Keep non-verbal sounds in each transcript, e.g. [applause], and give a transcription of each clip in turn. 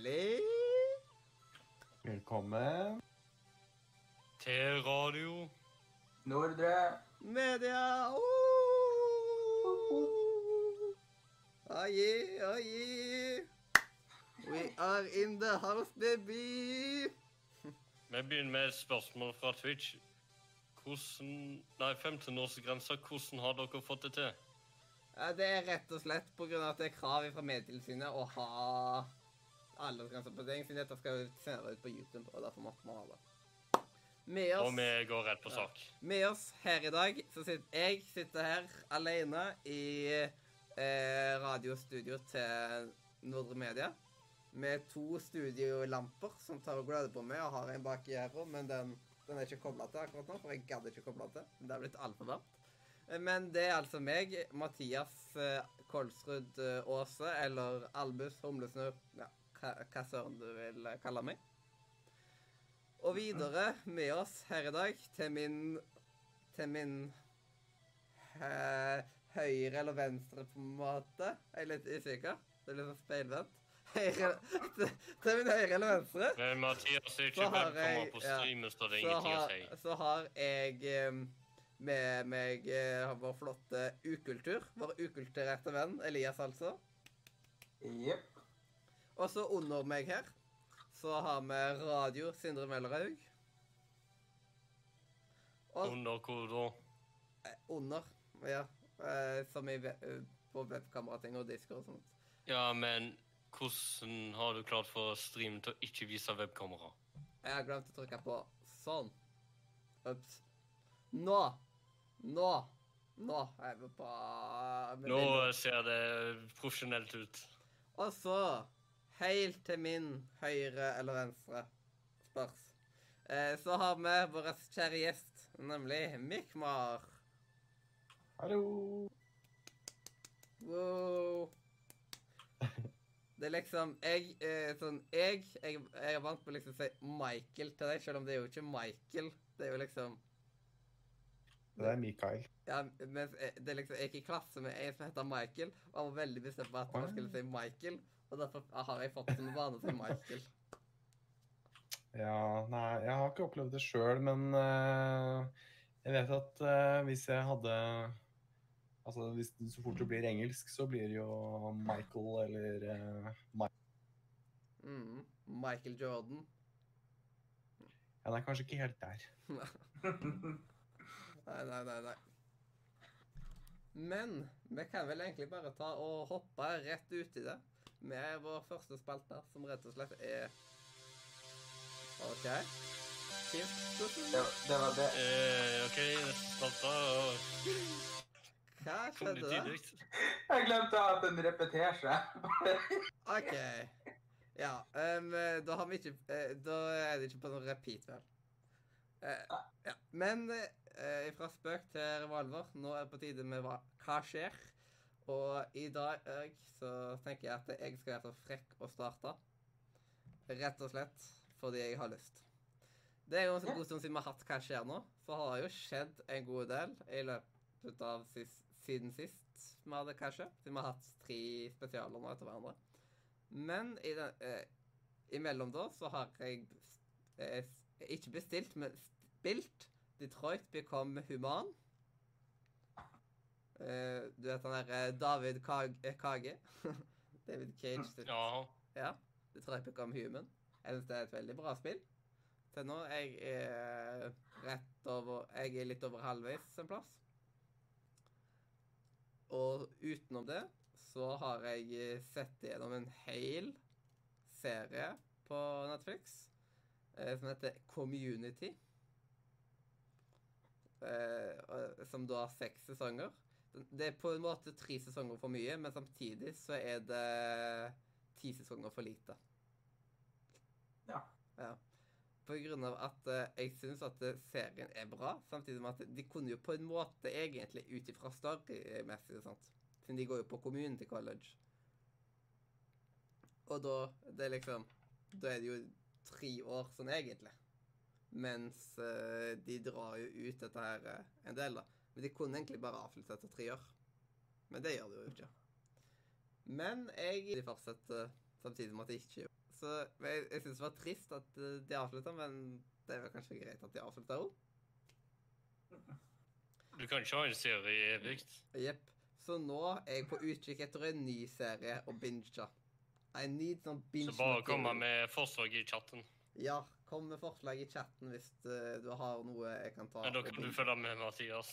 hjertelig Velkommen. Til radio. Nordre. media. Oh! Aye, aye. We are in the house, baby. Vi begynner med et spørsmål fra Twitch. Hvordan Nei, 15-årsgrensa. Hvordan har dere fått det til? Det er rett og slett av at det er krav fra Medietilsynet å ha aldersgrenser på ting, siden dette skal senere ut på YouTube, og derfor måtte man ha det. Med Og vi går rett på sak. med oss her i dag, så sitter jeg sitter her alene i eh, radiostudio til Nordre Media. Med to studiolamper som tar og gløder på meg, og har en bak i her men den, den er ikke kobla til akkurat nå, for jeg gadd ikke koble til. Det er blitt altfor varmt. Men det er altså meg, Mathias eh, Kolsrud eh, Aase, eller Albus Humlesnurr, ja, hva, søren du vil eh, kalle meg. Og videre med oss her i dag til min Til min he, høyre eller venstre, på en måte. Jeg er litt usikker. Det er litt sånn speilvendt. Høyre til, til min høyre eller venstre Men Mathias er ikke Så har velkommen jeg- på ja. streamen, så det er så ingenting å si. så har jeg eh, med meg eh, vår flotte ukultur. Vår ukulturerte venn Elias, altså. Jepp. Og så under meg her så har vi radio Sindre Møllerhaug. Og Under hvor da? eh, under, ja. eh, Som i, eh, på webkamerating og disker og sånt. Ja, men hvordan har du klart for streamen til å ikke vise webkamera? Jeg har glemt å trykke på sånn. Ops. Nå! Nå! Nå er vi på Nå ser det profesjonelt ut. Og så, helt til min høyre eller venstre, spørs, eh, så har vi vår kjære gjest, nemlig Mikmar. Hallo. Wow. Det er liksom Jeg eh, sånn jeg, jeg, jeg er vant på liksom å si Michael til deg, selv om det er jo ikke Michael. Det er jo liksom Det er Mikael. Ja, mens jeg- det er liksom Jeg gikk i klasse med en som heter Michael, og han var veldig bestemt på at han skulle si Michael. Og derfor har jeg fått en vane til Michael. Ja, nei, jeg har ikke opplevd det sjøl, men uh, jeg vet at uh, hvis jeg hadde Altså hvis, så fort det blir engelsk, så blir det jo Michael eller uh, Michael. Mm. Michael Jordan. Ja, det er kanskje ikke helt der. [laughs] Nei, nei, nei, nei. Men vi kan vel egentlig bare ta og hoppe rett ut i det med vår første spalte, som rett og slett er OK. Fint. Det, var- det var det. Eh, OK, neste spalte. Hva skjedde da? Jeg glemte at den repeterer seg. [laughs] OK. Ja, um, da har vi ikke uh, Da er det ikke på noen repeat, vel. Uh, ja. Men uh, fra spøk til revolver, nå er det på tide med hva, hva skjer. Og i dag så tenker jeg at jeg skal være så frekk å starte. Rett og slett fordi jeg har lyst. Det er jo en god stund siden vi har hatt Hva skjer nå, så har det jo skjedd en god del i løpet av sist, siden sist vi hadde Hva skjer. Siden vi har hatt tre spesialer nå etter hverandre. Men i den, eh, imellom da så har jeg eh, ikke bestilt, men spilt Detroit Become Human. Eh, du vet han derre David Kage? eh, Kage? [laughs] David Cage sitt Ja. ja. Detroit Become Human. Jeg synes det er et veldig bra spill. Til nå jeg er rett over Jeg er litt over halvveis en plass. Og utenom det så har jeg eh, sett gjennom en hel serie på Netflix eh, som heter Community. Eh, som da har seks sesonger. Det er på en måte tre sesonger for mye, men samtidig så er det ti sesonger for lite. Ja. Ja. På grunn av at eh, jeg syns at eh, serien er bra, samtidig med at de kunne jo på en måte egentlig ut ifra storymessig og sånt. Siden de går jo på community college. Og da Det er liksom Da er det jo tre år sånn egentlig. Mens eh, de drar jo ut dette her en del, da. Men de kunne egentlig bare avslutte etter tre år. Men det gjør de jo ikke. Men jeg de fortsetter samtidig med at jeg ikke gjør Så jeg, jeg syns det var trist at eh, de avslutta, men det er vel kanskje greit at de avslutta òg. Du kan ikke ha en serie evig. Jepp. Så nå er jeg på utkikk etter en ny serie å binge. I need some binge Så bare komme med forslag i chatten. Ja, kom med forslag i chatten hvis eh, du har noe jeg kan ta. Men da kan du følge med, Mathias.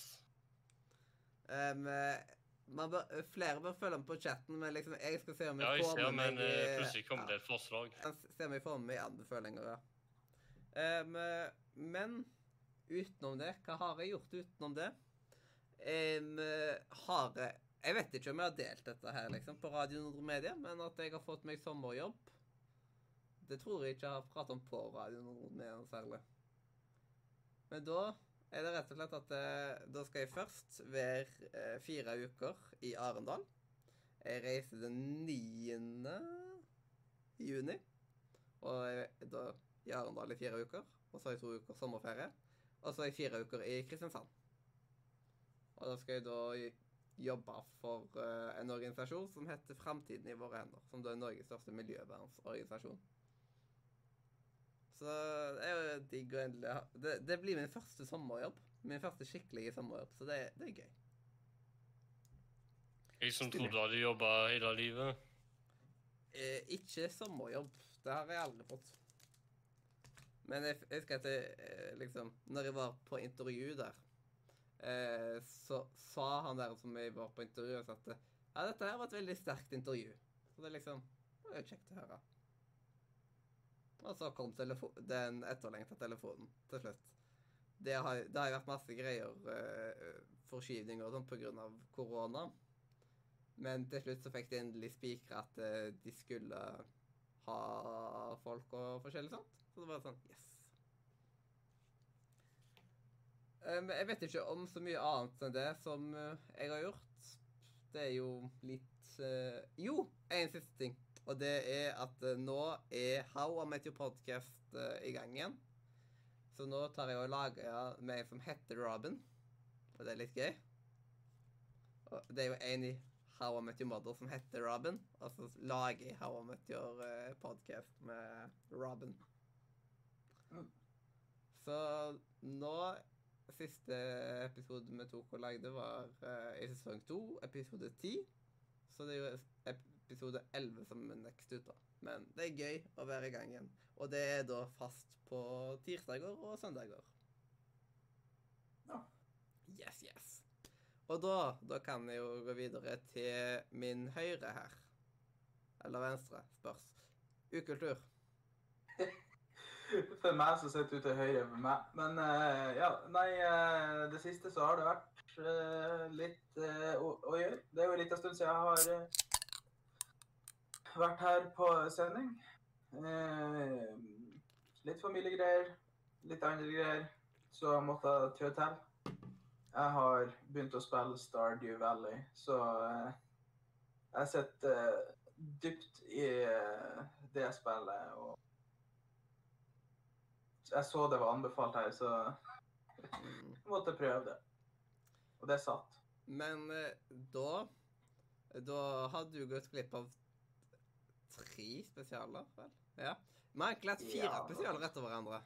Eh, man bør, flere bør følge med på chatten, men liksom, jeg skal se om Ja, jeg får ser, med meg eh, eh, plutselig kom ja. det et forslag. Jeg om jeg får med meg anbefalinger, ja. Eh, men utenom det, hva har jeg gjort utenom det? Eh, har jeg Jeg vet ikke om jeg har delt dette her liksom, på Radio Nordre Media, men at jeg har fått meg sommerjobb Det tror jeg ikke jeg har pratet om på Radio Nordre Media særlig. Men da er det rett og slett at eh, da skal jeg først være eh, fire uker i Arendal. Jeg reiser den 9. juni. Og da i Arendal i fire uker. Og så jeg to uker sommerferie. Og så i fire uker i Kristiansand. Og da skal jeg da jobbe for eh, en organisasjon som heter Framtiden i våre hender. Som da er Norges største miljøvernsorganisasjon. Så det er jo digg å endelig ha det, det blir min første sommerjobb. Min første skikkelige sommerjobb, så det, det er gøy. Jeg som trodde du hadde jobba hele livet. Eh, ikke sommerjobb. Det har jeg aldri fått. Men jeg, jeg husker at jeg, eh, liksom Når jeg var på intervju der, eh, så sa han der som jeg var på intervju, at ja, dette her var et veldig sterkt intervju. Så det liksom Det var jo kjekt å høre. Og så kom den etterlengta telefonen til slutt. Det har, det har jo vært masse greier, eh, forskyvninger og sånn, av korona. Men til slutt så fikk de endelig spikra at eh, de skulle ha folk og forskjellig sånt. Så det var sånn Yes. Um, jeg vet ikke om så mye annet enn det som uh, jeg har gjort. Det er jo litt Jo, en siste ting. Og det er at eh, nå er How I Met Your Podcast eh, i gang igjen. Så nå tar jeg og lager med en som heter Robin. Og det er litt gøy. Og det er jo en i How I Met Your Mother som heter Robin, og så lager jeg How I Met Your eh, podcast med Robin. Så nå Siste episode vi tok og lagde, var i sesong to, episode ti. Så det er jo episode elleve som er next ut, da. Men det er gøy å være i gang igjen. Og det er da fast på tirsdager og søndager. Ja. Yes, yes. Og da, da kan jeg jo gå videre til min høyre her. Eller venstre, spørs. Ukultur. [laughs] For meg som sitter du til høyre for meg. Men uh, ja, nei, uh, det siste så har det vært uh, litt å, å gjøre. Det er jo en liten stund siden jeg har vært her på sending. Eh, litt familiegreier, litt andre greier. Så jeg måtte trø til. Jeg har begynt å spille Stardew Valley, så eh, jeg sitter eh, dypt i det spillet. og jeg så det var anbefalt her, så [laughs] jeg måtte prøve det. Og det satt. Men da Da hadde du gått glipp av tre spesialer, vel? Ja. Vi har egentlig hatt fire Ja. spesialer etter hverandre.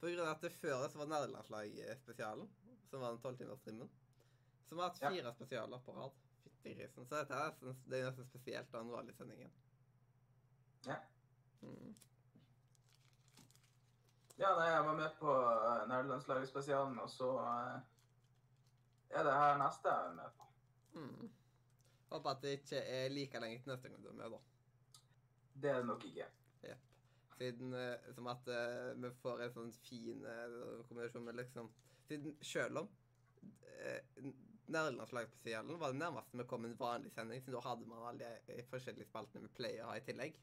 På grunn av at det før det så var nederlandslag-spesialen, som var den tolvtimerstrimmen. Så vi har hatt Ja. spesialer på rad. Fytti grisen. Så dette er det er nesten spesielt av den vanlige sendingen. Ja. Mm. Ja, nei, jeg var med på uh, nederlandslaget-spesialen, og så eh, er det her neste jeg er med på. Mm. Håper at det ikke er like lenge til neste gang du er med, da. Det er det nok ikke. Jepp. Siden eh, som at eh, vi får en sånn fin eh, kombinasjon med liksom Siden selv om uh, Nederlandslagsspesialen var det nærmeste vi kom en vanlig sending, siden da hadde man alle de forskjellige spaltene vi pleier å ha i tillegg.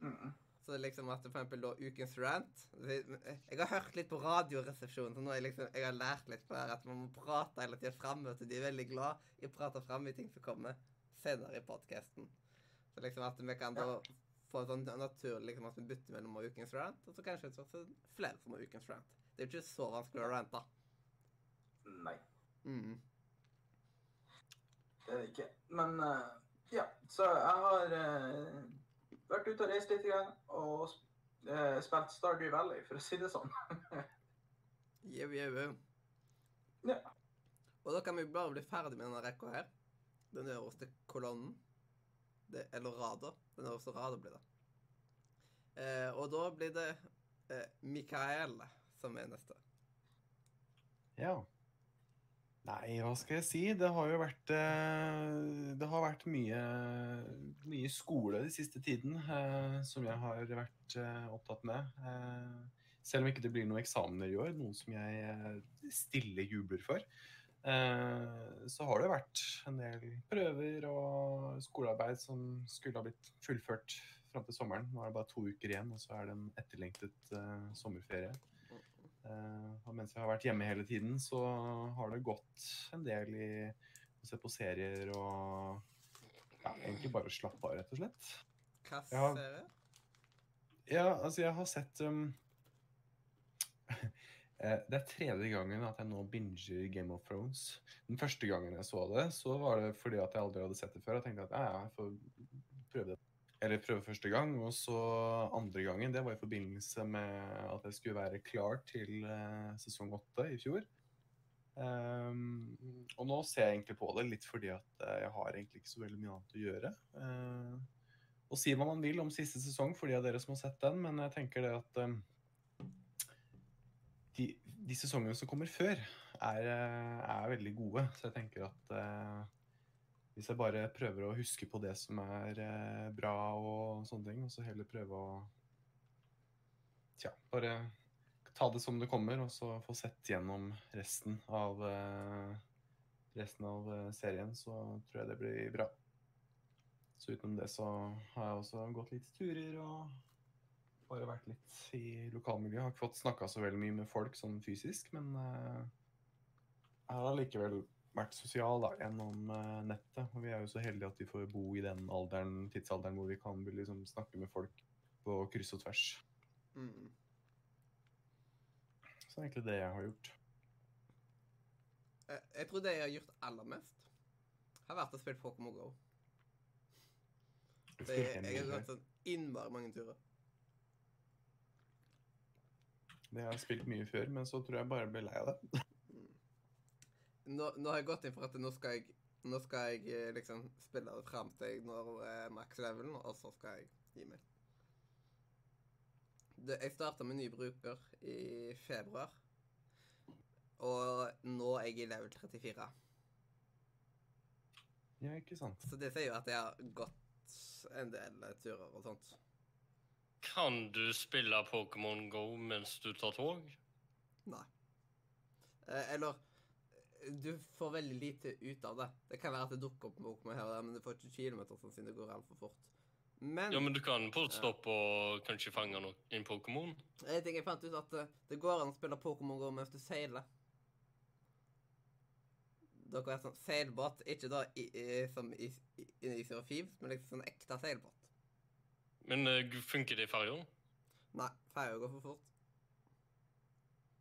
Mm. Så det liksom at for eksempel da Ukens rant Jeg har hørt litt på Radioresepsjonen, så nå har jeg liksom Jeg har lært litt på her at man må prate hele tida fram. De er veldig glad i å prate fram i ting som kommer senere i podkasten. Så liksom at vi kan da få sånn naturlig liksom at vi bytter mellom Ukens rant, og så kanskje så er flere som har Ukens rant. Det er jo ikke så vanskelig å rante. Nei, Mm. det er det ikke. Men uh, ja, så jeg har uh, vært ute og reist litt grann, og uh, spilt Stardew Valley, for å si det sånn. [laughs] Jau, jau, jau. Ja. Og da kan vi bare bli ferdig med denne rekka her. Den øverste kolonnen. Det, eller rada. Den øverste rada blir det. Eh, og da blir det eh, Mikael som er neste. Ja. Nei, hva skal jeg si? Det har jo vært eh, Det har vært mye, mye skole de siste tiden eh, som jeg har vært eh, opptatt med. Selv om ikke det blir noen eksamener i år, noe som jeg stille jubler for. Eh, så har det vært en del prøver og skolearbeid som skulle ha blitt fullført fram til sommeren. Nå er det bare to uker igjen, og så er det en etterlengtet uh, sommerferie. Uh, og mens jeg har vært hjemme hele tiden, så har det gått en del i å se på serier og ja, egentlig bare slappe av, rett og slett. Hva ser serie? Ja, altså jeg har sett um, Det er tredje gangen at jeg nå binger Game of Thrones. Den første gangen jeg så det, så var det fordi at jeg aldri hadde sett det før. Jeg tenkte at ja, jeg får prøve det. Eller prøve første gang. Og så andre gangen, det var i forbindelse med at jeg skulle være klar til eh, sesong åtte i fjor. Um, og nå ser jeg egentlig på det litt fordi at eh, jeg har egentlig ikke så veldig mye annet å gjøre. Uh, og si hva man vil om siste sesong for de av dere som har sett den, men jeg tenker det at um, de, de sesongene som kommer før, er, eh, er veldig gode. Så jeg tenker at eh, hvis jeg bare prøver å huske på det som er eh, bra og sånne ting, og så heller prøve å Tja, bare ta det som det kommer, og så få sett gjennom resten av eh, resten av eh, serien, så tror jeg det blir bra. Så utenom det så har jeg også gått litt turer og bare vært litt i lokalmiljøet. Har ikke fått snakka så veldig mye med folk sånn fysisk, men uh, har allikevel vært sosial da, gjennom uh, nettet. Og vi er jo så heldige at vi får bo i den alderen, tidsalderen hvor vi kan liksom, snakke med folk på kryss og tvers. Mm. Så det er egentlig det jeg har gjort. Jeg, Jeg tror det jeg har gjort aller mest, har vært å spille Pokémon GO. Det, jeg har gått sånn innmari mange turer. Det har jeg spilt mye før, men så tror jeg bare jeg ble lei av det. Nå, nå har jeg gått inn for at nå skal jeg, nå skal jeg eh, liksom spille det fram til jeg når eh, max-levelen, og så skal jeg gi meg. Det, jeg starta med ny bruker i februar, og nå er jeg i level 34. Ja, ikke sant. Så det sier jo at jeg har gått en del turer og sånt. Kan du spille Pokémon Go mens du tar tog? Nei. Eh, eller eh, Du får veldig lite ut av det. Det kan være at det dukker opp Pokémon her og der, men du får ikke kilometer sånn siden det går altfor fort. Men Ja, men du kan på stopp og kanskje fange noen, en Pokémon. Jeg tenker jeg fant ut, at eh, det går an å spille Pokémon Go mens du seiler. Kan være sånn seilbåt, ikke da i, i, som i, i, i men liksom sånn ekte seilbåt. Men eh, funker det i ferja? Nei, ferja går for fort.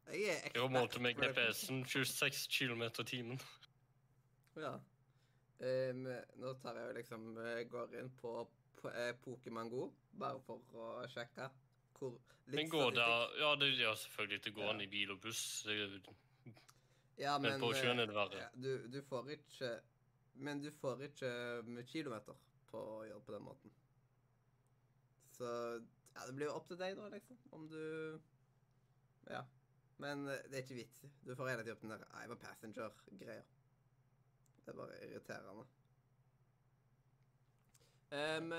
Jeg er ekspert. Jeg har målt med. GPS-en 26 km i timen. Ja. Um, nå tar jeg jo liksom eh, Går inn på, på eh, Pokémon Go, bare for å sjekke hvor Men går det. Ja, det, ja selvfølgelig. Det går Ja. an i bil og buss. Ja, Men på eh, sjøen er det verre. Ja, du, du får ikke Men du får ikke kilometer på å gjøre på den måten. Så ja, det blir jo opp til deg, da, liksom. Om du Ja. Men eh, det er ikke vits. Du får hele tiden opp den der I'm a passenger-greia. Det er bare irriterende. Um,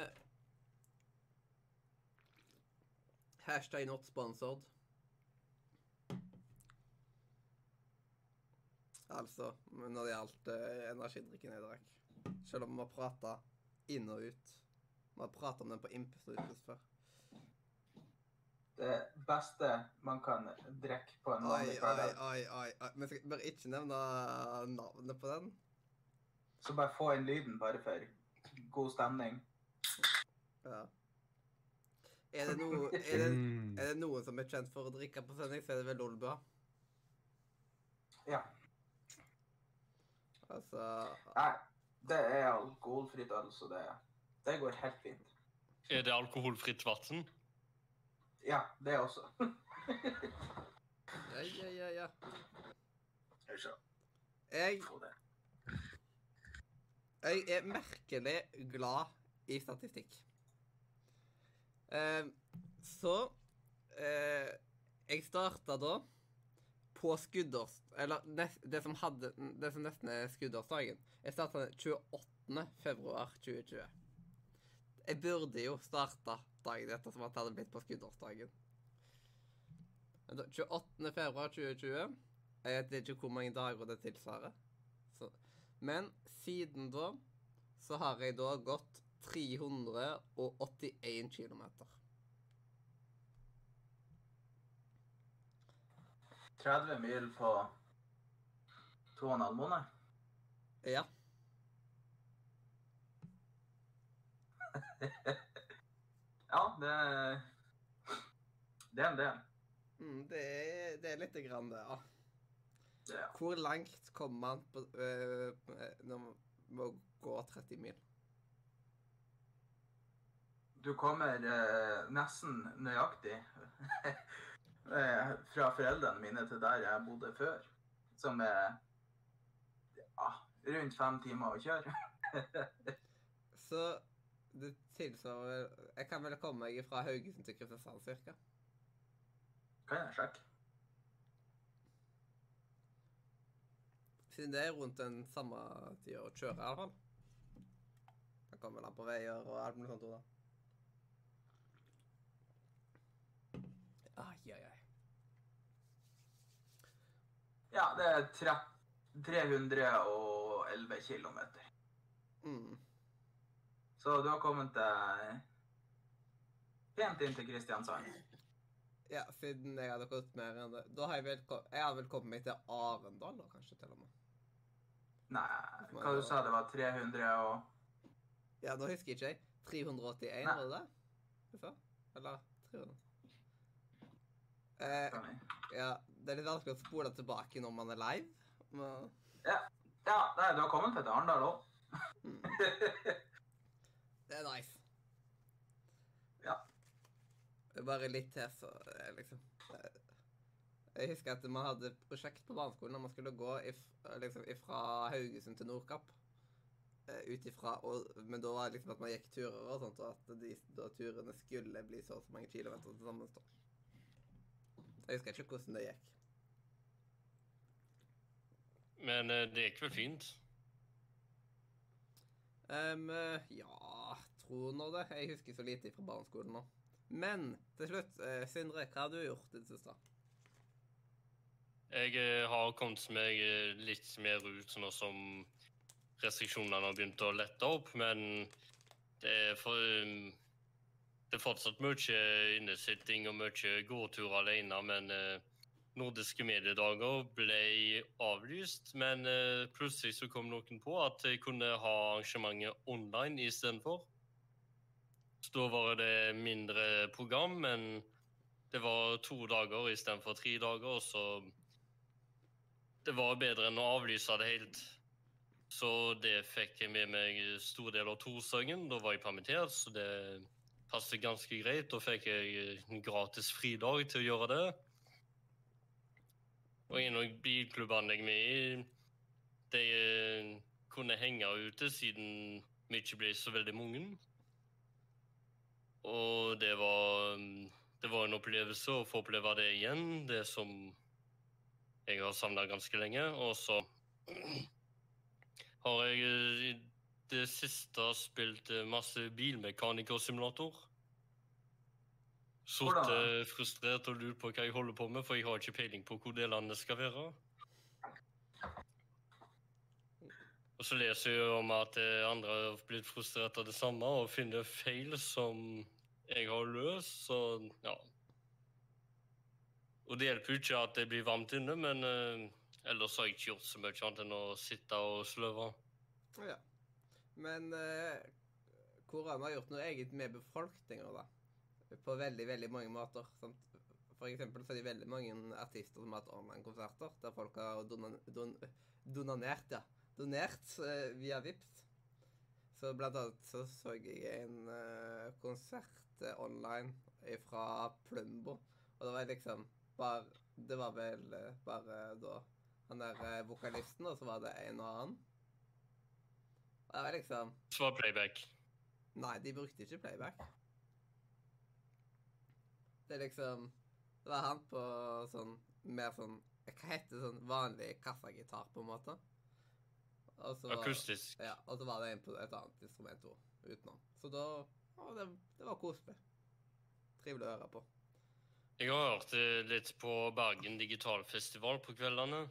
hashtag not sponsored. Altså, når det gjaldt uh, energidrikken jeg drakk. Selv om vi har prata inn og ut. Vi har pratet om den på Impslutus før. Det beste man kan drikke på en vanlig hverdag. oi, oi. oi. Men skal bare ikke nevne navnet på den. Så bare få inn lyden bare for god stemning. Ja. Er det, noe, er, det, er det noen som er kjent for å drikke på sending, så er det vel Olbua. Ja. Altså Nei, det er alkoholfritt øl, så det, det går helt fint. Er det alkoholfritt vann? Ja, det også. [laughs] Ja, ja, ja, ja. Skal vi se. Jeg, jeg er merkelig glad i statistikk. Eh, så eh, Jeg starta da på skuddårs... Eller nest, det, som hadde, det som nesten er skuddårsdagen. Jeg starta 28. februar 2020. Jeg burde jo starta dagen etter som at det hadde blitt på skuddårsdagen. Men 28. februar 2020 Jeg vet ikke hvor mange dager det tilsvarer. Så, men siden da så har jeg da gått 381 km. 30 mil på to og en halv måned. Ja. [laughs] Ja, det Det er en del. Mm, det, er, det er lite grann det, ja. Ja. Hvor langt kommer man på, øh, når man må gå 30 mil? Du kommer øh, nesten nøyaktig eh, [laughs] fra foreldrene mine til der jeg bodde før, som er ja, rundt fem timer å kjøre. [laughs] Så det tilsvarer Jeg kan vel komme meg fra Haugesund til Kristiansand cirka? Kan jeg sjekke? Siden det er rundt den samme tida å kjøre, i alle fall. Da kommer han på veier og alt mulig sånt. da. Ai, ai, ai. Ja, det er 311 kilometer. Mm. Så du har kommet deg pent inn til Kristiansand. Ja, siden jeg hadde gått mer enn det. Da har jeg vel, jeg hadde vel kommet meg til Arendal, da, kanskje, til og med. Nei, hva du sa det var 300 og Ja, nå husker jeg ikke jeg. 381, Nei. var det det? Du sa? Eller 300? Eh, ja, det er litt vanskelig å spole tilbake når man er live. Men, Ja, nei, du har kommet til Arendal òg. [laughs] det er nice. Ja. Det er bare litt til, så eh, liksom eh, Jeg husker at man hadde et prosjekt på barneskolen der man skulle gå if, liksom, fra Haugesund til Nordkapp. eh, Ut ifra, men da var det liksom at man gikk turer og sånt, og at de da turene skulle bli så og så mange kilometer til sammen. Jeg husker ikke hvordan det gikk. Men eh, det gikk vel fint. Um, ja, tror nå det. Jeg husker så lite fra barneskolen nå. Men til slutt, eh, Sindre, hva har du gjort i det siste? Jeg eh, har kommet meg eh, litt mer ut nå som restriksjonene har begynt å lette opp, men det er, for, um, det er fortsatt mye innesitting og mye gåtur alene, men nordiske mediedager ble avlyst, men plutselig så kom noen på at jeg kunne ha arrangementet online istedenfor. Så da var det mindre program, men det var to dager istedenfor tre dager, så det var bedre enn å avlyse det helt. Så det fikk jeg med meg stor del av torsdagen. Da var jeg permittert, så det passet ganske greit. Da fikk jeg en gratis fridag til å gjøre det. Og en av bilklubbene jeg er med i, de kunne henge ute siden vi ikke ble så veldig mange. Og det var, det var en opplevelse å få oppleve det igjen, det som jeg har savna ganske lenge. Og så har jeg eh, i det siste spilt eh, masse bilmekanikersimulator. Sittet frustrert og lurt på hva jeg holder på med, for jeg har ikke peiling på hvor delene skal være. Og så leser jeg om at eh, andre har blitt frustrert av det samme og finner feil som jeg har løst, så ja. Og det hjelper jo ikke at det blir varmt inne, men uh, ellers har jeg ikke gjort så mye annet enn å sitte og sløve. Ja. Men uh, korona har gjort noe eget med befolkninga, da. På veldig, veldig mange måter. Sant? For eksempel så er det veldig mange artister som har hatt online-konserter, der folk har donan, don, donanert, ja. Donert uh, via Vipps. Så blant annet så så jeg en uh, konsert eh, online fra Plumbo. Og det var liksom bare Det var vel eh, bare da han der eh, vokalisten, og så var det en og annen. Og det var liksom Svar playback. Nei, de brukte ikke playback. Det er liksom Det var han på sånn mer sånn Hva heter sånn vanlig kassagitar, på en måte? Og så Akustisk. Ja, og så var det en på et annet instrument òg, utenom. Så da ja, det, det var koselig. Trivelig å høre på. Jeg har hørt litt på Bergen digitalfestival på kveldene.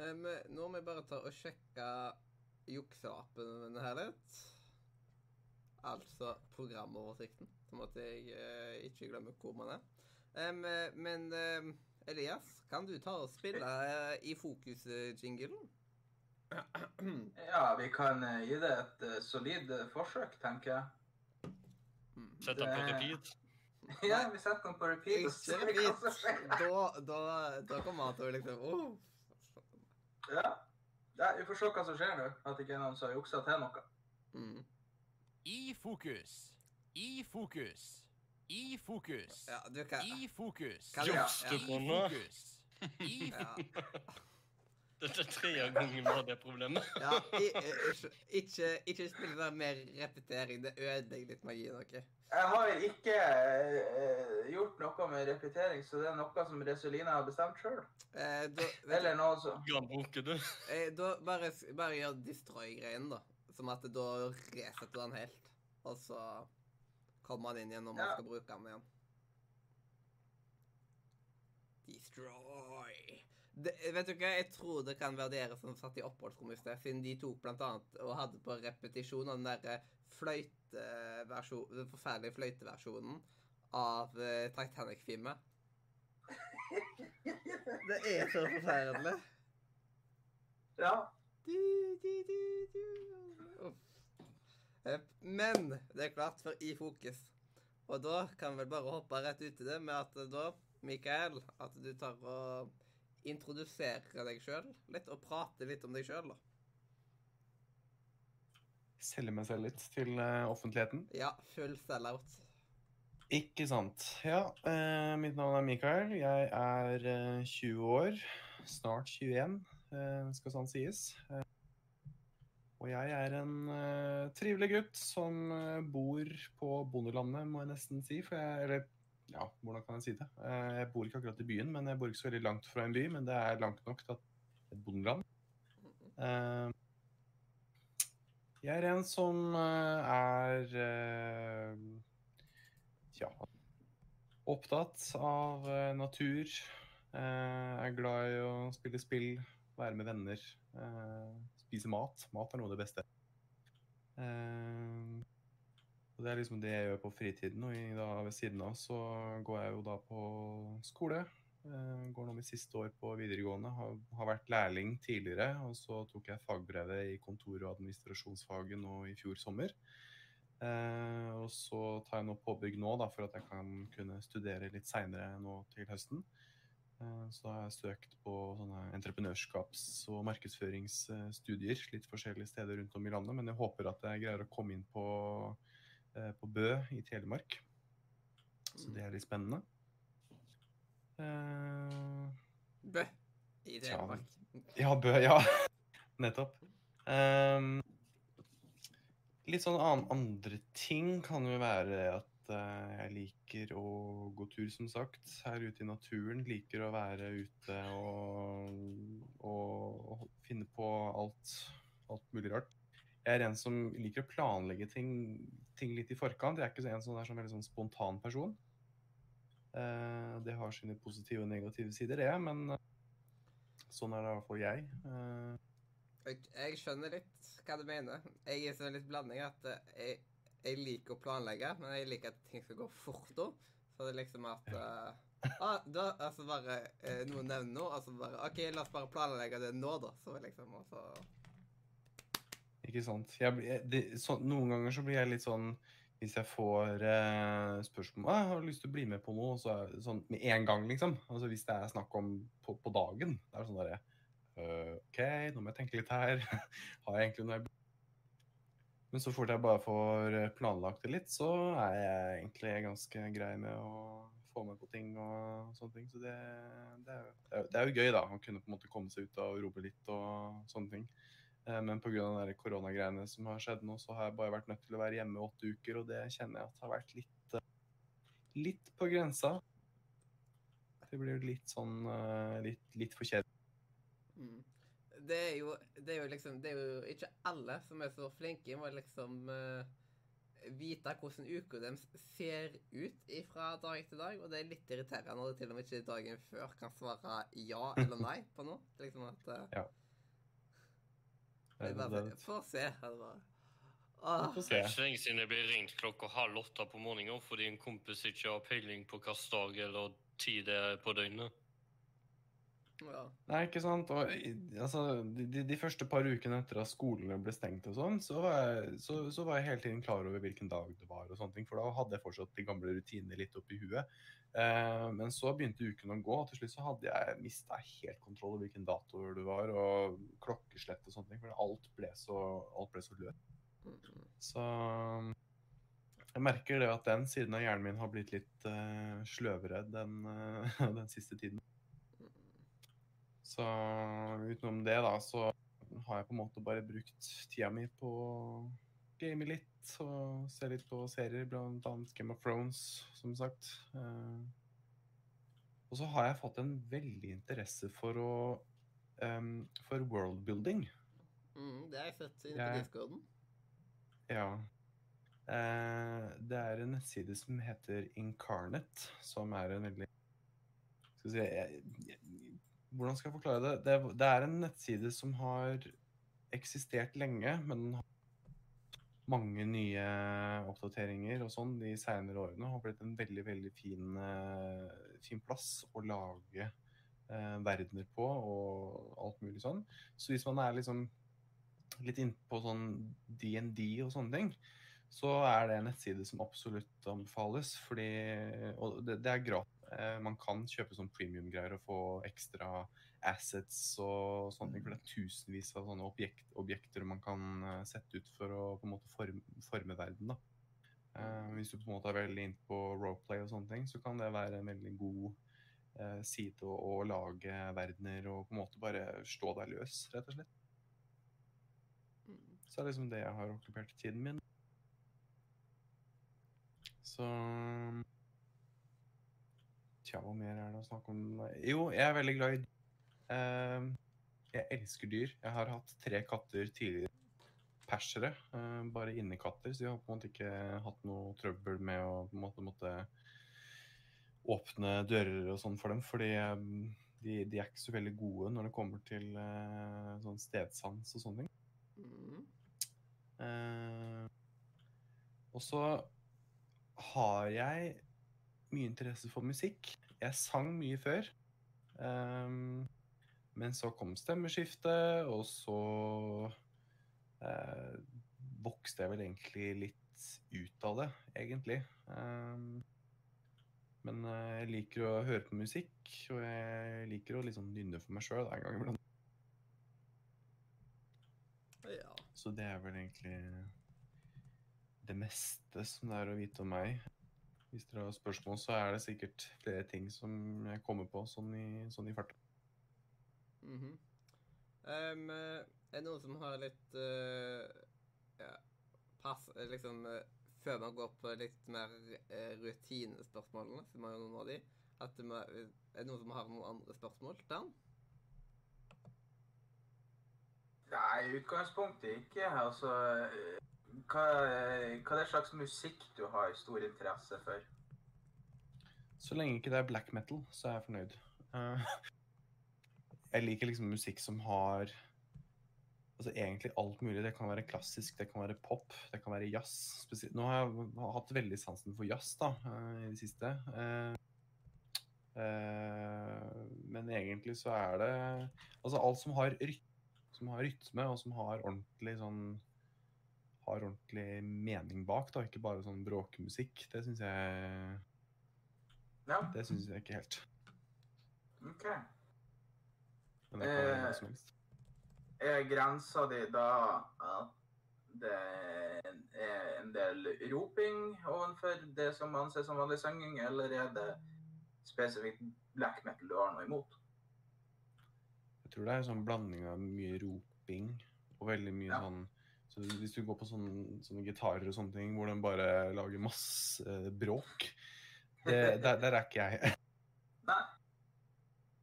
Um, nå må jeg bare ta og sjekke jukselappen her litt. Altså programoversikten, sånn at jeg eh, ikke glemmer hvor man er. Um, eh, men um, Elias, kan du ta og spille uh, i fokus-jinglen? Ja, vi kan eh, gi det et eh, solid eh, forsøk, tenker jeg. Sett den på repeat. [laughs] Ja, vi setter den på repeat. og ser hva som skjer. Da, da, da kommer han til å liksom oh. Ja. ja, vi får se hva som skjer nå. At ikke noen har juksa til noe. mm. I fokus. I fokus. I fokus. Ja, du hva? I fokus. Kan du- noe? I på fokus. I ja. [laughs] Dette er tredje gangen vi har det problemet. Ja, i, i, ikke, ikke spill der mer repetering. Det ødelegger litt magien. Okay? Jeg har ikke eh, gjort noe med repetering, så det er noe som Resolina har bestemt sjøl. Eh, Eller noe som eh, da bare, bare gjør destroy-greien, da. Som at da resetter du den helt. Og så kommer han inn igjen når man Ja. skal bruke den igjen. Destroy. Det, vet du hva, Jeg tror det kan være dere som satt i oppholdsrommet i sted, siden de tok blant annet og hadde på repetisjon den derre fløyteversjonen Den forferdelige fløyteversjonen av uh, Titanic-filmen. [laughs] Det er så forferdelig. Ja. Du, du, du. Eh, Men det er klart for i fokus. Og da kan vi vel bare hoppe rett ut i det med at da, Mikael, at du tar og introduserer deg sjøl litt, og prate litt om deg sjøl, da. Selge meg selv litt til eh, offentligheten. Ja, full sell-out. Ikke sant. Ja, eh, mitt navn er Mikael. Jeg er eh, 20 år. Snart 21, eh, skal sånn sies. Eh, og jeg er en eh, trivelig gutt som bor på bondelandet, må jeg nesten si. For jeg, eller ja, hvordan kan jeg si det? Eh, jeg bor ikke akkurat i byen, men jeg bor ikke så veldig langt fra en by. Men det er langt nok til at et bondeland. Eh, jeg er en som eh, er ja, opptatt av natur. Er glad i å spille spill, være med venner, spise mat. Mat er noe av det beste. Eh, og det er liksom det jeg gjør på fritiden. Og da, ved siden av så går jeg jo da på skole. Jeg går nå mitt siste år på videregående. Har, har vært lærling tidligere. Og så tok jeg fagbrevet i kontor- og administrasjonsfaget nå i fjor sommer. Eh, og så tar jeg nå påbygg nå da, for at jeg kan kunne studere litt seinere nå til høsten. Eh, så har jeg søkt på sånne entreprenørskaps- og markedsføringsstudier litt forskjellige steder rundt om i landet, men jeg håper at jeg greier å komme inn på, eh, på Bø i Telemark. Så det er litt spennende. Uh, Bø. I Telemark. ja, Bø, ja. [laughs] Nettopp. Um, litt sånn an andre ting kan jo være at uh, jeg liker å gå tur, som sagt, her ute i naturen. Liker å være ute og, og, og finne på alt, alt mulig rart. Jeg er en som liker å planlegge ting, ting litt i forkant. Jeg er ikke en sånn, der, en veldig sånn spontan person. Uh, det har sine positive og negative sider, det, men eh, sånn er det i hvert fall jeg. Uh, Jeg, jeg skjønner litt hva du mener. Jeg er sånn litt blanding at eh, jeg, jeg liker å planlegge, men jeg liker at ting skal gå fort òg. Så det er liksom at uh, ah, da, altså bare eh, Noen nevner noe, altså bare OK, la oss bare planlegge det nå, da. Så liksom, altså Ikke sant. Jeg, det, så, noen ganger så blir jeg litt sånn Hvis jeg får eh, spørsmål om jeg har lyst til å bli med på noe, så er det sånn med en gang, liksom. Altså Hvis det er snakk om på, på dagen. Det er sånn derre øh, OK, nå må jeg tenke litt her. [laughs] Har jeg egentlig noe jeg Men så fort jeg bare får eh, planlagt det litt, så er jeg egentlig ganske grei med å få med på ting og sånne ting. Så det, det, er, jo- det er jo gøy, da. Å kunne på en måte komme seg ut og rope litt og sånne ting. Eh, Men pga. koronagreiene som har skjedd nå, så har jeg bare vært nødt til å være hjemme åtte uker, og det kjenner jeg at har vært litt, eh, litt på grensa. Det blir litt sånn eh, litt, litt for kjedelig. Mm. Det er, jo, det er liksom Det er jo ikke alle som er så flinke med å liksom vite hvordan uka deres ser ut fra dag til dag, og det er litt irriterende når det til og med ikke dagen før kan svare ja eller [laughs] nei på noe. Det er liksom at Ja. Se. er ikke så lenge siden jeg ble ringt klokka halv åtte på morgenen fordi en kompis ikke har peiling på hvilken dag eller tid det er på døgnet. Ja. Nei, ikke sant. Og, altså, de, de, første par ukene etter at skolene ble stengt og sånn, så så, så var jeg hele tiden klar over hvilken dag det var og sånne ting. For da hadde jeg fortsatt de gamle rutinene litt oppi huet. Eh, men så begynte uken å gå, og til slutt så hadde jeg mista helt kontroll over hvilken dato det var, og klokkeslett og sånne ting. For alt ble så, alt ble så løst. Så jeg merker det at den siden av hjernen min har blitt litt uh, sløvere den, uh, [laughs] den siste tiden. Så utenom det, da, så har jeg på en måte bare brukt tida mi på å game litt og se litt på serier, blant annet Game of Thrones, som sagt. Eh, og så har jeg fått en veldig interesse for å um, for worldbuilding. Mm, det er sett inne på discorden. Ja. Uh, det er en nettside som heter Incarnate, som er en veldig Skal vi si jeg, jeg, Hvordan skal jeg forklare det? det? Det er en nettside som har eksistert lenge, men den har mange nye oppdateringer og sånn de senere årene. Har blitt en veldig, veldig fin, eh, fin plass å lage eh, verdener på og alt mulig sånn. Så hvis man er liksom litt innpå sånn DND og sånne ting, så er det en nettside som absolutt anbefales. Fordi, og det, det er gratis. Eh, Man kan kjøpe sånn premium-greier og få ekstra assets og sånne. For det er tusenvis av sånne objekt, objekter man kan eh, sette ut for å på en måte forme, forme verden. da. Eh, hvis du på en måte er veldig inne på roleplay og sånne ting, så kan det være en veldig god side å, å lage verdener og på en måte bare stå deg løs, rett og slett. Mm. Så er det liksom det jeg har okkupert tiden min. Så Tja, hvor mer er det å snakke om? Jo, jeg er veldig glad i uh, Jeg elsker dyr. Jeg har hatt tre katter tidligere. Persere. Uh, bare innekatter, så jeg har på en måte ikke hatt noe trøbbel med å på en måte måtte åpne dører og sånn for dem, fordi eh, de, de er ikke så veldig gode når det kommer til uh, sånn stedsans og sånne ting. Mm. Og så har jeg mye interesse for musikk. Jeg sang mye før. Um, men så kom stemmeskiftet, og så uh, vokste jeg vel egentlig litt ut av det, egentlig. Um, men eh, jeg liker å høre på musikk, og jeg liker å liksom nynne for meg sjøl en gang iblant. Ja. Så det er vel egentlig det meste som det er å vite om meg. Hvis dere har spørsmål, så er det sikkert flere ting som jeg kommer på sånn i, sånn i farta. Mm -hmm. um, er det noen som har litt uh, ja, pass eh, Liksom uh, Før man går på litt mer uh, rutinespørsmålene, som er jo noen av de at det må, Er det noen som har noen andre spørsmål? til han? Nei, i utgangspunktet ikke. Altså eh, hva, hva er det slags musikk du har stor interesse for? Så lenge ikke det er black metal, så er jeg fornøyd. Uh, jeg liker liksom musikk som har Altså egentlig alt mulig. Det kan være klassisk, det kan være pop, det kan være jazz. Spesielt. Nå har jeg hatt veldig sansen for jazz da, uh, i det siste. Uh, eh, men egentlig så er det Altså alt som har, ryt som har rytme, og som har ordentlig sånn har ordentlig mening bak, da. Ikke bare sånn bråkemusikk. Det syns jeg Ja, Det syns jeg ikke helt. OK. Men det kan være Eh, hva som helst. Er grensa di da at det er en del roping overfor det som anses som vanlig sanging, eller er det spesifikt black metal du har noe imot? Jeg tror det er en sånn blanding av mye roping og veldig mye Ja. sånn så Hvis du går på sånne, sånne gitarer og sånne ting hvor de bare lager masse eh, bråk det, der, der er ikke jeg. [laughs] Nei.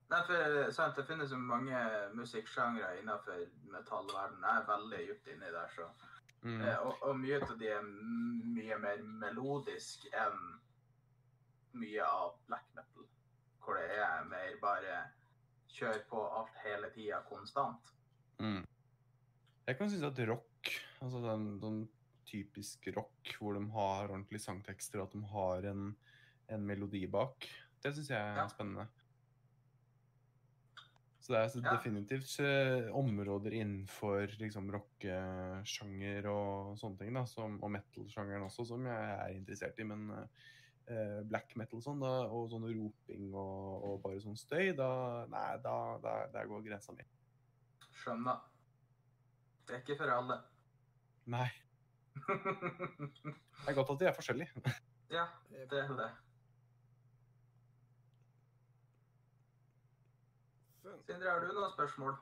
Nei, for sant, det finnes jo mange musikksjangre innenfor metallverdenen. Jeg er veldig dypt inni der, så Mm. Eh, og, og mye av de er mye mer melodisk enn mye av black metal. Hvor det er mer bare kjør på alt hele tida konstant. Mm. Jeg kan synes at rock, altså den, den typisk rock hvor de har ordentlige sangtekster og at de har en, en melodi bak, det syns jeg er Ja. spennende. Så det er så Ja. definitivt eh, områder innenfor liksom rockesjanger og sånne ting, da, som, og metal-sjangeren også, som jeg er interessert i. Men uh, black metal sånn, da, og sånn roping og, og bare sånn støy, da, nei, da, da, der går grensa mi. Skjønner. Det er ikke for alle. Nei. Det er godt at de er forskjellige. [laughs] ja, det er det. Sindre, har du noen spørsmål?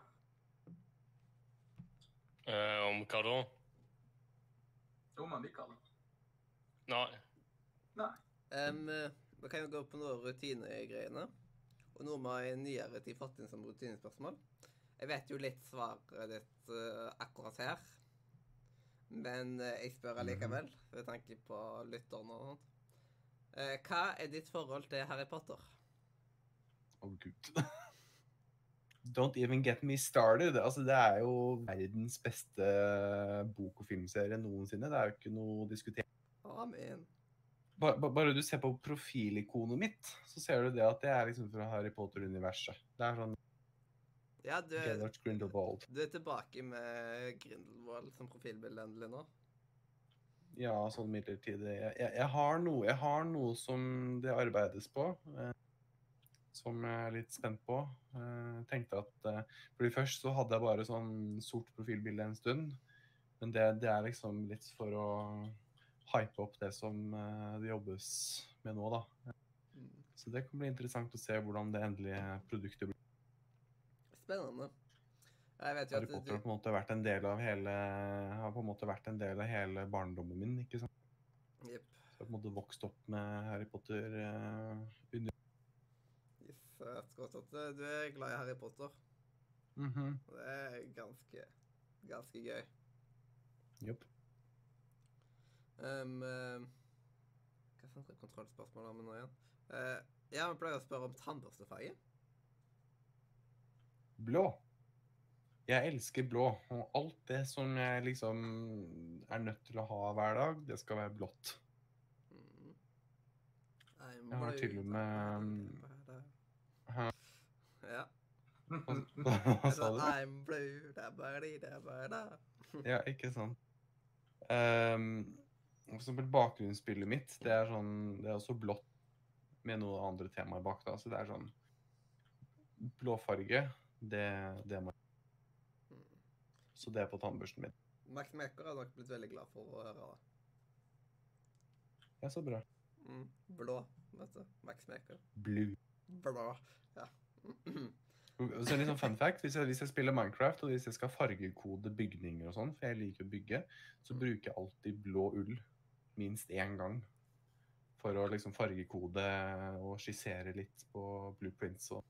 Eh, om hva da? Om det. Nei. Em, eh, vi kan jo gå på noen rutinegreiene. Og noe vi har i nyere tid fått inn som rutinespørsmål. Jeg vet jo litt svaret ditt uh, akkurat her. Men eh, jeg spør allikevel, med tanke på lytterne og sånt. Eh, hva er ditt forhold til Harry Potter? Å, gud. [laughs] Don't even get me started. Altså, det er jo verdens beste bok- og filmserie noensinne. Det er jo ikke noe å diskutere. Amen. Ba- ba- Bare du ser på profilikonet mitt, så ser du det at det er liksom fra Harry Potter-universet. Det er sånn Ja, du, er- Gellert Grindelwald. du er tilbake med Grindelwald som profilbilde endelig nå. Ja, sånn midlertidig. Jeg, jeg, jeg, har noe, jeg har noe som det arbeides på, eh, som jeg er litt spent på. Eh, tenkte at eh, fordi Først så hadde jeg bare sånn sort profilbilde en stund. Men det, det er liksom litt for å hype opp det som eh, det jobbes med nå, da. Mm. Så det kan bli interessant å se hvordan det endelige produktet blir. Spennende. Harry Potter har på en måte vært en del av hele, har på en måte vært en del av hele barndommen min. ikke sant? Yep. Så jeg har på en måte vokst opp med Harry Potter uh, under Yes, jeg vet godt at eh, du er glad i Harry Potter. Mhm. -hmm. Det er ganske, ganske gøy. Jopp. Um, uh, hva sånt kontrollspørsmål har vi nå igjen? Uh, ja, vi pleier å spørre om tannbørstefarge. Blå. Jeg elsker blå, og alt det som jeg liksom er nødt til å ha hver dag, det skal være blått. Mm. Jeg har til og med- Hæ? Ja. Hva, [laughs] sa du? I'm blue, da-ba-di-da-ba-da. Ja, ikke sant. Um, for eksempel bakgrunnsbildet mitt, det er sånn, det er også blått med noen andre temaer bak da, så det er sånn blåfarge, det, det må Mm. Så det er på tannbørsten min. Max Mekker har nok blitt veldig glad for å høre det. Ja, så bra. Mm. Blå, vet du. Max Mekker. Blue. Blå. Ja. [clears throat] Så en liksom fun fact, hvis jeg, hvis jeg spiller Minecraft, og hvis jeg skal fargekode bygninger og sånn, for jeg liker å bygge, så Mm. bruker jeg alltid blå ull minst én gang. For å liksom fargekode og skissere litt på blueprints og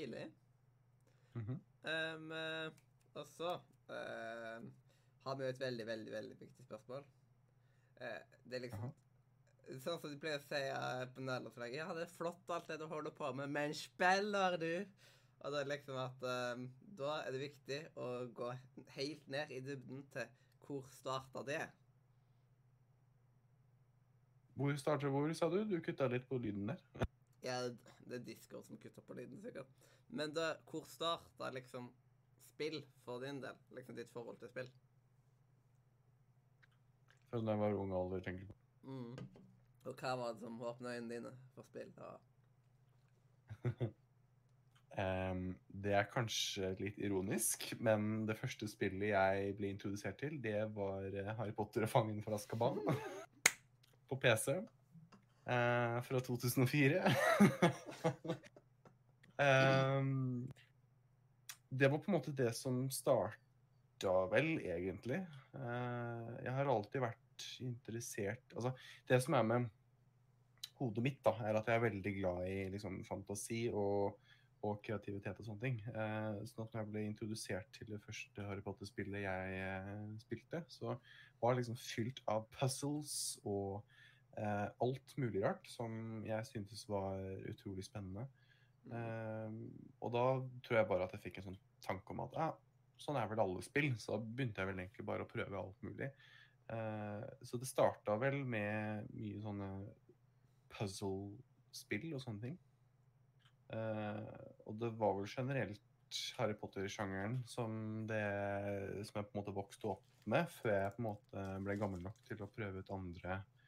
Stilig. -hmm. Um, og så eh, har vi jo et veldig, veldig veldig viktig spørsmål. Uh, det er liksom Sånn som de pleier å si eh, på nederlandslaget Ja, det er flott alt det du holder på med, men spiller du? Og det er liksom at um, Da er det viktig å gå helt ned i dybden til hvor starta det? Hvor starter hvor, sa du? Du kutta litt på lyden der. Ja, det er Discord som kutter på lyden, sikkert. Men da, hvor starta liksom spill for din del? Liksom ditt forhold til spill? Fra da jeg var ung alder, tenker du. Mm. Og hva var det som åpna øynene dine for spill? [laughs] Ehm, Det er kanskje litt ironisk, men det første spillet jeg ble introdusert til, det var eh, Harry Potter og fangen fra Azkaban på [laughs] PC eh, fra 2004. um, [laughs] det var på en måte det som starta vel, egentlig. Uh, jeg har alltid vært interessert Altså, det som er med hodet mitt, da, er at jeg er veldig glad i liksom, fantasi og, og kreativitet og sånne ting. Eh, sånn at når jeg ble introdusert til det første Harry Potter-spillet jeg eh, spilte, så var det liksom fylt av puzzles og alt mulig rart som jeg syntes var utrolig spennende. Eh, og da tror jeg bare at jeg fikk en sånn tanke om at ja, sånn er vel alle spill. Så da begynte jeg vel egentlig bare å prøve alt mulig. Eh, så det starta vel med mye sånne puzzle-spill og sånne ting. Eh, og det var vel generelt Harry Potter-sjangeren som, det- som jeg på en måte vokste opp med, før jeg på en måte ble gammel nok til å prøve ut andre eh,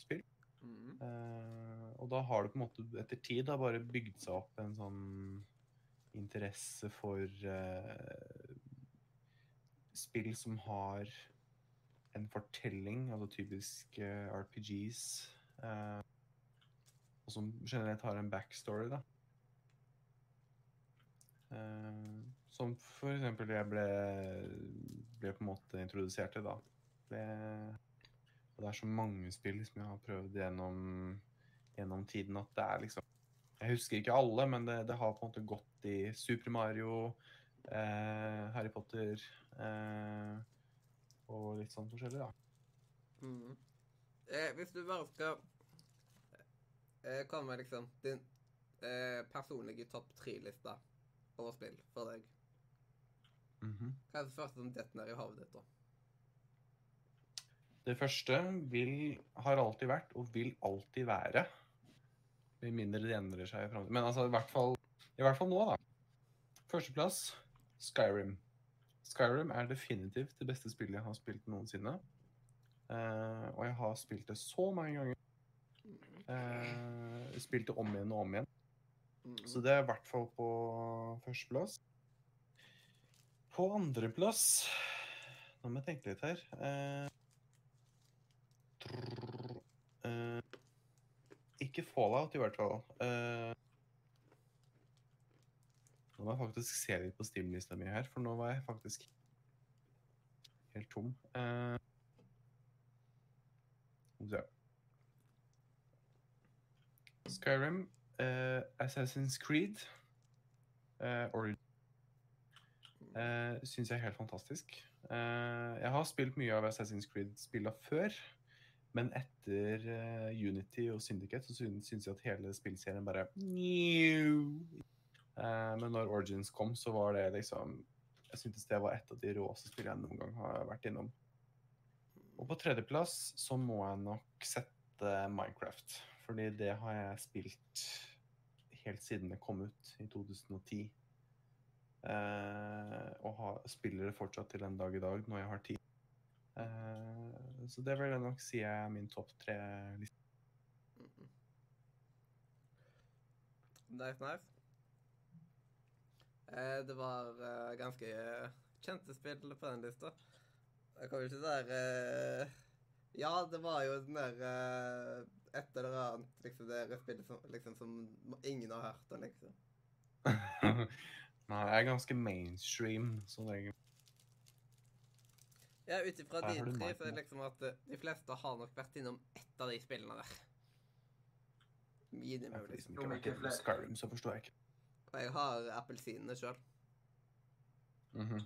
spill. Mm. Eh, og da har det på en måte etter tid da bare bygd seg opp en sånn interesse for eh, spill som har en fortelling, altså typisk eh, RPGs, eh, og som generelt har en backstory, da. Eh, som for eksempel jeg ble, ble på en måte introdusert til, da. Det, og det er så mange spill som jeg har prøvd gjennom, gjennom tiden at det er liksom Jeg husker ikke alle, men det, det har på en måte gått i Super Mario, eh, Harry Potter eh, og litt sånn forskjellig, da. Mm. Eh, hvis du bare skal eh, komme liksom din eh, personlige topp tre-liste over spill for deg, Mhm. hva er det første som detter ned i hodet ditt da? Det første vil, har alltid vært og vil alltid være Med mindre det endrer seg i framtiden. Men altså, i hvert, fall, i hvert fall nå, da. Førsteplass Skyrim. Skyrim er definitivt det beste spillet jeg har spilt noensinne. Uh, og jeg har spilt det så mange ganger. Uh, spilt det om igjen og om igjen. Så det er i hvert fall på førsteplass. På andreplass Nå må jeg tenke litt her. Eh, eh, ikke Fallout, i hvert fall. Uh, nå må jeg faktisk se litt på Steam-lista mi her, for nå var jeg faktisk helt tom. Uh. Skyrim, uh, Assassin's Creed, uh, Origin uh, syns jeg er helt fantastisk. Uh, jeg har spilt mye av Assassin's Creed-spilla før, men etter uh, Unity og Syndicate så syns, jeg at hele spillserien bare uh, Men når Origins kom, så var det liksom Jeg syntes det var et av de råeste spillene jeg noen gang har vært innom. Og på tredjeplass så må jeg nok sette Minecraft. Fordi det har jeg spilt helt siden det kom ut i 2010. Uh, og ha, spiller det fortsatt til en dag i dag når jeg har tid. Eh, så det vil jeg nok si er min topp tre-liste. Mhm. Nice, nice. Eh, det var eh, ganske kjente spill på den lista. Jeg kan jo ikke der eh, Ja, det var jo den der eh, Et eller annet liksom, det spillet som, liksom, som ingen har hørt om, liksom. [laughs] Nei, jeg er ganske mainstream sånn regel. Ja, ut ifra din tre, så er det liksom at eh, de fleste har nok vært innom ett av de spillene der. Minimum, for de liksom. som ikke har vært innom. Skyrim, så forstår jeg ikke. Og jeg har appelsinene sjøl. Mhm.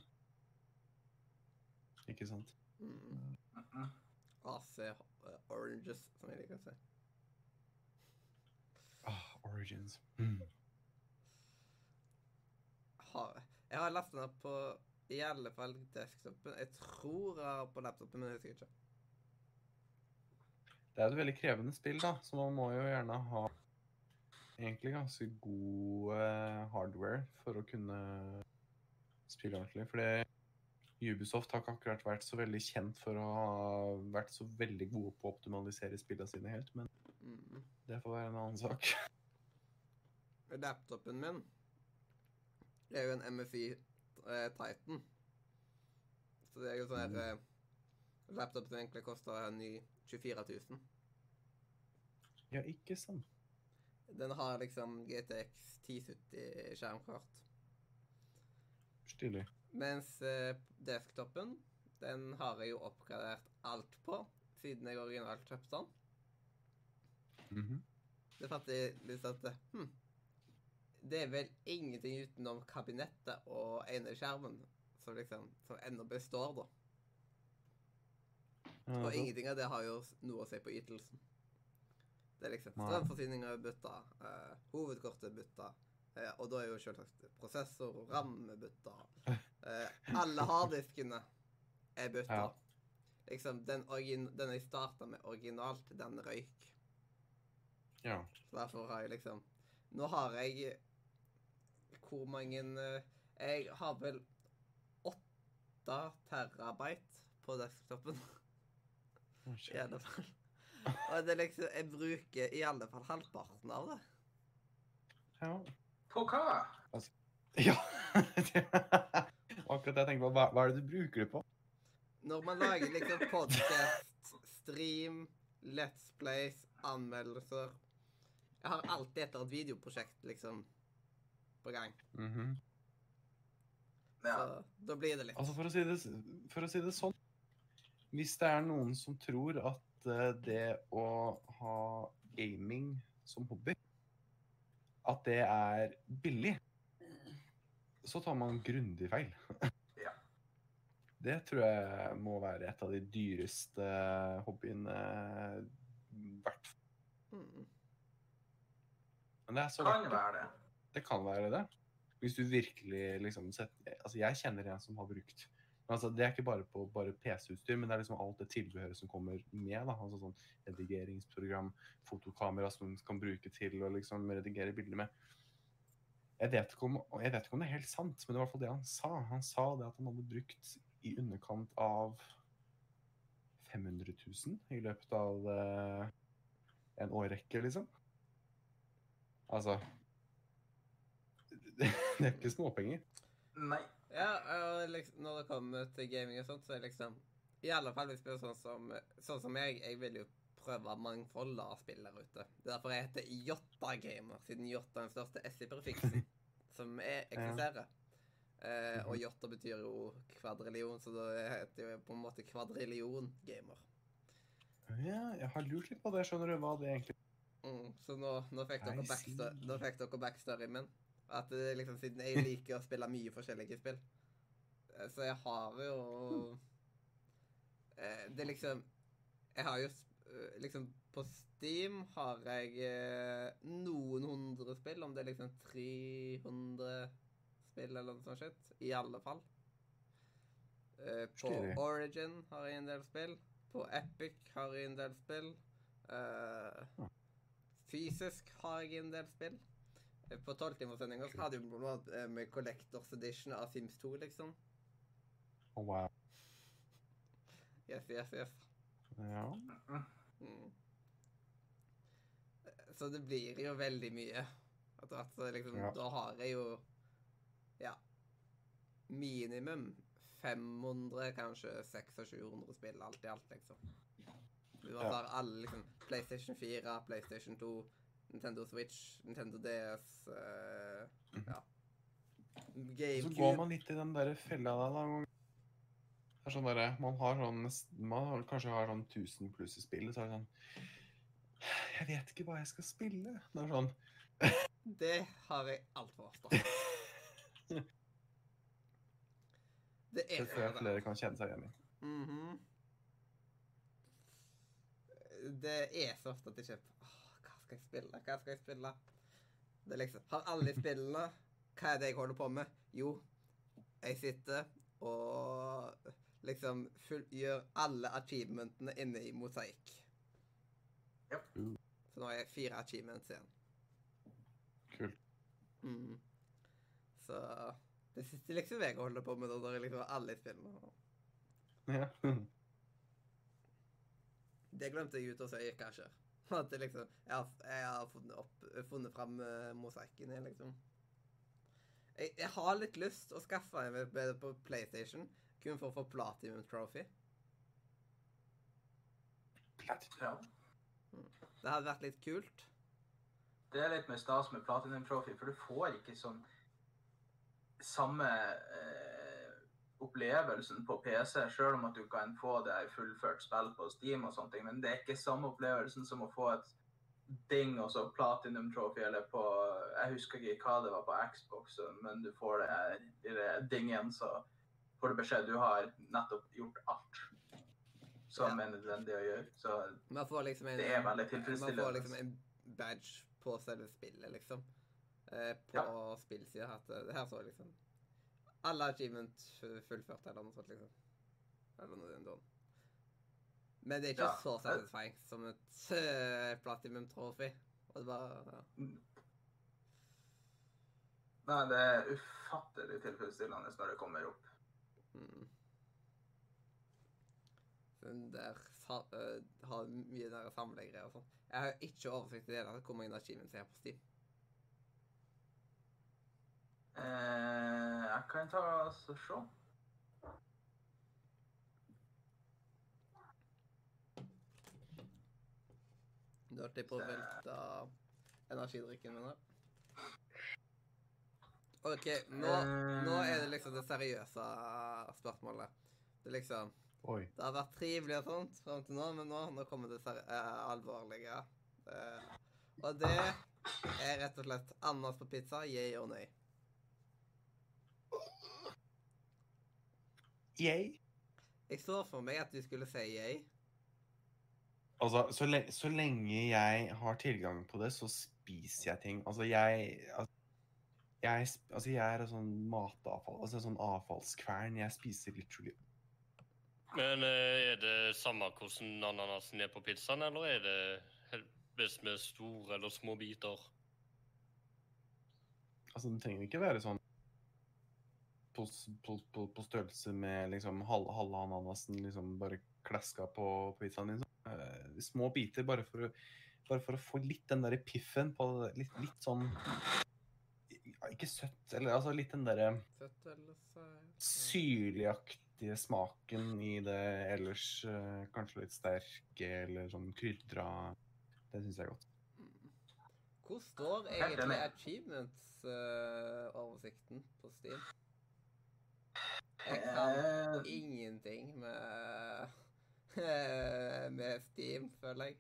Ikke sant? Mm. Mhm. AC eh, Oranges, som jeg liker å si. Ah, Origins. Mm. Har, jeg har lastet den opp på i alle fall desktopen. Jeg tror jeg har på laptopen, men jeg husker ikke. Det er et veldig krevende spill, da, så man må jo gjerne ha egentlig ganske god eh, hardware for å kunne spille ordentlig. Fordi Ubisoft har ikke akkurat vært så veldig kjent for å ha vært så veldig gode på å optimalisere spillene sine helt, men Mm. det får være en annen sak. Laptopen min er jo en MFI Titan. Så det er jo sånn her mm. Laptop som egentlig koster en ny 24 000. Ja, ikke sant. Den har liksom GTX 1070 skjermkort. Stilig. Mens eh, desktopen, den har jeg jo oppgradert alt på siden jeg originalt kjøpte den. Mhm. Det fant jeg litt at hm, Det er vel ingenting utenom kabinettet og ene skjermen som liksom som ennå består, da. Og ingenting av det har jo noe å si på ytelsen. Det er liksom strømforsyninga er bytta, uh, hovedkortet er bytta, uh, og da er jo selvsagt prosessor og ramme bytta. Uh, alle harddiskene er bytta. Ja. Liksom, den, den jeg starta med originalt, den røyk. ja. Så derfor har jeg liksom Nå har jeg Hvor mange eh, Jeg har vel åtte terabyte på desktopen. [laughs] I alle fall. Og det er liksom Jeg bruker i alle fall halvparten av det. Ja. På hva? [laughs] ja. [laughs] Akkurat det jeg tenkte på. Hva, hva er det du bruker det på? Når man lager liksom podcast, stream, Let's Plays, anmeldelser Jeg har alltid et eller annet videoprosjekt liksom på gang. Mhm. Ja. Så da blir det litt Altså, for å, si det, for å si det sånn Hvis det er noen som tror at eh, det å ha gaming som hobby At det er billig, så tar man grundig feil. Ja. [laughs] Det tror jeg må være et av de dyreste hobbyene hvert fall. mm. Men det er så Kan verdt det. være det. Det kan være det. Hvis du virkelig liksom setter Altså, jeg kjenner en som har brukt altså, Det er ikke bare på PC-utstyr, men det er liksom alt det tilbehøret som kommer med. da, altså sånn Redigeringsprogram, fotokamera som man kan bruke til å liksom redigere bilder med. Jeg vet, om, jeg vet ikke om det er helt sant, men det var i hvert fall det han sa. Han sa det at han hadde brukt i underkant av 500 000 i løpet av eh, en årrekke, liksom. Altså Det er ikke småpenger. Nei. Ja, og liksom, når det kommer til gaming og sånt, så er liksom I alle fall hvis det er sånn som, sånn som jeg, jeg vil jo prøve mangfoldet av spill der ute. Det er derfor jeg heter Jotta Gamer, siden Jotta er den største S-i-prefiksen [laughs] som er, eksisterer. Eh, og Jotta betyr jo kvadrillion, så da heter jeg på en måte Kvadrillion Gamer. Ja, jeg har lurt litt på det. Skjønner du hva det egentlig Mm, så nå, nå fikk dere backstory, see. nå fikk dere backstoryen min. At er liksom siden jeg liker å spille mye forskjellige spill. Eh, Så jeg har jo eh, Det er liksom Jeg har jo eh, liksom På Steam har jeg eh, noen hundre spill, om det er liksom 300 spill eller noe sånt shit. I alle fall. Eh, På Origin har jeg en del spill. På Epic har jeg en del spill. Eh, fysisk har jeg en del spill. På tolvtimerssendinga så hadde vi blant annet eh, med Collectors Edition av Sims 2, liksom. Oh, wow. Yes, yes, yes. Ja. Mm. Så det blir jo veldig mye. etter hvert. så liksom, Ja. Da har jeg jo ja minimum 500, kanskje 600-700 spill alt i alt, liksom. Du Ja. tar alle liksom PlayStation 4, PlayStation 2, Nintendo Switch, Nintendo DS eh, Ja. Så går man litt i den der fella der, da. Det er sånn derre Man har sånn Man har, kanskje har sånn 1000 pluss i spillet, så er det sånn Jeg vet ikke hva jeg skal spille. Det er sånn [laughs] Det har jeg altfor ofte. [laughs] Det er Det tror jeg flere kan kjenne seg igjen i. Mhm. Det er så ofte at jeg Hva skal jeg spille? Hva skal jeg spille? Det er liksom Har alle spillene Hva er det jeg holder på med? Jo, jeg sitter og liksom full, gjør alle achievementene inne i mosaikk. Uh. Så nå har jeg fire achievements igjen. Kult. Mhm. Så det siste liksom jeg holder på med da når jeg liksom har alle spillene. Ja. [laughs] Det glemte jeg ut å si, kanskje. At liksom Jeg har, jeg har funnet, opp, funnet fram uh, mosaikken her, liksom. Jeg, jeg har litt lyst å skaffe meg bedre på PlayStation, kun for å få Platinum Trophy. Ja. Det hadde vært litt kult. Det er litt med stas med Platinum Trophy, for du får ikke sånn samme eh, opplevelsen på PC, selv om at du kan få det i fullført spill på Steam og sånne ting, men det er ikke samme opplevelsen som å få et ding og så Platinum Trophy eller på Jeg husker ikke hva det var på Xbox, men du får det det lille dingen, så får du beskjed du har nettopp gjort alt som Ja. er nødvendig å gjøre. Så Man får liksom en, det er veldig man får liksom en badge på selve spillet, liksom. Eh, på Ja. spillsida. Det her så liksom Alle achievement fullført, eller noe sånt, liksom. Eller noe sånt. Men det er ikke Ja. så satisfying som et uh, Platinum Trophy. Og det bare ja. Nei, det er ufattelig tilfredsstillende når det kommer opp. Mm. Den der sa, uh, har mye der samlegreier og sånn. Jeg har ikke oversikt i det hele tatt hvor mange achievements jeg har på Steam. Eh, jeg kan ta og se. Du har på å velte energidrikken min her. OK, nå, nå er det liksom det seriøse spørsmålet. Det er liksom Oi. Det har vært trivelig og sånt fram til nå, men nå, nå kommer det seri eh, alvorlige. Eh, og det er rett og slett ananas på pizza, yeah og nei. Yay. Jeg så for meg at du skulle si yay. Altså, så, le så lenge jeg har tilgang på det, så spiser jeg ting. Altså, jeg altså, jeg, altså, jeg er sånn matavfall, altså en sånn avfallskvern. Jeg spiser literally Men eh, er det samme hvordan ananasen er på pizzaen, eller er det hel- best med store eller små biter? Altså, den trenger ikke være sånn på, på, på, på størrelse med liksom halve, halve ananasen liksom bare klaska på, på pizzaen din. Så, eh, små biter, bare for, å, bare for å få litt den derre piffen på det, litt, litt sånn Ikke søtt, eller altså litt den derre syrligaktige smaken i det ellers uh, kanskje litt sterke eller sånn krydra. Det syns jeg er godt. Hvor står egentlig achievements-oversikten på Steam? Jeg kan ingenting med, [laughs] med Steam, føler jeg.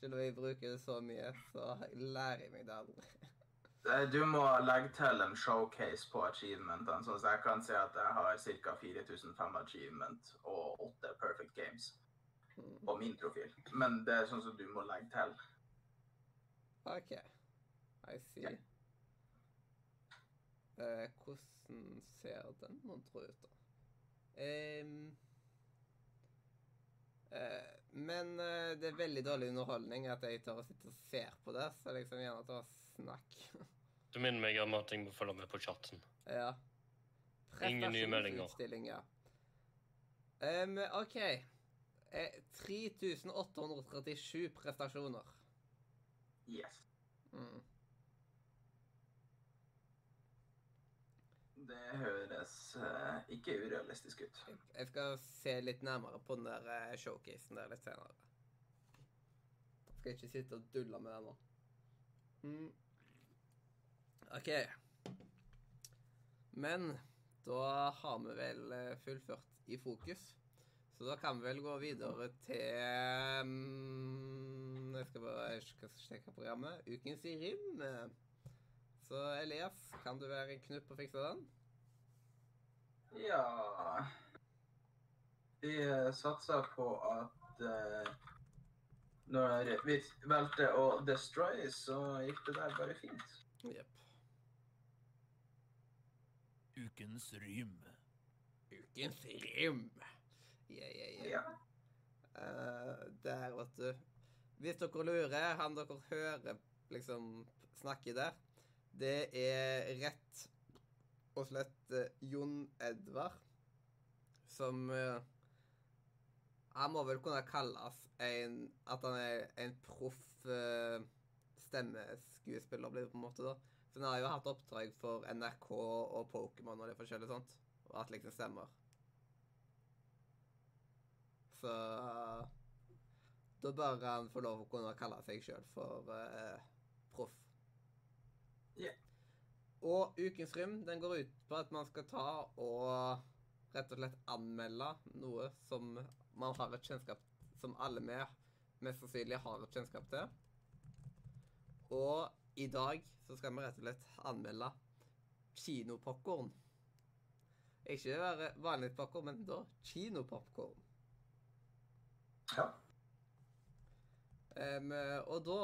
Selv om jeg bruker det så mye, så lærer jeg meg det aldri. [laughs] eh, du må legge til en showcase på achievementene, sånn at jeg kan si at jeg har ca. 4005 achievement og 8 perfect games på min profil. Men det er sånn som du må legge til. OK. I see. Yeah. Eh, hvordan ser den montra ut, da? Ehm, eh, men eh, det er veldig dårlig underholdning at jeg tør å sitte og ser på det, så liksom gjerne ta snakk. [laughs] Du minner meg om at jeg må følge med på chatten. ja. Ingen nye meldinger. Ehm, OK. Eh, 3837 prestasjoner. Yes. Mm. Det høres uh, ikke urealistisk ut. Jeg- skal se litt nærmere på den der eh, showcasen der litt senere. Jeg skal ikke sitte og dulle med den nå. Mm. OK. Men da har vi vel eh, fullført i fokus. Så da kan vi vel gå videre til um, Jeg skal bare sjekke programmet. Ukens i rim. Så Elias, kan du være en knupp og fikse den? Ja Vi eh, satser på at uh, når vi valgte å destroy, så gikk det der bare fint. Jepp. Ukens rym. Ukens rym. Yeah, yeah, yeah. Ja. Uh, der, vet du. Hvis dere lurer, han dere hører liksom snakke der, det er rett og slett eh, Jon Edvard, som eh, Han må vel kunne kalles en At han er en proff eh, stemmeskuespiller, blir det på en måte, da. Så han har jo hatt oppdrag for NRK og Pokémon og det forskjellige sånt. Og at liksom stemmer. Så da bør han få lov å kunne kalle seg sjøl for uh, proff. Ja. Og ukens rym den går ut på at man skal ta og rett og slett anmelde noe som man har et kjennskap Som alle med mest sannsynlig har et kjennskap til. Og i dag så skal vi rett og slett anmelde kinopopkorn. Ikke være vanlig popkorn, men da kinopopkorn. Ja. Um, og da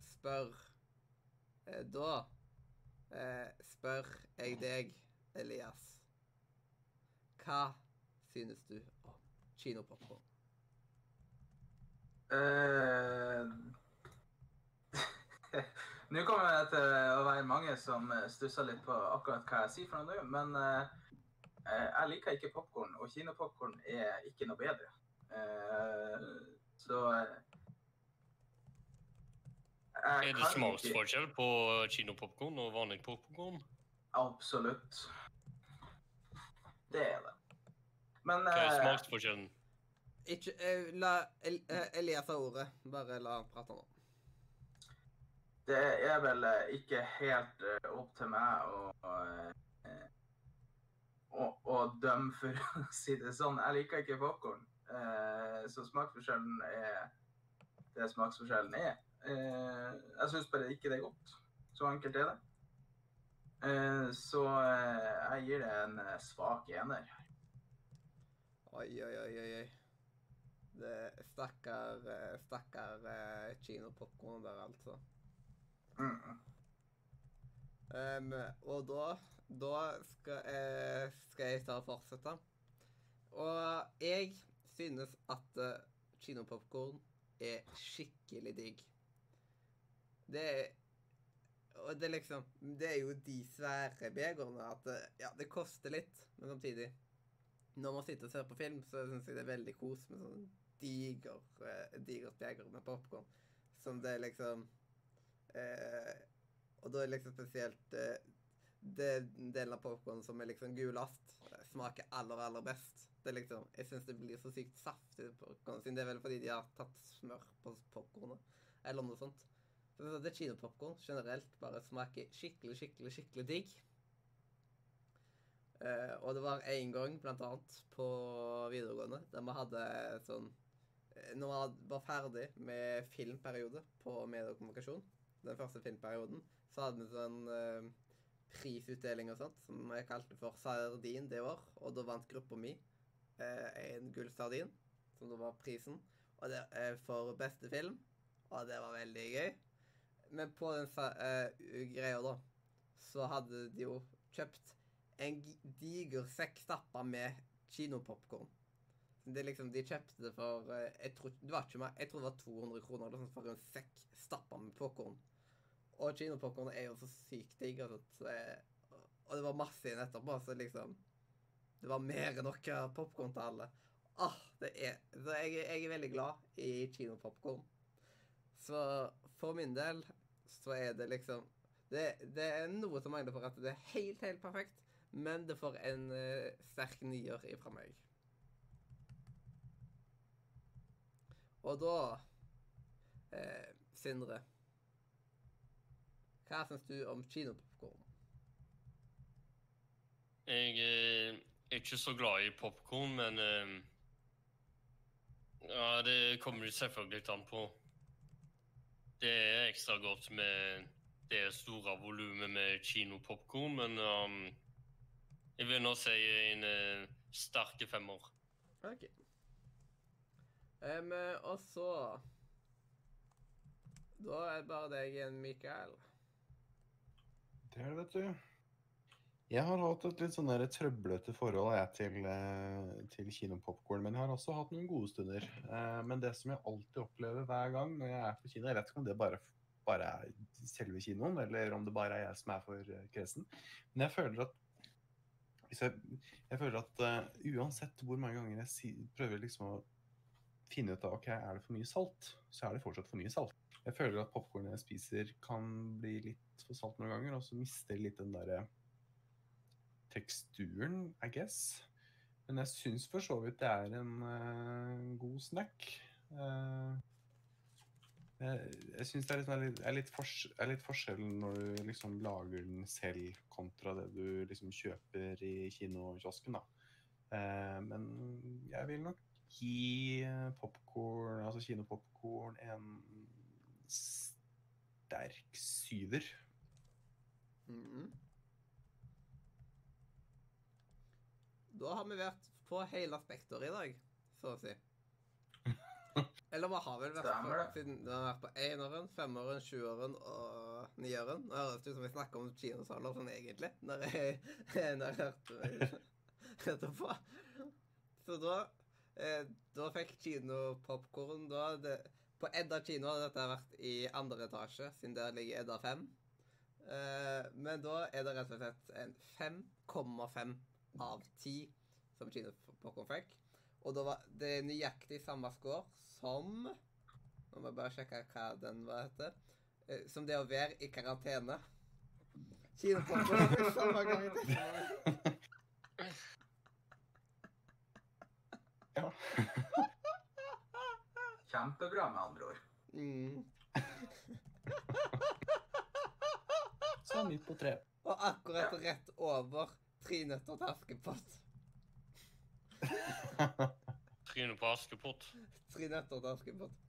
spør eh, Da eh, spør jeg deg, Elias. Hva synes du om kinopopkorn? Uh, [laughs] Nå kommer det til å være mange som eh, stusser litt på akkurat hva jeg sier for noe nå, men eh, jeg liker ikke popkorn, og kinopopkorn er ikke noe bedre. Uh, så jeg Er det smaksforskjell på kinopopkorn og vanlig popkorn? Absolutt. Det er det. Men Hva er eh, smaksforskjellen? Ikke eh, La El eh, Elias ha ordet. Bare la han prate nå. det er vel eh, ikke helt opp til meg å, å, å dømme, for [laughs] å si det sånn. Jeg liker ikke popkorn. Eh, så smaksforskjellen er det smaksforskjellen er. Eh, jeg syns bare ikke det er godt. Så enkelt er det. Eh, så eh, jeg gir det en eh, svak ener. Oi, oi, oi, oi. Det Stakkar eh, Stakkar eh, kinopopkorn der, altså. Mm. Um, og da Da skal, jeg, skal jeg ta og fortsette. Og jeg synes at uh, kinopopkorn er skikkelig digg. Det er Og det liksom Det er jo de svære begerne at eh, Ja, det koster litt, men samtidig Når man sitter og ser på film, så syns jeg det er veldig kos med sånn diger, eh, digert beger med popkorn. Som det liksom eh, Og da er det liksom spesielt eh, det delen av popkorn som er liksom gulast, eh, smaker aller, aller best. Det er liksom, Jeg syns det blir så sykt saftig popkorn, siden det er vel fordi de har tatt smør på popkornet, eller noe sånt. Så det kinopopkorn generelt bare smaker skikkelig, skikkelig, skikkelig digg. Eh, og det var en gang, blant annet, på videregående, der vi hadde sånn eh, Når vi var ferdig med filmperiode på medie og kommunikasjon, den første filmperioden, så hadde vi sånn eh, prisutdeling og sånt, som jeg kalte for Sardin det år. Og da vant gruppa mi en en gullsardin, som da var prisen, det for beste film. Og det var veldig gøy. Men på den eh, greia, da, så hadde de jo kjøpt en diger sekk stappa med kinopopkorn. Det liksom, De kjøpte det for eh, jeg tror, det var ikke mer, jeg tror det var 200 kroner eller sånt for en sekk stappa med popkorn. Og kinopopkorn er jo så sykt digg. Altså, så og det var masse igjen etterpå, så liksom Det var mer enn nok popkorn til alle. Ah, det er, så jeg, jeg er veldig glad i kinopopkorn. Så for min del så er det liksom det, det er noe som mangler for at det er helt, helt perfekt, men det får en uh, sterk nier ifra meg. Og da eh, Sindre. Hva syns du om kinopopkorn? Jeg eh, er ikke så glad i popkorn, men Ja, det kommer selvfølgelig selvfølgelig an på. Det er ekstra godt med det store volumet med kinopopkorn, men um, jeg vil nå si en uh, sterke femmer. OK. Um, og så Da er det bare deg igjen, Mikael. Det er det, vet du. Jeg har hatt et litt sånn trøblete forhold jeg, til, eh, til kinopopkorn, men jeg har også hatt noen gode stunder. Eh, Men det som jeg alltid opplever hver gang når jeg er på kino Jeg vet ikke om det bare, bare er selve kinoen, eller om det bare er jeg som er for eh, kresen. Men jeg føler at jeg, jeg føler at uh, uansett hvor mange ganger jeg si, prøver liksom å finne ut av ok, er det for mye salt, så er det fortsatt for mye salt. Jeg føler at popkornet jeg spiser, kan bli litt for salt noen ganger, og så mister litt den derre teksturen, I guess. Men jeg syns for så vidt det er en uh, god snack. Uh, jeg jeg syns det er litt, er litt, er, litt fors litt forskjell når du liksom lager den selv, kontra det du liksom kjøper i kinokiosken, da. Uh, men jeg vil nok gi popkorn, altså kinopopkorn, en sterk syver. Mhm. Da har vi vært på hele spekteret i dag, så å si. [laughs] Eller vi har vel vært på, siden vi har vært på eneren, femåren, sjuåren og nieren. Nå høres det ut som vi snakker om kinosaler sånn egentlig, når jeg, [laughs] når jeg hørte, det [laughs] på. Så da, eh, da fikk kino popkorn da det, På Edda kino hadde dette vært i andre etasje, siden der ligger Edda 5. Eh, men da er det rett og slett en 5,5 av ti som kinopopkorn fikk. Og da var det nøyaktig samme score som Nå må jeg bare sjekke hva den var heter. Eh, Som det å være i karantene. Kinopopkorn [laughs] fikk samme gang. Ja. Kjempebra, med andre ord. Mm. Så midt på tre. Og akkurat rett over Tre nøtter til Askepott. [laughs] Trynet på Askepott. Tre nøtter til Askepott.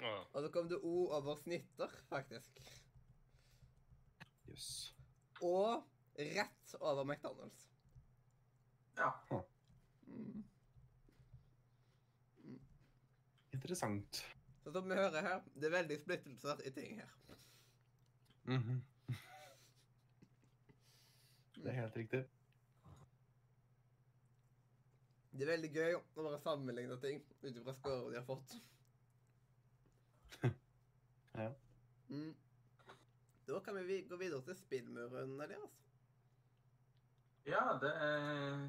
Ja. Og så kom det O over snitter, faktisk. Jøss. Og rett over McDonald's. Ja. Mm. Interessant. Så som vi hører her, det er veldig splittelser i ting her. Mhm. Det er helt riktig. Det er veldig gøy å bare sammenligne ting ut ifra scorer de har fått. [laughs] Ja. Mm. Da kan vi gå videre til spillmuren, Elias. ja, det er...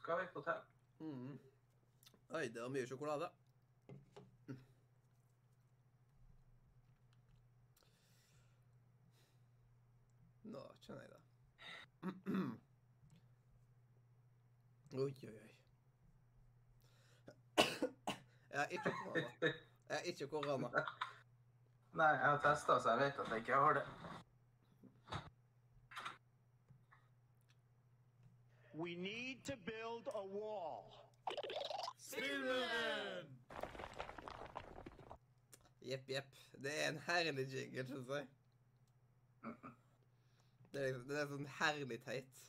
skal vi få til. Mm. Oi, det var mye sjokolade. Mm. Nå kjenner jeg det. Oi, oi, oi. Jeg har ikke korona. Jeg har ikke korona. Nei, jeg har testa, så jeg vet at jeg ikke har det. We need to build a wall. Jepp, jepp. Det er en herlig jingle, syns jeg. Det er, det er sånn herlig teit.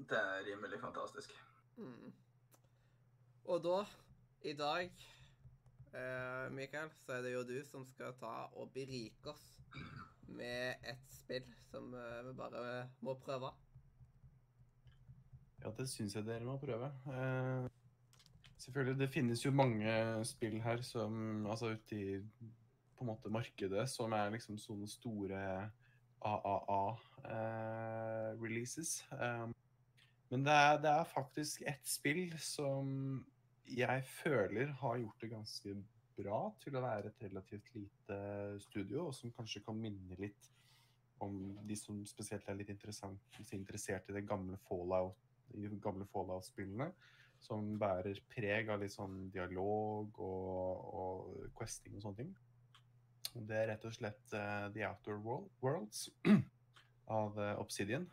Det er rimelig fantastisk. Mm. Og da, i dag, eh, Mikael, så er det jo du som skal ta og berike oss med et spill som eh, vi bare må prøve. Ja, det syns jeg dere må prøve. Eh, selvfølgelig, det finnes jo mange spill her som Altså ute i på en måte markedet som er liksom sånne store AAA-releases. Eh, men det er, det er faktisk ett spill som jeg føler har gjort det ganske bra til å være et relativt lite studio, og som kanskje kan minne litt om de som spesielt er litt interessert i det gamle Fallout de gamle Fallout-spillene, som bærer preg av litt sånn dialog og, og questing og sånne ting. Det er rett og slett uh, The Outdoor Worlds [clears throat] av uh, Obsidian.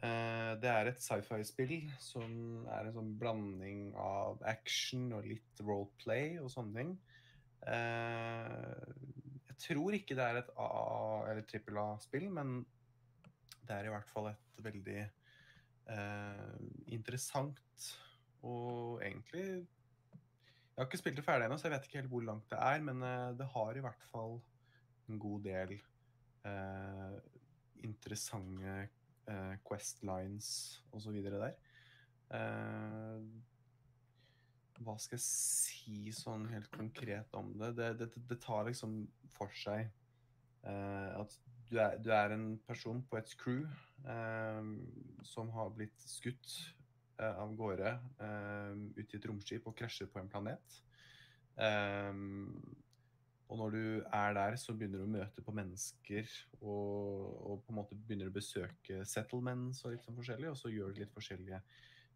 Uh, det er et sci-fi-spill som er en sånn blanding av action og litt roleplay og sånne ting. Jeg tror ikke det er et AA- eller trippel A-spill, men det er i hvert fall et veldig interessant og egentlig Jeg har ikke spilt det ferdig ennå, så jeg vet ikke helt hvor langt det er, men eh, det har i hvert fall en god del eh, interessante eh, questlines osv. der. Eh, hva skal jeg si sånn helt konkret om det? Det, det, det tar liksom for seg eh, at du er, du er en person på et crew eh, som har blitt skutt av gårde eh, ut i et romskip og krasjer på en planet. Ehm, og når du er der, så begynner du å møte på mennesker og, og på en måte begynner å besøke settlements og litt sånn forskjellig, og så gjør du litt forskjellige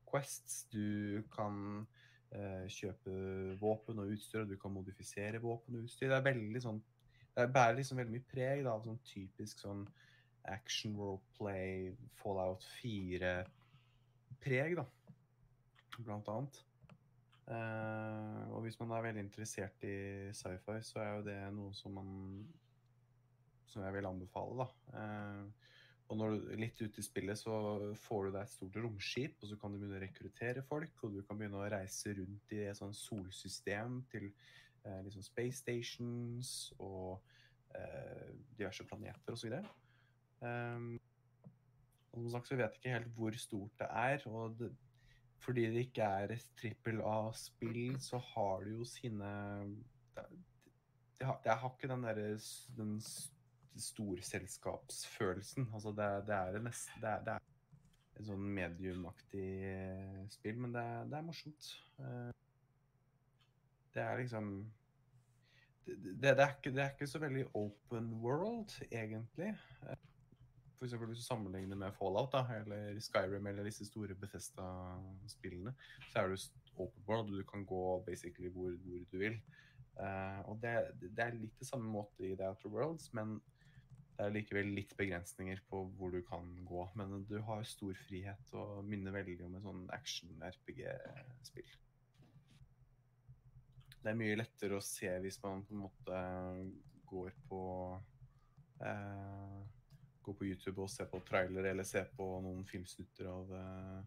quests. Du kan eh, kjøpe våpen og utstyr, og du kan modifisere våpen og utstyr. Det er veldig sånn Det bærer liksom veldig mye preg da, av sånn typisk sånn action roleplay, Fallout 4-preg, da. Blant annet. Uh, og hvis man er veldig interessert i sci-fi, så er jo det noe som man Som jeg vil anbefale, da. Uh, og når du litt ute i spillet, så får du deg et stort romskip, og så kan du begynne å rekruttere folk, og du kan begynne å reise rundt i et sånn solsystem til uh, liksom space stations og diverse planeter osv. Um, og som sagt så vet ikke helt hvor stort det er. og det, fordi det ikke er et trippel A-spill, så har det jo sine Det, det, har, det har ikke den derre den storselskapsfølelsen. Altså det, det er det nesten det, er- det er et sånn mediumaktig eh, spill, men det, det er morsomt. Eh, Det er liksom det, det, er ikke, det er ikke så veldig open world, egentlig. For eksempel hvis du sammenligner med Fallout da, eller Skyrim eller disse store Bethesda-spillene, så er du open world, og du kan gå basically hvor, hvor du vil. Uh, og det, det er litt det samme måte i The Outer Worlds, men det er likevel litt begrensninger på hvor du kan gå. Men du har stor frihet og minner veldig om en sånn action-RPG-spill. Det er mye lettere å se hvis man på en måte går på eh, Går på YouTube og se på trailere eller se på noen filmsnutter av eh,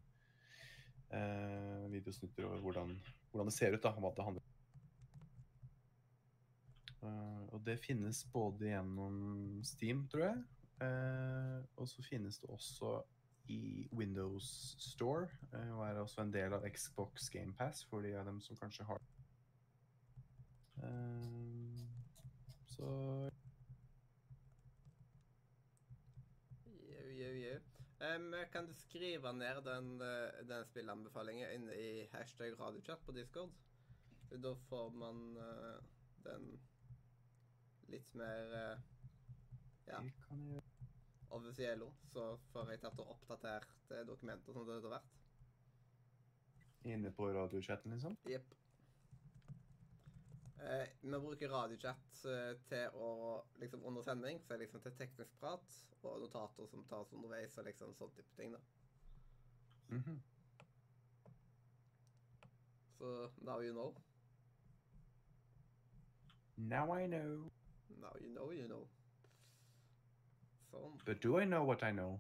eh, videosnutter over hvordan, hvordan det ser ut, da, hva det handler om. Eh, og det finnes både gjennom Steam, tror jeg, uh, og så finnes det også i Windows Store, uh, og er også en del av Xbox GamePass for de av dem som kanskje har det. Så Jau, jau, Em, kan du skrive ned den, eh, den spillanbefalingen inne i hashtag radiochat på Discord? Da får man uh, den litt mer uh, Ja. kan. Så får jeg tatt og oppdatert dokumenter som det har vært. Inne på radiochatten, liksom? Jepp. Eh, vi bruker radiochat eh, til å liksom under sending, så er liksom til teknisk prat og notater som tas underveis og liksom sånn type ting, da. Mhm. Så now you know. Now I know. Now you know, you know. Sånn. But do I know what I know?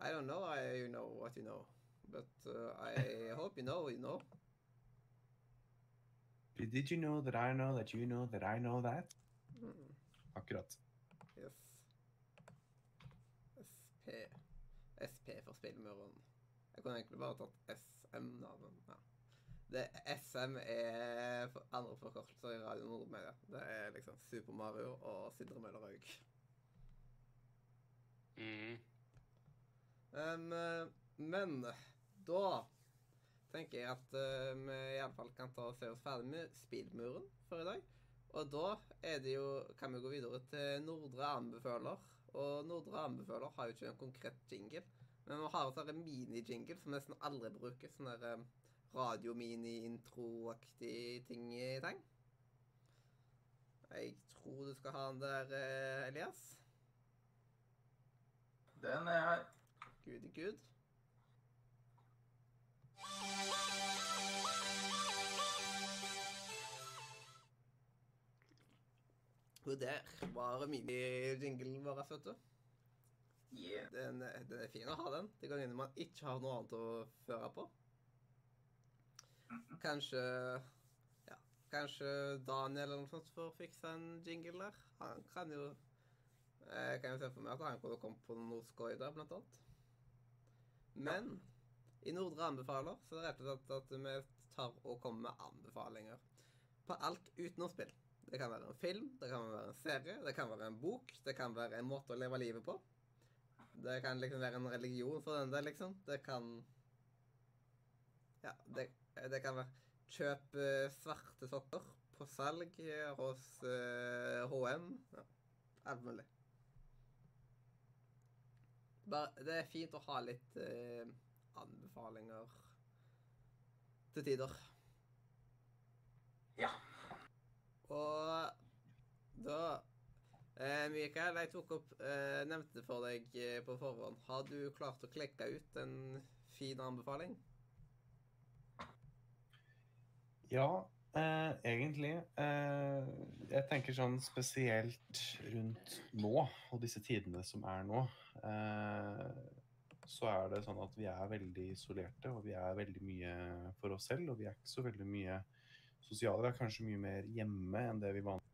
I don't know I you know what you know. But uh, I hope you know, you know. Did you know that I know that you know that I know that? Mm. Akkurat. Yes. SP. SP for spillmuren. Jeg kunne egentlig bare tatt SM, da, men ja. Det SM er for andre forkortelser i Radio Nordmedia. Det er liksom Super Mario og Sindre Møller Haug. Mhm. Um, men da tenker jeg at uh, vi iallfall kan ta og se oss ferdig med spillmuren for i dag. Og da er det jo, kan vi gå videre til Nordre anbefaler. Og Nordre anbefaler har jo ikke en konkret jingle, men vi har en mini-jingle som nesten aldri brukes. Sånn der eh, radio-mini-intro-aktig ting i tang. Jeg tror du skal ha den der, eh, Elias. Den er her. Gud gud. Og der var mini-jinglen vår, vet du. Yeah. Den, er- den er fin å ha den. De gangene man ikke har noe annet å føre på. Kanskje Ja, kanskje Daniel eller noe sånt får fiksa en jingle der. Han kan jo Jeg kan jo se for meg at han kunne kommet på noe skøy der, blant annet. Men i Nordre anbefaler så er det rett og slett at vi tar og kommer med anbefalinger på alt utenom spill. Det kan være en film, det kan være en serie, det kan være en bok, det kan være en måte å leve livet på. Det kan liksom være en religion for den del, liksom. Det kan Ja, det, det kan være Kjøp eh, svarte sokker på salg hos eh, HM. Ja, alt mulig. Bare, det er fint å ha litt eh, anbefalinger til tider. Ja. Og da eh, Mikael, jeg tok opp eh, Nevnte for deg eh, på forhånd. Har du klart å klekke ut en fin anbefaling? Ja, eh, egentlig. Eh, jeg tenker sånn spesielt rundt nå, og disse tidene som er nå, eh, så er det sånn at vi er veldig isolerte, og vi er veldig mye for oss selv, og vi er ikke så veldig mye sosiale. Vi er kanskje mye mer hjemme enn det vi vanligvis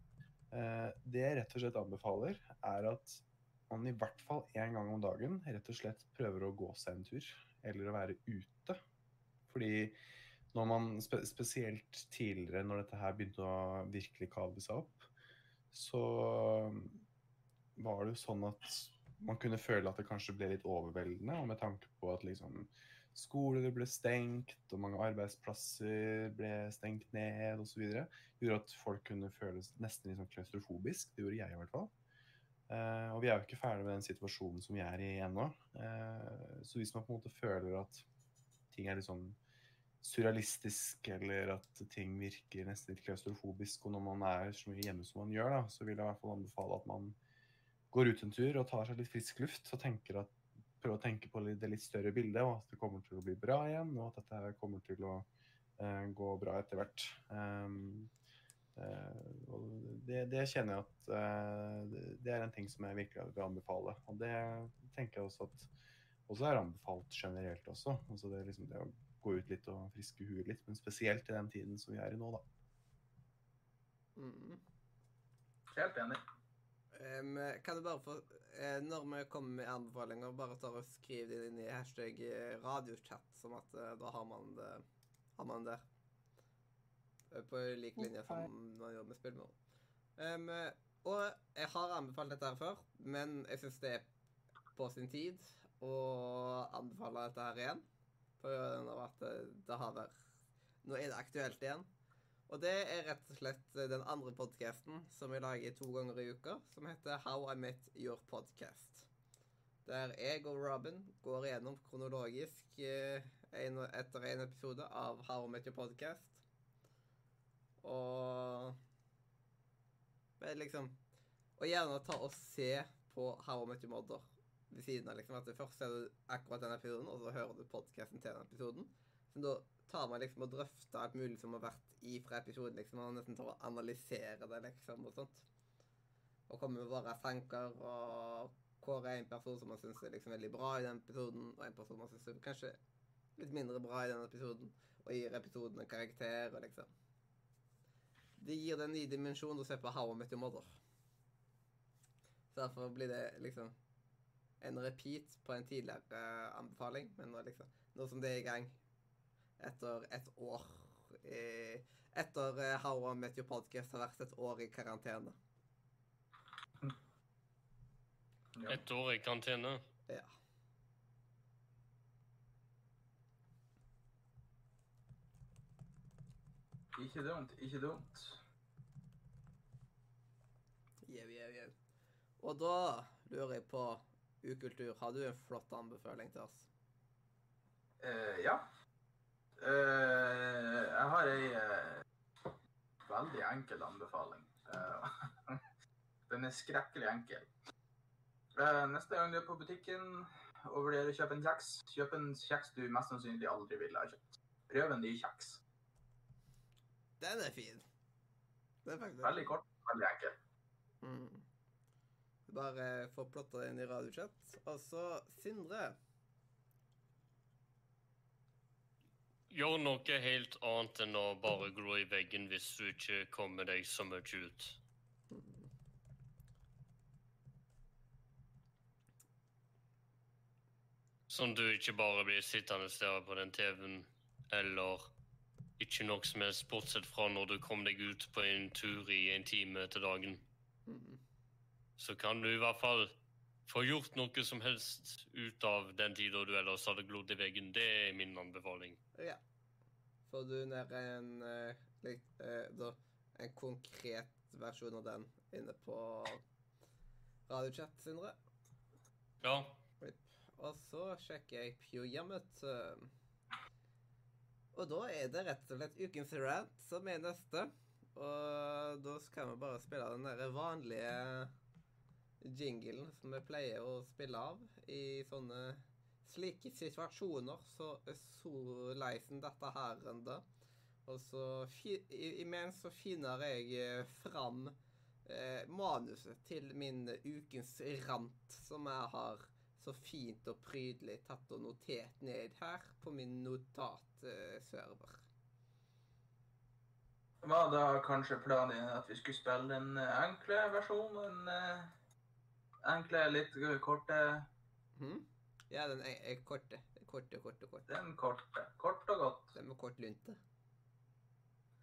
Eh, det jeg rett og slett anbefaler, er at man i hvert fall én gang om dagen rett og slett prøver å gå seg en tur, eller å være ute. Fordi når man, spesielt tidligere, når dette her begynte å virkelig kave seg opp, så var det jo sånn at man kunne føle at det kanskje ble litt overveldende, og med tanke på at liksom skoler ble stengt, og mange arbeidsplasser ble stengt ned osv., gjorde at folk kunne føles nesten sånn klaustrofobisk. Det gjorde jeg i hvert fall. Uh, og vi er jo ikke ferdig med den situasjonen som vi er i ennå. Uh, så hvis man på en måte føler at ting er litt sånn surrealistisk, eller at ting virker nesten litt klaustrofobisk, og når man er så mye hjemme som man gjør, da, så vil jeg i hvert fall anbefale at man går ut en tur og tar seg litt frisk luft og at, prøver å tenke på det litt større bildet, og at det kommer til å bli bra igjen, og at dette kommer til å uh, gå bra etter hvert. Um, uh, det, det kjenner jeg at uh, det- det er en ting som jeg virkelig vil anbefale. Og det tenker jeg også at også er anbefalt generelt også. Altså det, liksom det å gå ut litt og friske huet litt, men spesielt i den tiden som vi er i nå, da. Mm. Helt enig. Em, kan du bare få uh, Når vi kommer med anbefalinger, bare ta og skriv det inn i hashtag eh, radiochat, sånn at uh, da har man det har man der. Uh, På lik linje som man gjør med spillmål. Um, og jeg har anbefalt dette her før, men jeg syns det er på sin tid å anbefale dette her igjen. For det at eh, det har vært Nå er det aktuelt igjen. Og det er rett og slett eh, den andre podcasten som vi lager to ganger i uka, som heter How I Met Your Podcast. Der jeg og Robin går igjennom kronologisk eh, etter en episode av How I Met Your Podcast. Og men liksom Og gjerne ta og se på How I Met Your Mother ved siden av. liksom At Først ser du akkurat den episoden, og så hører du podcasten til den episoden. Så da tar man liksom og drøfter alt mulig som har vært i fra episoden, liksom, og nesten tar og analyserer det, liksom, og sånt. Og kommer med våre tanker, og hvor er en person som man syns er liksom veldig bra i den episoden, og en person man syns er kanskje litt mindre bra i den episoden, og gir episoden en karakter, og liksom Det gir det en ny dimensjon å se på How I Met Your Mother. Så derfor blir det liksom en repeat på en tidligere eh, anbefaling, men nå liksom Nå som det er i gang etter et år i, Etter eh, How I Met Your Podcast har vært et år i karantene. Ja. Et år i karantene. Ja. Ikke dumt, ikke dumt. Jau, jau, jau. Og da lurer jeg på, ukultur, har du en flott anbefaling til oss? Eh, ja. Eh, jeg har ei uh, veldig enkel anbefaling. Uh, [laughs] den er skrekkelig enkel. Neste gang du er på butikken og vurderer å kjøpe en kjeks, kjøp en kjeks du mest sannsynlig aldri ville ha kjøpt. Prøv en ny kjeks. Den er fin. Den er faktisk Veldig kort, veldig enkel. Mm. Bare få plotta det inn i radiochat. Og så Sindre. Gjør noe helt annet enn å bare glo i veggen hvis du ikke kommer deg så mye ut. Sånn du ikke bare blir sittende der på den TV-en, eller ikke noe som helst, bortsett fra når du kom deg ut på en tur i en time til dagen. Mm. Så kan du i hvert fall få gjort noe som helst ut av den tida du ellers hadde glodd i veggen. Det er min anbefaling. Ja. Får du ned en uh, en konkret versjon av den inne på Radiochat, Sindre. Ja. Og så sjekker jeg Pyjamet. Og da er det rett og slett ukens rant som er neste. Og da skal vi bare spille den der vanlige jinglen som vi pleier å spille av i sånne slike situasjoner. Så så leisen dette her enda. Og så imens så finner jeg eh, fram eh, manuset til min ukens rant, som jeg har så fint og prydelig tatt og notert ned her på min notatserver. Var da kanskje planen at vi skulle spille eh, enkle versjonen? Enkle, litt korte Mm. Ja, den er, er korte. Korte, korte, korte. Den korte. Kort og godt. Den med kort lunte.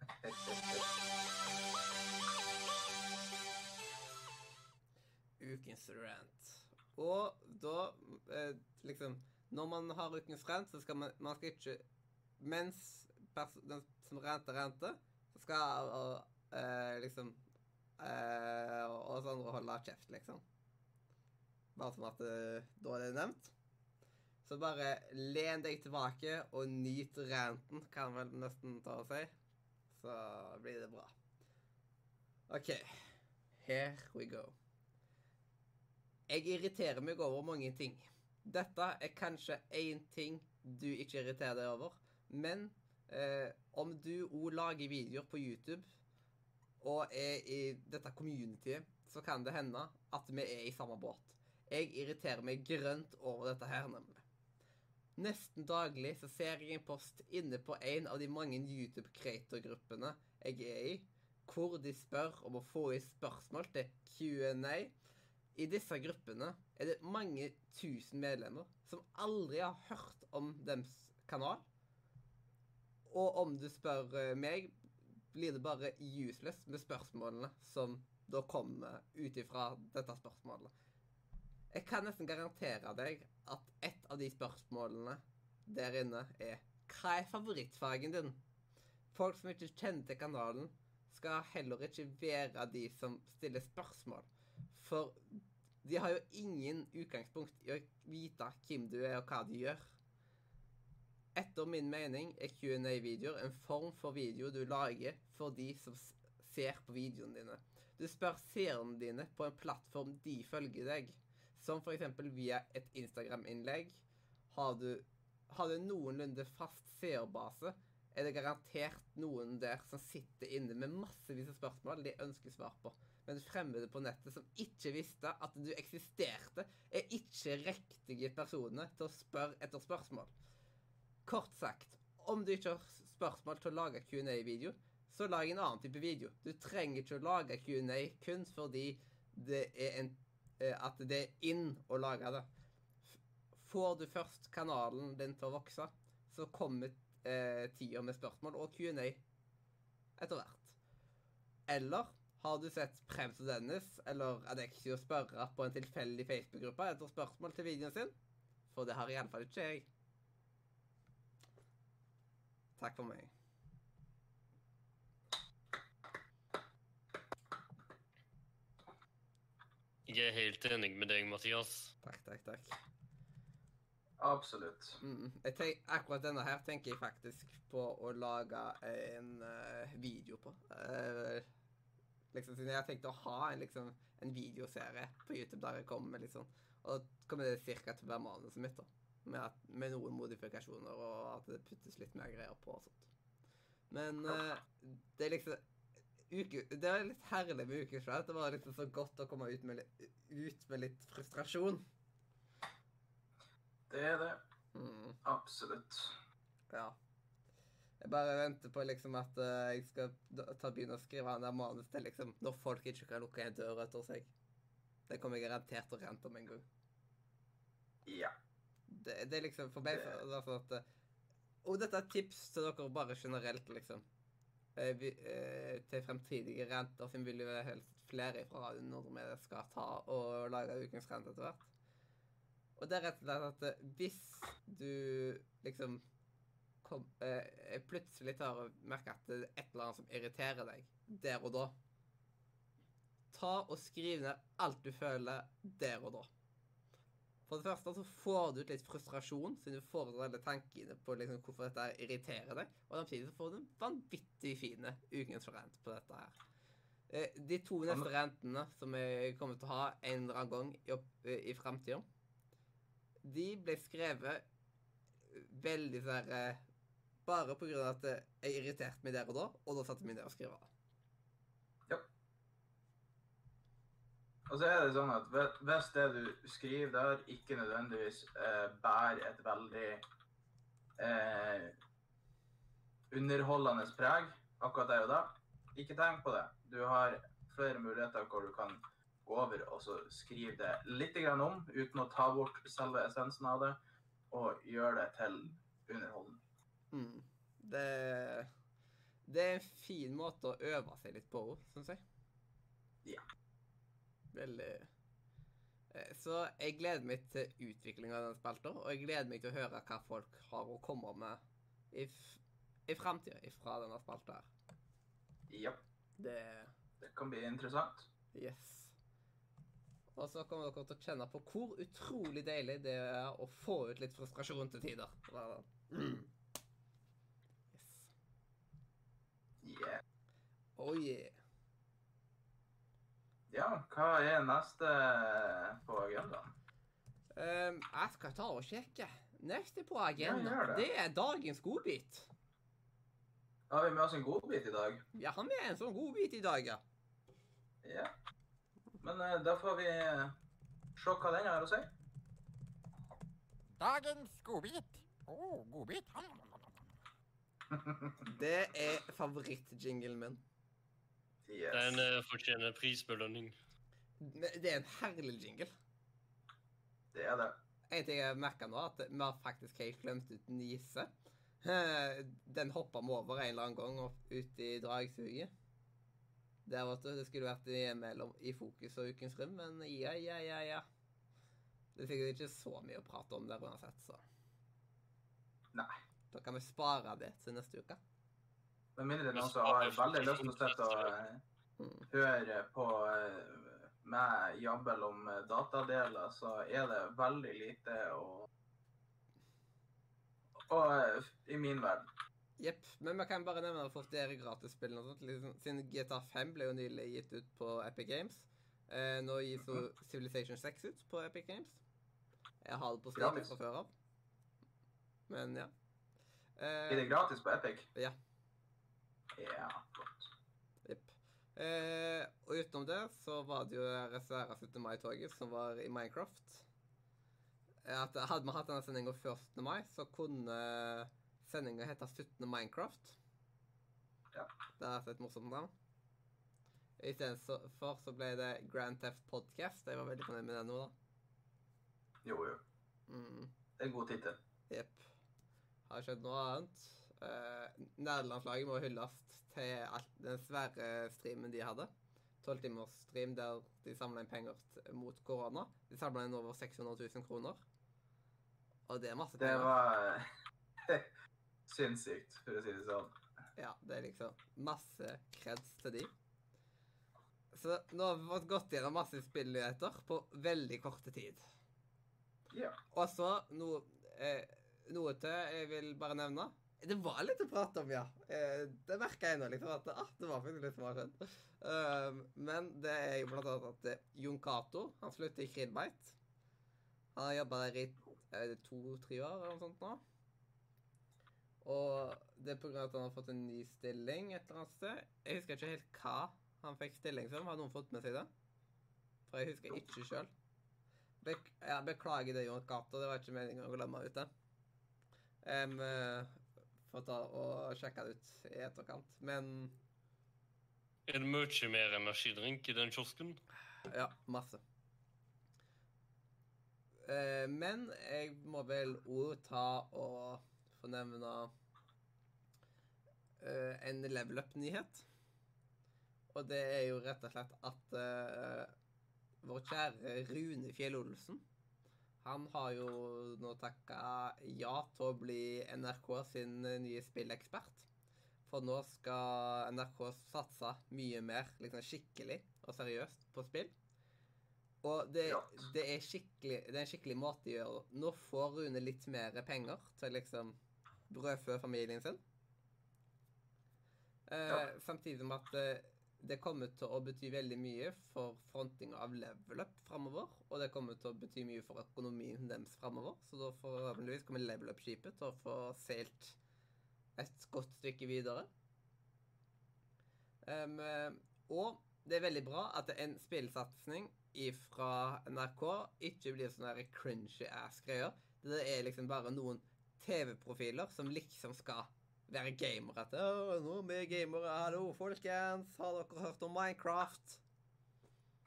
[laughs] Ukens rant. Og da eh, liksom Når man har ukens rant, så skal man, man skal ikke Mens den som ranter, ranter, så skal eh, liksom eh, oss andre holde kjeft, liksom. Bare sånn at eh, da er det nevnt. Så bare len deg tilbake og nyt ranten, kan vel nesten ta og si. Så blir det bra. OK. Here we go. Jeg irriterer meg over mange ting. Dette er kanskje én ting du ikke irriterer deg over, men eh, om du òg lager videoer på YouTube og er i dette communityet, så kan det hende at vi er i samme båt. Jeg irriterer meg grønt over dette her, nemlig. Nesten daglig så ser jeg en post inne på en av de mange YouTube creator-gruppene jeg er i, hvor de spør om å få i spørsmål til Q&A. I disse gruppene er det mange tusen medlemmer som aldri har hørt om deres kanal. Og om du spør eh, meg, blir det bare useless med spørsmålene som da kommer ut ifra dette spørsmålet. Jeg kan nesten garantere deg at et av de spørsmålene der inne er Hva er favorittfargen din? Folk som ikke kjenner til kanalen, skal heller ikke være de som stiller spørsmål. For de har jo ingen utgangspunkt i å vite hvem du er og hva du gjør. Etter min mening er Q&A-videoer en form for video du lager for de som ser på videoene dine. Du spør seerne dine på en plattform de følger deg, som f.eks. via et Instagram-innlegg. Har har du noenlunde fast seerbase, er det garantert noen der som sitter inne med massevis av spørsmål de ønsker svar på. Men fremmede på nettet som ikke visste at du eksisterte, er ikke riktige personer til å spørre etter spørsmål. Kort sagt, om du ikke har spørsmål til å lage Q&A-video, så lag en annen type video. Du trenger ikke å lage Q&A kun fordi det er en, at det er inn å lage det. Får du først kanalen din til å vokse, så kommer eh, tida med spørsmål og Q&A etter hvert. Eller har du sett Prebz og Dennis eller Adexio spørre på en tilfeldig Facebook-gruppe etter spørsmål til videoen sin? For det har iallfall ikke jeg. Takk for meg. Jeg er helt enig med deg, Mathias. Takk, takk, takk. Absolutt. Mm, jeg tenk, akkurat denne her tenker jeg faktisk på å lage en uh, video på. Uh, liksom, siden jeg har tenkt å ha en, liksom, en videoserie på YouTube der jeg kommer med liksom Og kommer det cirka til å være manuset mitt, da. Med, at, med noen modifikasjoner, og at det puttes litt mer greier på og sånt. Men uh, det er liksom uke, Det var litt herlig med ukeslutt. Det var liksom så godt å komme ut med, ut med litt frustrasjon. Det er det. Mm. Absolutt. Ja. Jeg bare venter på liksom at eh, jeg skal ta begynne å skrive han der manus til liksom når folk ikke kan lukke en dør etter seg. Det kommer jeg garantert til å rente om en gang. Ja. Det, det er liksom for meg så, er sånn at eh, Og dette er tips til dere bare generelt, liksom. Eh, eh, til fremtidige renter, som vil jo helst flere fra når vi skal ta og lage ukens rent etter hvert. Og det er rett og slett at eh, hvis du liksom kom, eh, plutselig tar og merker at det er et eller annet som irriterer deg, der og da. Ta og skriv ned alt du føler der og da. For det første så får du ut litt frustrasjon, siden du får alle tankene på liksom hvorfor dette irriterer deg. Og samtidig så får du en vanvittig fine ukens rant på dette her. Eh, De to neste rentene som jeg kommer til å ha en eller annen gang i, opp- i framtida, de ble skrevet veldig sånn eh, Bare på grunn av at jeg irriterte meg der og da, og da satte jeg meg ned og skrev av. Og så er det sånn at hvis- det du skriver der, ikke nødvendigvis eh, bærer et veldig eh, underholdende preg akkurat der og da, ikke tenk på det. Du har flere muligheter hvor du kan gå over og så skrive det litt grann om, uten å ta bort selve essensen av det, og gjøre det til underholdende. Mm. Det, det er en fin måte å øve seg litt på, syns jeg. Ja. Veldig Eh, Så jeg gleder meg til utviklinga av den spalta, og jeg gleder meg til å høre hva folk har å komme med i, i framtida fra denne spalta her. Ja, Det det kan bli interessant. Yes. Og så kommer dere til å kjenne på hvor utrolig deilig det er å få ut litt frustrasjon til tider. Mm. Yes. Yeah. Oh yeah. Ja, hva er neste på agendaen? Um, jeg skal ta og sjekke. Neste på Ja, agenda, det. det er dagens godbit. Har vi med oss en godbit i dag? Vi har med en sånn godbit i dag, ja. Ja. Men uh, da får vi eh, se hva den har å si. Dagens godbit. Å, godbit. [laughs] Det er favorittjinglen min. Yes. Den eh, fortjener prisbelønning. Det er en herlig jingle. Det er det. En ting jeg merker nå, at vi har faktisk helt glemt ut Nise. Eh, Den hoppa vi over en eller annen gang opp ut i dragsuget. Der, vet du. Det skulle vært i, mellom, i fokus og Ukens Rim, men ja, ja, ja, ja. Det er sikkert ikke så mye å prate om der uansett, så Nei. da kan vi spare det til neste uke. Med mindre det noen som har veldig lyst til å sitte og eh, høre på eh, meg jabbel om eh, datadeler, så er det veldig lite å Og eh, i min verden. Jepp. Men vi kan bare nevne fort dere gratisspillene og sånt. Liksom, siden GTA 5 ble jo nylig gitt ut på Epic Games. Eh, nå gis jo Civilization 6 ut på Epic Games. Jeg har det på Steam fra før av. Men ja. Er det Eh, gratis på Epic? Ja. Ja, flott. Jepp. Eh, og utenom det så var det jo reserva svære 17. mai-toget som var i Minecraft. Eh, At hadde vi hatt denne sendinga 1. mai, så kunne sendinga hete 17. Minecraft. Ja. Det er et morsomt navn. Istedenfor så ble det Grand Theft Podcast. Jeg var veldig fornøyd med det nå, da. Jo, jo. Mm. Det er en god tittel. Jepp. Har skjedd noe annet. Uh, Nederlandslaget må hylles til alt, den svære streamen de hadde. Tolvtimersstream der de samla inn penger mot korona. De samla inn over 600 000 kroner. Og det er masse Det var [laughs] sinnssykt, for å si det sånn. Ja, det er liksom masse kreds til de. Så nå har vi fått gått gjennom masse spillnyheter på veldig korte tid. Ja. Og så noe, eh, noe til jeg vil bare nevne. Det var litt å prate om, ja. Eh, det merka jeg nå, liksom. At ah, det var faktisk litt skjedd. Um, men det er jo blant annet at eh, Jon Cato slutter i Krillbite. Han har jobba der i to-tre år eller noe sånt nå. Og det er av at han har fått en ny stilling et eller annet sted. Jeg husker ikke helt hva han fikk stilling som. Har noen fått med seg det? For jeg husker ikke sjøl. Bek ja, beklager det, Jon Cato. Det var ikke meningen å glemme ut det. Um, Får ta og sjekke det ut i etterkant. Men Er det mye mer energidrink i den kiosken? ja, masse. Eh, men jeg må vel òg ta og få nevne eh, en level up-nyhet. Og det er jo rett og slett at eh, vår kjære Rune Fjell Olsen Han har jo nå takka ja til å bli NRK sin nye spillekspert. For nå skal NRK satse mye mer liksom skikkelig og seriøst på spill. Og det, det, er skikkelig, det er en skikkelig måte å gjøre. Nå får Rune litt mer penger til liksom brødfø familien sin. Eh. Samtidig med at eh, det kommer til å bety veldig mye for frontinga av level up framover. Og det kommer til å bety mye for økonomien deres framover. Så da forhåpentligvis kommer level up-skipet til å få seilt et godt stykke videre. Eh, og det er veldig bra at en spillsatsing fra NRK ikke blir sånne cringy ass-greier. Det er liksom bare noen TV-profiler som liksom skal være gamere. At, «Å, nå er vi gamere. Hallo, folkens. Har dere hørt om Minecraft?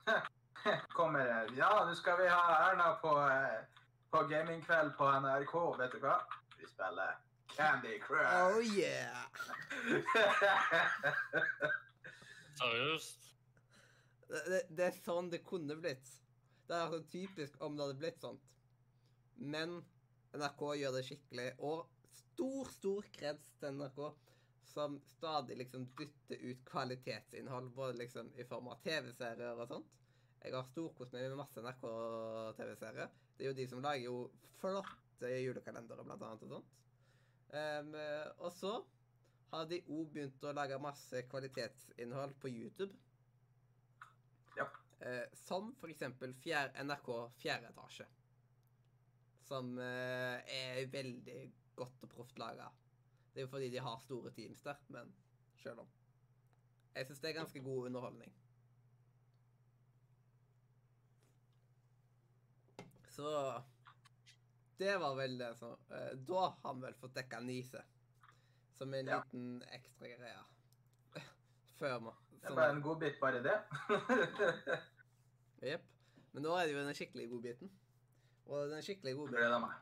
[laughs] Kommer det Ja, nå skal vi ha Erna på, eh, på gamingkveld på NRK. Vet du hva? Vi spiller Candy Crush. Oh yeah! [laughs] Seriøst? Det, det, det er sånn det kunne blitt. Det er altså typisk om det hadde blitt sånt. Men NRK gjør det skikkelig. Og stor, stor kreds til NRK, som stadig liksom dytter ut kvalitetsinnhold, både liksom i form av TV-serier og sånt. Jeg har storkost meg med masse NRK-TV-serier. Det er jo de som lager jo flotte julekalendere, blant annet, og sånt. Um, og så har de òg begynt å lage masse kvalitetsinnhold på YouTube. Ja. Uh, som for eksempel fjer NRK 4 etasje. Som uh, er veldig godt og proft laga. Det er jo fordi de har store teams der, men sjøl om. Jeg syns det er ganske god underholdning. Så Det var vel det som eh, Da har vi vel fått dekka Nise. Som en Ja. liten ekstra greie. [laughs] Før vi Det er bare en godbit, bare det. [laughs] Jepp. Men nå er det jo den skikkelige godbiten. Og den skikkelige godbiten, Gleder meg.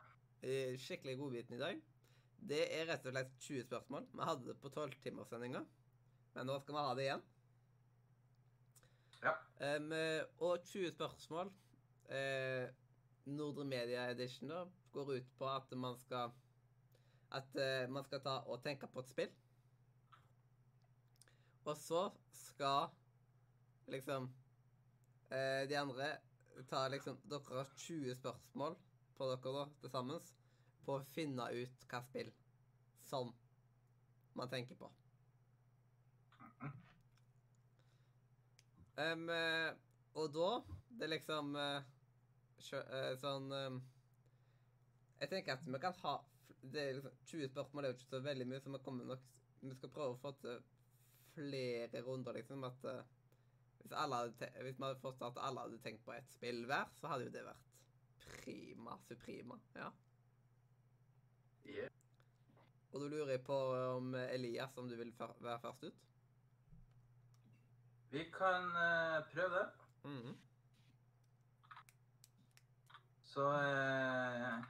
Eh, skikkelige godbiten i dag, det er rett og slett 20 spørsmål. Vi hadde det på 12-timerssendinga, men nå skal vi ha det igjen. Ja. Eh, og 20 spørsmål uh, Nordre Media Edition da, går ut på at man skal At uh, man skal ta og tenke på et spill. Og så skal liksom uh, De andre ta liksom Dere har 20 spørsmål på dere da, til sammen på å finne ut hva spill som man tenker på. Eh, og da Det er liksom eh, eh, sånn Jeg tenker at vi kan ha det er liksom, 20 spørsmål er jo ikke så veldig mye, så vi nok Vi skal prøve å få til flere runder, liksom. At hvis, alle hadde hvis vi hadde fått at alle hadde tenkt på ett spill hver, så hadde jo det vært prima suprima. Ja. Yeah. Og da lurer jeg på om Elias, om du vil være først ut? Vi kan uh, prøve det. Mhm. Så uh,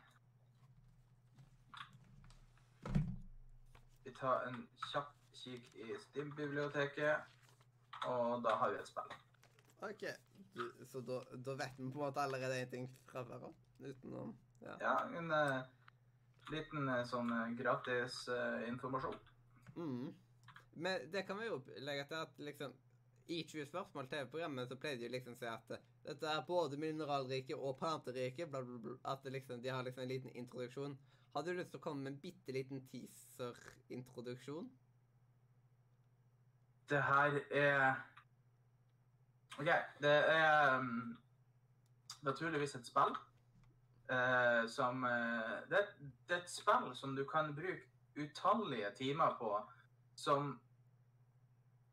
Vi tar en kjapp kikk i Steam-biblioteket, og da har vi et spill. OK. Så da, da vet vi på en måte allerede en ting fra før av? Utenom Ja. Ja, en uh, liten uh, sånn eh, gratis uh, informasjon. Mm. Men det kan vi jo legge til at liksom i 20 spørsmål TV-programmet så pleide de liksom å si at dette er både mineralrike og planterike, bla, bla, bla. At liksom, de har liksom en liten introduksjon. Hadde du lyst til å komme med en bitte liten teaser-introduksjon? Det her er OK. Det er um, naturligvis et spill uh, som uh, det, det er et spill som du kan bruke utallige timer på, som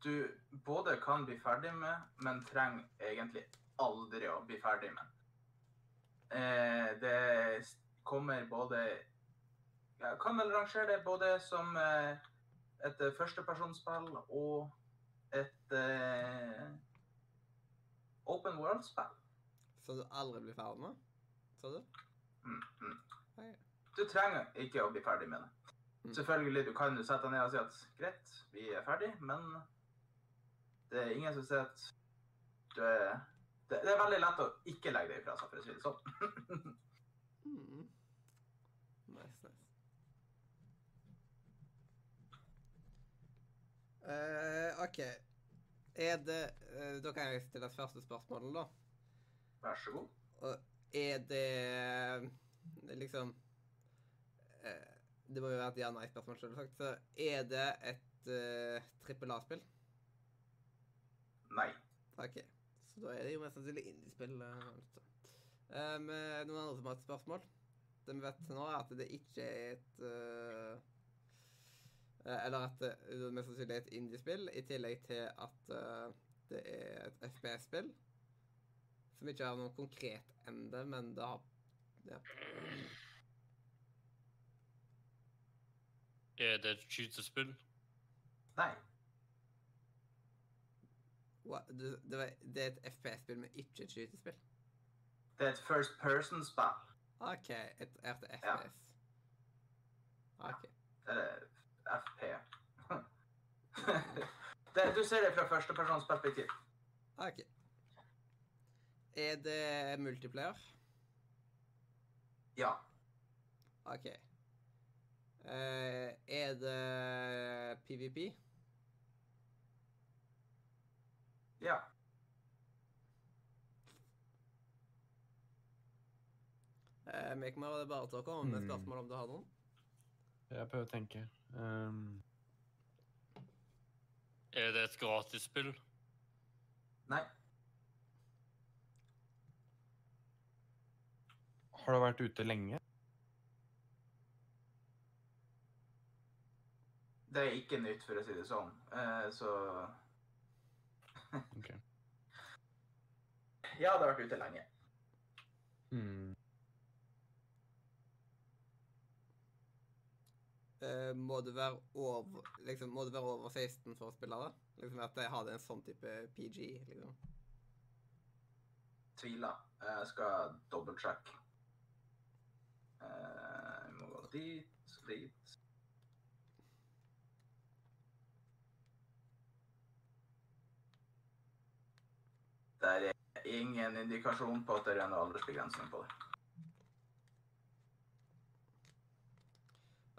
du både kan bli ferdig med, men trenger egentlig aldri å bli ferdig med. Uh, det kommer både Jeg kan vel rangere det både som et førstepersonsspill og et open world-spill. Så du aldri blir ferdig med? Sa du? Mm, mm. Hei. Du trenger ikke å bli ferdig med det. Mm. Selvfølgelig, du kan jo sette deg ned og si at greit, vi er ferdig, men det er ingen som sier at du er det, det er veldig lett å ikke legge det ifra seg, for å si det sånn. [laughs] mm. Nice, nice. OK. Er det eh, Da kan jeg stille første spørsmål, da. Vær så god. Og er det eh, liksom eh, Det må jo være et ja-nei-spørsmål, selvsagt. Så er det et uh, trippel A-spill? Nei. OK. Så da er det jo mest sannsynlig indiespill. altså. Um, noen andre som har et spørsmål? Det vi vet nå, er at det ikke er et eh, Eller at det det mest sannsynlig er et indiespill, i tillegg til at eh, det er et FPS-spill. Som ikke har noe konkret ende, men det har Ja. Er det et skytespill? Nei. Det, det, var, det er et FPS-spill, men ikke et skytespill? Det er et first person-spill. OK. Et, er det Ja. det er FP. [laughs] det, du ser det fra førstepersonsperspektiv. OK. Er det multiplayer? Ja. OK. Uh, er det PVP? Ja. Uh, Mekmar, det er bare til å komme med Hmm. spørsmål om du har noen. Jeg prøver å tenke. Um, Er det et gratisspill? Nei. har det vært ute lenge? Det er ikke nytt, for å si det sånn. Eh, så okay. Ja, det har vært ute lenge. Hmm. Eh, må du være over liksom, Må du være over 16 for å spille det? Liksom At jeg hadde en sånn type PG, liksom. Tviler. Jeg skal dobbeltsjekke. Eh, Jeg må gå dit, dit. Det er ingen indikasjon på at det er en aldersbegrensning på det.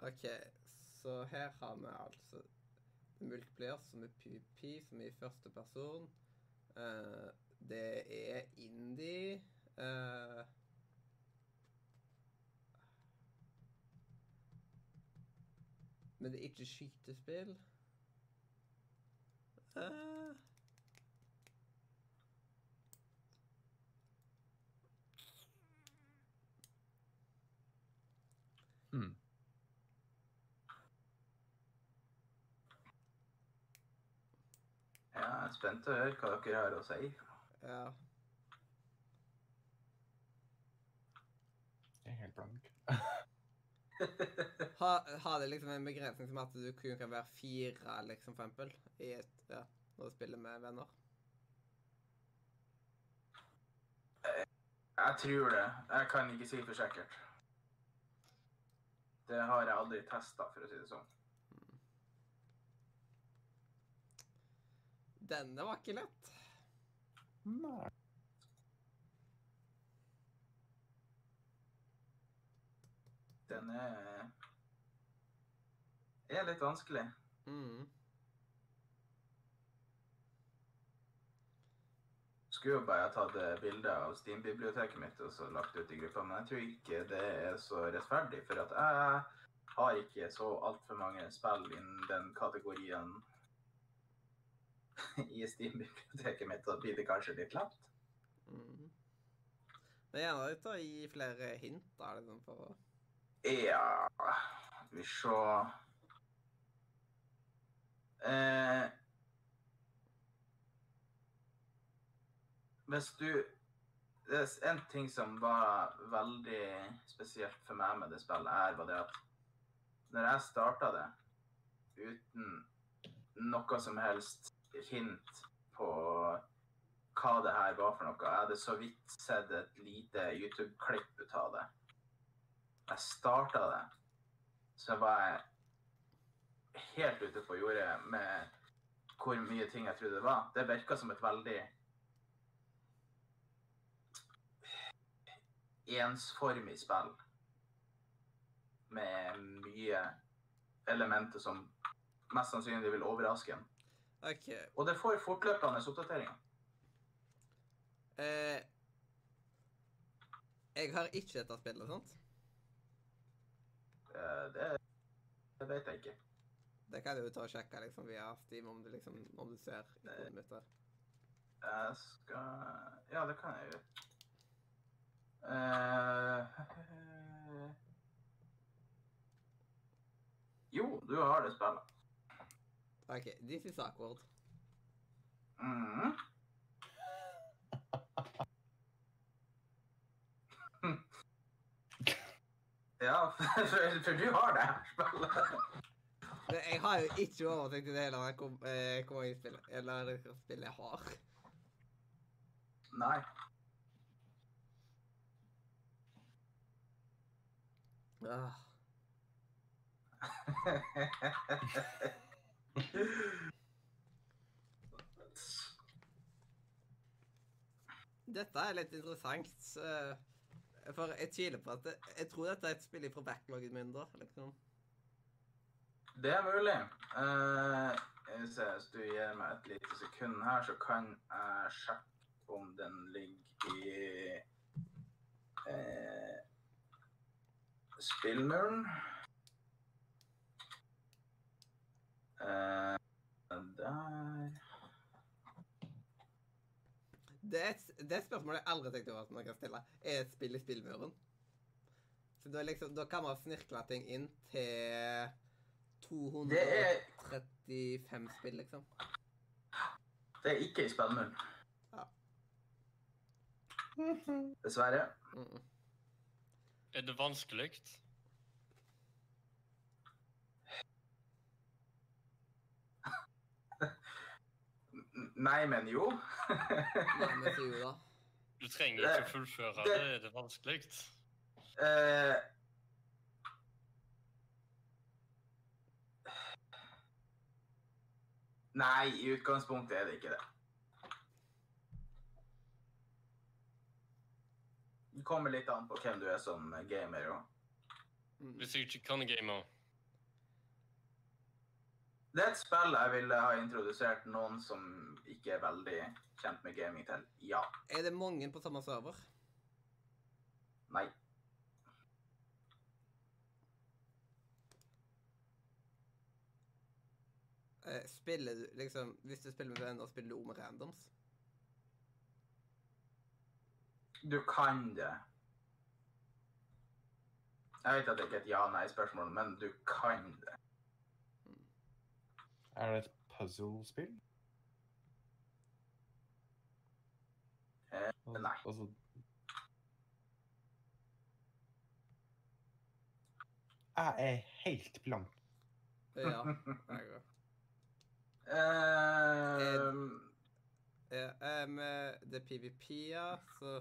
OK, så her har vi altså multiplier som er PVP, som er i første person. Uh, det er indie. Uh, men det er ikke skytespill. Eh, Hmm. Ja, jeg er spent å høre hva dere har å si. ja. Jeg er helt blank. Ha, har det liksom en begrensning som at du kun kan være fire, liksom, for eksempel, i et, ja, når du spiller med venner? Jeg tror det. Jeg kan ikke si for sikkert. Det har jeg aldri testa, for å si det sånn. Denne var ikke lett. Nei. Den er er litt vanskelig. Mm. Skulle jo bare ha tatt eh, bilde av Steam-biblioteket mitt og så lagt ut i gruppa, men jeg tror ikke det er så rettferdig, for at jeg har ikke så altfor mange spill innen den kategorien [laughs] i Steam-biblioteket mitt, og blir det kanskje litt lett. Mm. Men gjerne litt å gi flere hint, da, liksom, for å Ja Skal vi se eh, Hvis du Det er en ting som var veldig spesielt for meg med det spillet, her, var det at når jeg starta det uten noe som helst hint på hva det her var for noe Jeg hadde så vidt sett et lite YouTube-klipp ut av det jeg starta det, så var jeg helt ute på jordet med hvor mye ting jeg trodde det var. Det virka som et veldig ensformig spill. Med mye elementer som mest sannsynlig vil overraske en. OK. Og det får fortløpende oppdateringer. Eh, jeg har ikke dette spillet, sant? Det, Det, det vet jeg ikke. Det kan du jo ta og sjekke liksom, via Steam om du, liksom, om du ser ikonet mitt der. Jeg skal Ja, det kan jeg gjøre. Uh, [laughs] Jo, du har det spillet. OK. This is awkward. Mm. Ja, for, for du har det spillet. Jeg har jo ikke oversikt i det hele hvor mange spill eller spill jeg har. Nei. Ah. [laughs] Dette er litt interessant. eh, For jeg tviler på at det, Jeg tror dette er et spill fra backloggen min, da. liksom. Det er mulig. Jeg hvis du gir meg et lite sekund her, så kan jeg sjekke om den ligger i uh, spillmuren. Eh, der Det er, et, det er et spørsmål jeg aldri tenkte over at man kan stille. Er et spill i spillmuren? Så da, liksom, da kan man snirkle ting inn til Det er, 235 spill, liksom. det er ikke i spillmuren. Ja. Dessverre. Mm. Er det vanskelig? Nei, men jo. Nei, men jo da. Du trenger ikke fullføre det. Er det vanskelig? Uh, Nei, i utgangspunktet er det ikke det. Det kommer litt an på hvem du er som gamer. Mm. Hvis jeg ikke kan game Det er et spill jeg ville ha introdusert noen som ikke er veldig kjent med gaming til. Ja. Er det mange på samme server? Nei. Eh, spiller du liksom Hvis du spiller med venner, spiller du om randoms? Du kan det. Jeg vet at det ikke er et ja-nei-spørsmål, men du kan det. Er det et puzzle-spill? Eh, nei. Altså, jeg er helt blank. Ja. [laughs] jeg òg. Eh, er eh, det er PVP, ja, så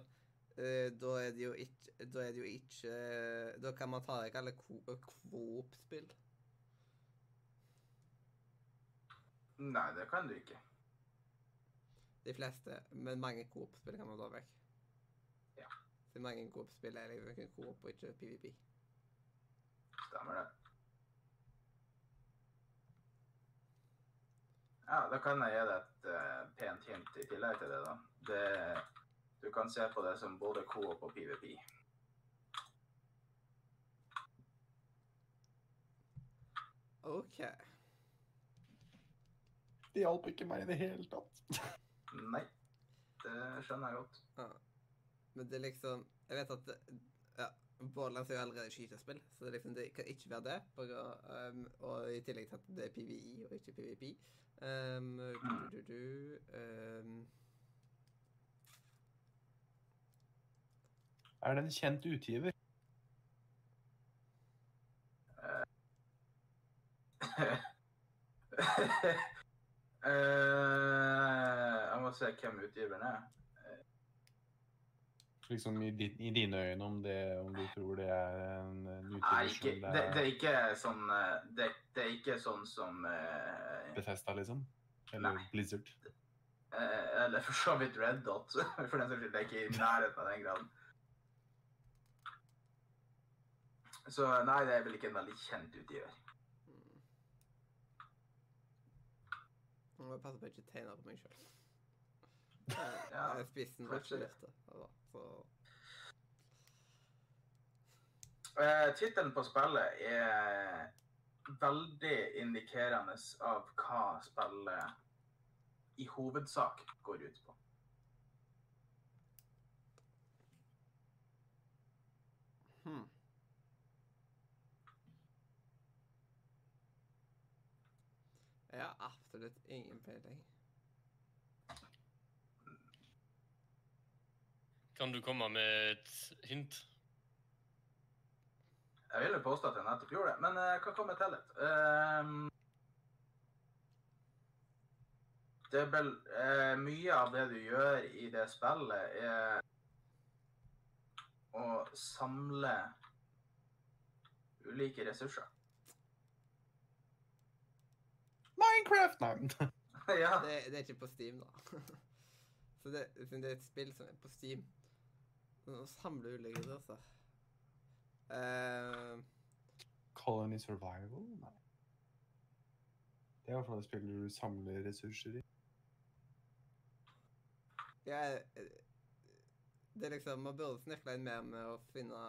uh, da er det jo ikke Da er det jo ikke eh, Da kan man ta vekk alle ko- Coop-spill. Nei, det kan du ikke. De fleste. Men mange Coop-spill kan man ta vekk. Ja. Så mange Coop-spill er liksom kun Coop og ikke PVP. Stemmer det. Ja, da kan jeg gi deg et uh, pent hint i tillegg til det, da. Det, du kan se på det som både Coop og PVP. OK. Det hjalp ikke meg i det hele tatt. Nei, det skjønner jeg godt. Ja. Men det er liksom Jeg vet at det, ja, Borderlands er jo allerede skytespill, så det, liksom, det kan ikke være det. Bare, um, og i tillegg til at det er PVI og ikke PVP. Um, du, du, du, du, um, Er det en kjent utgiver? [laughs] Eh, jeg må se hvem utgiveren er. Liksom i, din, i dine øyne, om, det, om du tror det er en, en Nei, utgiver som det, det er ikke sånn eh, det, det er ikke sånn som uh, Bethesda, liksom? Eller Nei. Blizzard? Uh, Eller for så vidt Red Dot. [laughs] For den saks skyld. Det er ikke i nærheten av den graden. Så nei, det er vel ikke en veldig kjent utgiver. Jeg må passe på ikke tegne på meg sjøl. [laughs] Ja, Spissen var ikke altså, Så Eh, Tittelen på spillet er veldig indikerende av hva spillet i hovedsak går ut på. hmm. Jeg har absolutt ingen peiling. Kan du komme med et hint? Jeg vil jo påstå at jeg nettopp gjorde det, men jeg kan komme til litt. Um, det er vel uh, Mye av det du gjør i det spillet, er å samle ulike ressurser. Minecraft! Nei. [laughs] ja. Det, det er ikke på Steam, da. [laughs] Så det, det er et spill som er på Steam Å samle ulike ressurser Uh, Colony Survival? Nei. Det er i hvert fall et spill du samler ressurser i. Ja, Det er liksom Man burde snifle inn mer med å finne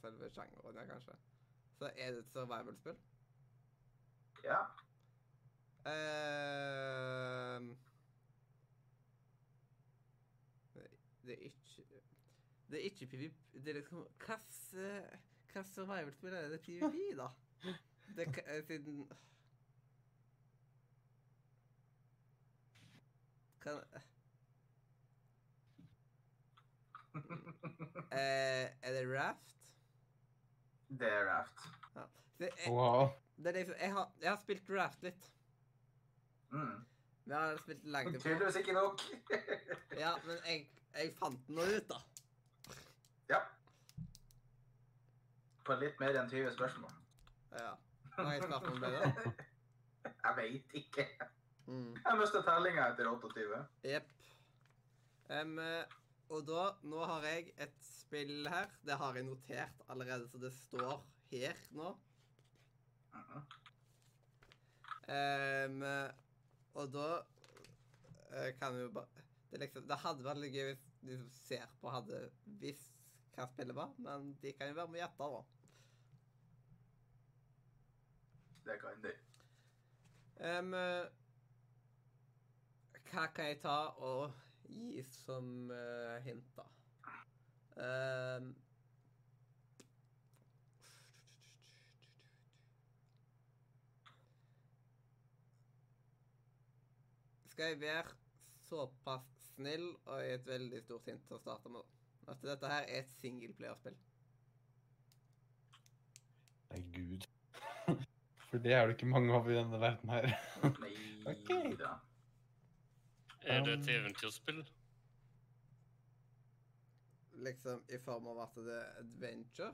selve sjangeren, kanskje. Så er det et survival-spill. ja. Ehm, det, er ikke Det er ikke PVP Det er liksom Hvilket survival-spill er det PVP, [laughs] da? Det eh, siden Kan eh, Er det Raft? Det er Raft. Det jeg, Wow. det er liksom, jeg, har, jeg har spilt Raft litt. Mm. Vi har spilt langt på Tydeligvis ikke nok. [laughs] Ja, men jeg, jeg fant den nå ut, da. ja. På litt mer enn 20 spørsmål. Ja. Hvor mange spørsmål ble det? [laughs] Jeg veit ikke. Mm. Jeg mista tellinga etter 28. Jepp. Eh, og da Nå har jeg et spill her. Det har jeg notert allerede, så det står her nå. Mhm. Em, eh, og da uh, kan vi jo bare det, liksom, det hadde vært litt gøy hvis de som ser på, hadde visst hva spillet var, men de kan jo være med og gjette, da. Det kan de. Um, hva kan jeg ta og gi som uh, hint, da? Em, skal jeg være såpass snill og gi et veldig stort hint til å starte med? At dette her er et singelplayerspill. Nei, gud. [laughs] For det er det ikke mange av i denne verden her. [laughs] Nei Ok. Er det et Um, eventyrspill? liksom i form av at det er adventure.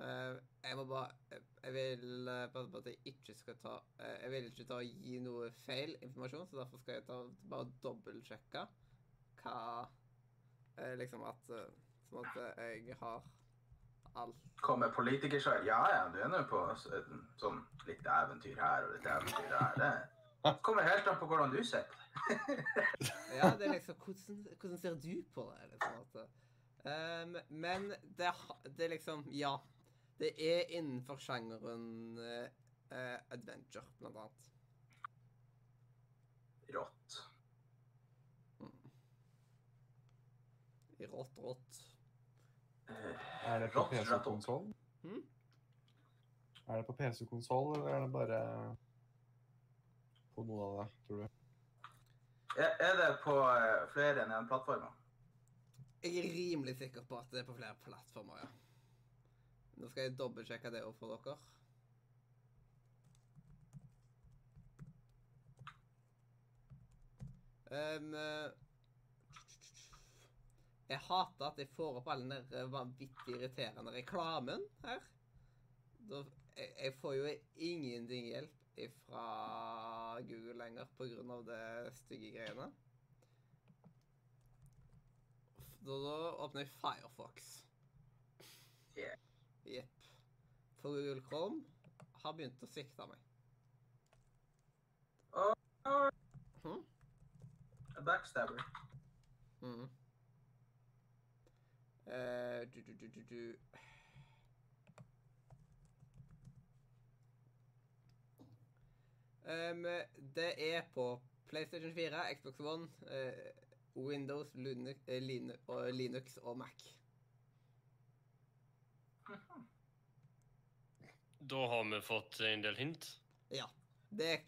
Eh, jeg må bare Jeg, jeg vil eh, passe på at jeg ikke skal ta eh, Jeg vil ikke ta og gi noe feil informasjon, så derfor skal jeg ta bare dobbeltsjekke hva eh, Liksom at eh, Sånn at eh, jeg har alt Kommer politikersvar? Ja ja, du er nå på sånn litt eventyr her og litt eventyr der. Det kommer helt an på hvordan du ser på det. Ja, det er liksom Hvordan, hvordan ser du på det? Liksom, at, um, men det, det er liksom Ja. Det er innenfor sjangeren eh, adventure, blant annet. Rått. Mm. rått, rått. Uh, Er det på. PC-konsoll? Hmm? Er det på PC-konsoll, eller er det bare på noe av det, tror du? Er det på flere enn én plattform? Jeg er rimelig sikker på at det er på flere plattformer, ja. Nå skal jeg dobbeltsjekke det opp for dere. Um, eh, jeg hater at jeg får opp all den der vanvittig irriterende reklamen her. Da, jeg, jeg får jo ingenting hjelp fra Google lenger av det stygge greiene. Da, da åpner jeg Firefox. Yeah. Jepp. For Google Chrome har begynt å svikte meg. Hm? A backstabber. Mm. Uh, du, du, du, du, du. Um, det er på PlayStation 4, Xbox One, uh, Windows, Linux, eh, Linux og Mac. Da har vi fått en del hint. Ja. Det,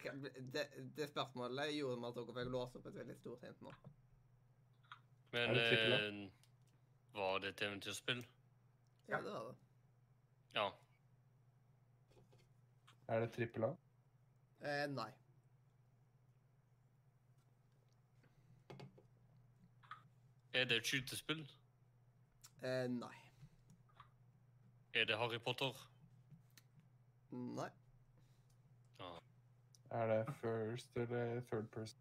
det, det spørsmålet gjorde med at dere fikk låse opp et veldig stort hint nå. Men det eh, var det et eventyrspill? Ja, det var det. Ja. Er det trippel A? Eh, nei. Er det et skytespill? Eh, nei. Er det Harry Potter? Nei. Ah. Er det first eller third person?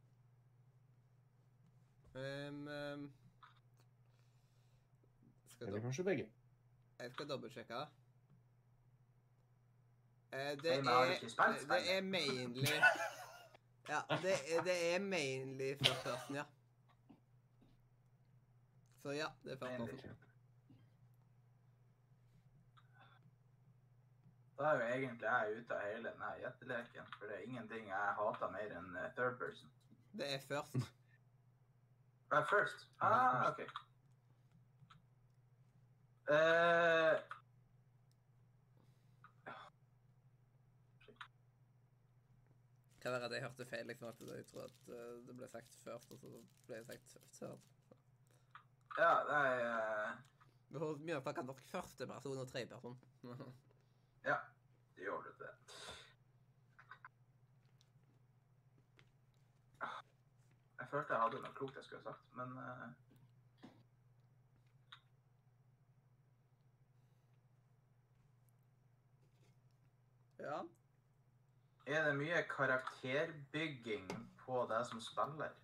Um, um, skal Eller kanskje begge? jeg skal dobbeltsjekke det. Eh, det, er, det, er mainly Ja, det, det er mainly first person, ja. Så ja, det er first person. Da er jo egentlig jeg ute av hele denne gjetteleken, for det er ingenting jeg hater mer enn eh, third person. Det er først. Uh, first? Ah, OK. Uh, Kan være at jeg hørte feil. liksom at Jeg tror at eh, det ble sagt først, og så ble det sagt først. ja, nei er har mye å snakke norsk første person og tredje person. [laughs] Ja, det gjør du det. Jeg følte jeg hadde noe klokt jeg skulle ha sagt, men eh, ja. er det mye karakterbygging på deg som spiller?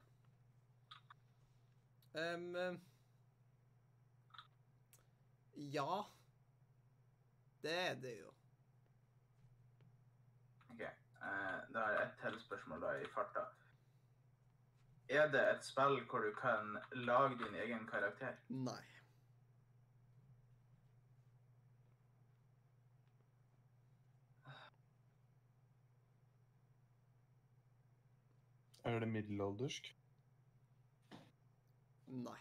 Em, ja. Det er det jo. Eh, da er et til spørsmål da i farta. Er det et spill hvor du kan lage din egen karakter? Nei. Er det middelaldersk? Nei.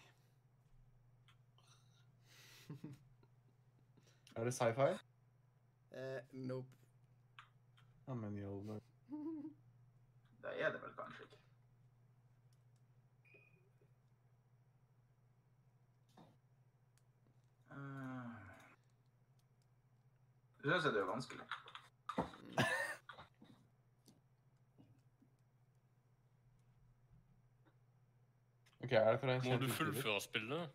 Er det sci-fi? Eh, nope. Ja, many i all. Det er det vel kanskje ikke. Uh, Du syns det er vanskelig? Ok, er det for en Må du fullføre spillet?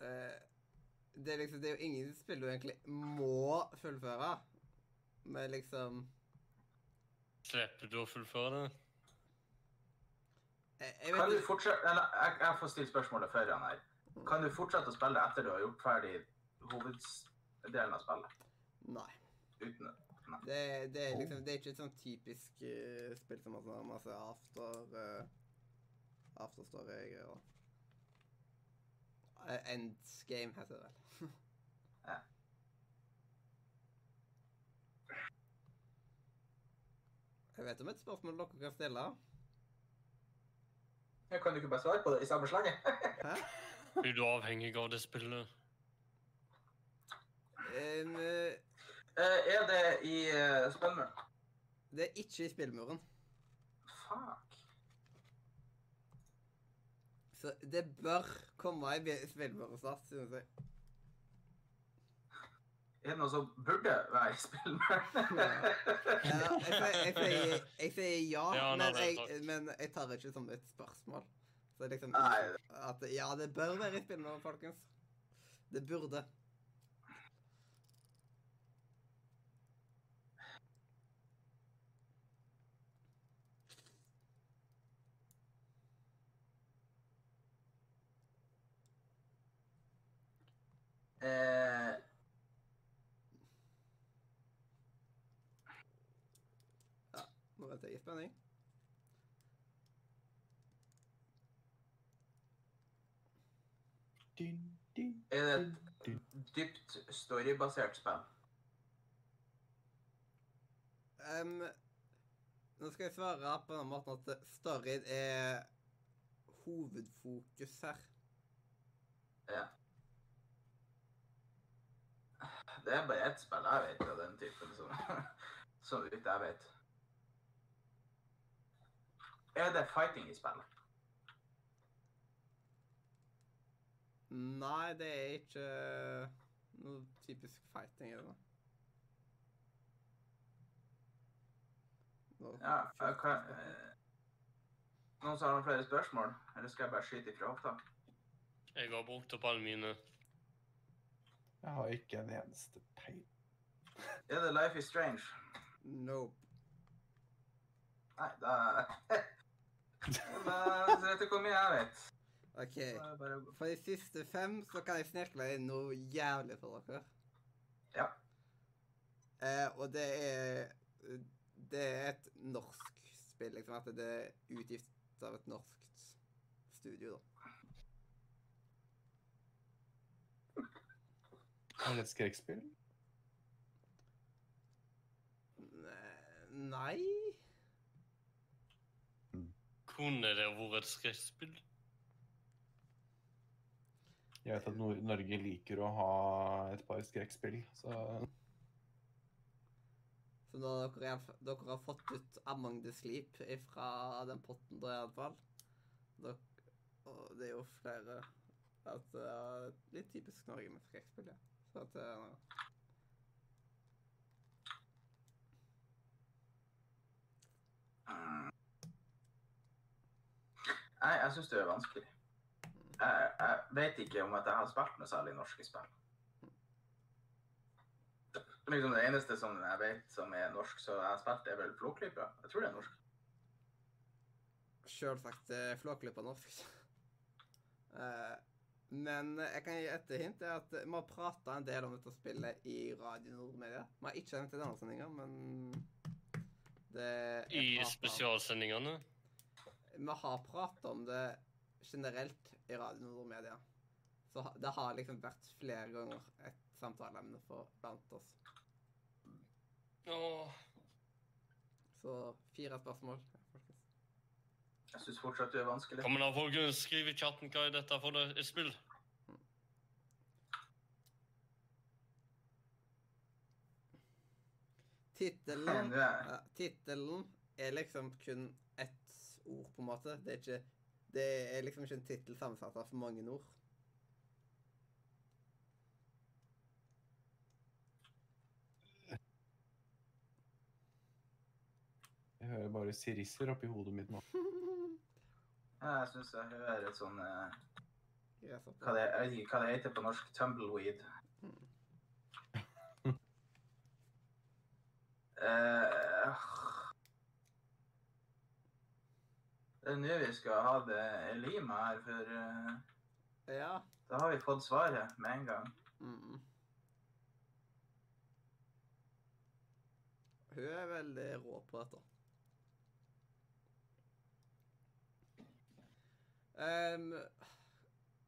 Eh, det, er liksom, det er jo ingen spill du egentlig må fullføre. Men liksom Slipper du å fullføre det? Jeg, jeg Kan du fortsette Eller jeg, jeg får stille spørsmålet før han her. Kan du fortsette å spille etter du har gjort ferdig hoveddelen av spillet? Nei. Uten Det, det, er liksom, det er ikke et sånn typisk uh, spill som har sånn masse after uh, Afterstory-greier. Uh, Endgame heter det vel. [laughs] Ja. Jeg vet om et spørsmål dere kan stille. Jeg kan du ikke bare svare på det i samme slange? Hæ? [laughs] Blir du avhengig av det spillet? Um, eh, Eh, er det i uh, spillmuren? det er ikke i spillmuren. Fuck. Så det bør komme i snart, synes jeg. Er det noe som burde være i Spellmuren? Ja, jeg, sier- jeg, sier, ja, [laughs] Ja, nei, men, jeg, men jeg tar det ikke som et spørsmål. Så liksom at Ja, det bør være i spillmuren, folkens. Det burde. Eh, ja, nå venter jeg i spenning. Er det et dypt storybasert spenn? Um, nå skal jeg svare på den måten at storyen er hovedfokus her. Det er bare ett spill jeg vet av den typen, som, [laughs] så vidt jeg vet. Er det fighting i spillet? Nei, det er ikke noe typisk fighting i det. Ja, jeg kan, eh, noen som har noen flere spørsmål? Eller skal jeg bare skyte ifra hofta? Jeg har brukt opp alle mine. Jeg har ikke en eneste peil. Er det Life is Strange? Nope. Nei, da Da vet du hvor mye jeg vet. OK. For de siste fem så kan jeg snirkle inn noe jævlig for dere. Ja. Eh, og det er Det er et norsk spill, liksom. At det er utgitt av et norsk studio, da. Er det et skrekkspill? Ne- Nei Kunne det vært et skrekkspill? Jeg vet at Nor Norge liker å ha et par skrekkspill, så Så dere, dere har fått ut Among the Sleep fra den potten der, iallfall dere, Og det er jo flere at uh, Litt typisk Norge med skrekkspill, ja. Så at uh. Nei, jeg syns det er vanskelig. Jeg, jeg vet ikke om at jeg har spilt noe særlig norske spill. Liksom Det eneste som jeg vet som er norsk, så jeg har spilt, er vel Flåklypa. Jeg tror det er norsk. Sjølsagt uh, Flåklypa norsk. [laughs] Eh, men jeg kan gi et hint. er at Vi har prata en del om dette spillet i Radio Nordmedia. Vi har ikke nevnt det i denne sendinga, men det I spesialsendingene? Vi har pratet om det generelt i Radio Nordmedia. Så det har liksom vært flere ganger et samtaleemne for blant oss. Åh, Så fire spørsmål. folkens. Jeg syns fortsatt det er vanskelig. Kom da, folkens. Skriv i chatten hva er dette for det- et spill. Tittelen ja, Tittelen er liksom kun ett ord, på en måte. Det er ikke Det er liksom ikke en tittel sammensatt av for mange ord. jeg hører bare sirisser oppi hodet mitt nå. [laughs] Jeg syns jeg hører et sånn eh, hva, det, Jeg hva det heter på norsk. Tumbleweed. Eh, det er nå vi skal ha det Lima her, for eh, Ja. da har vi fått svaret med en gang. Mm. Hun er veldig rå på dette. Um,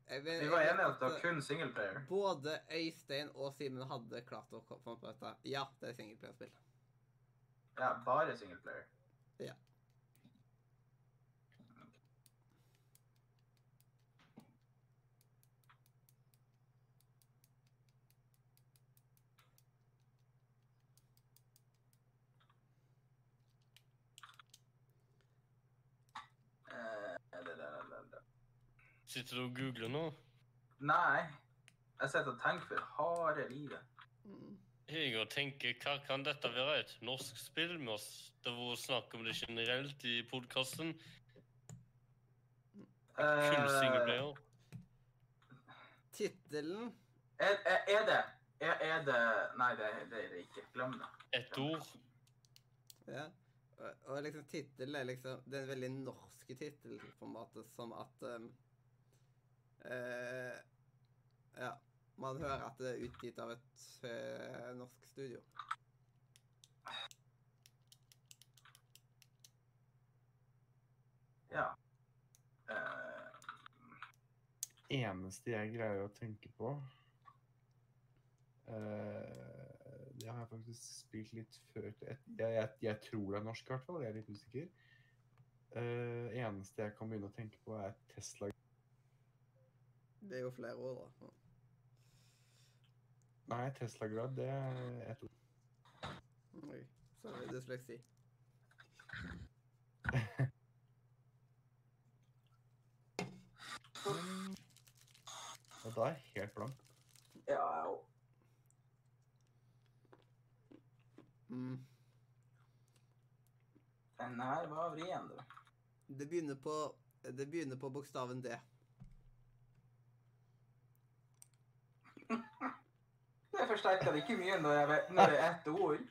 vet- Vi var enige om at det var kun singleplayer. Både Øystein og Simen hadde klart å komme på dette. Ja, det er singleplayerspill. Ja, bare singleplayer. Ja. Eh, det- det- det- det. Sitter du og googler nå? Nei. Jeg sitter og tenker for harde livet. Mm. Jeg og tenker, hva kan dette være? Et norsk spill? med oss? Det har vært snakk om det generelt i podkasten. Eh, singleplayer. Tittelen er, er, er det er, er det Nei, det, det er det ikke. Glem det. Et ord. Ja. Og, og liksom tittelen er liksom Det er en veldig norsk tittel, på en måte, som at um, uh, Ja man hører at det er utgitt av et uh, norsk studio. Ja. Uh... Eneste jeg greier å tenke på uh, Det har jeg faktisk spilt litt før jeg, jeg, jeg, tror det er norsk, i hvert fall. Jeg er litt usikker. Uh, eneste jeg kan begynne å tenke på, er Tesla. Det er jo flere år, da. Nei, Tesla-grad, det er ett ord. Oi, så er det dysleksi. Og da er jeg helt blank. Ja, jeg òg. Mm. Den her var vrien, du. Det begynner på Det begynner på bokstaven D. forsterker det ikke mye når, jeg vet, når det er ett ord.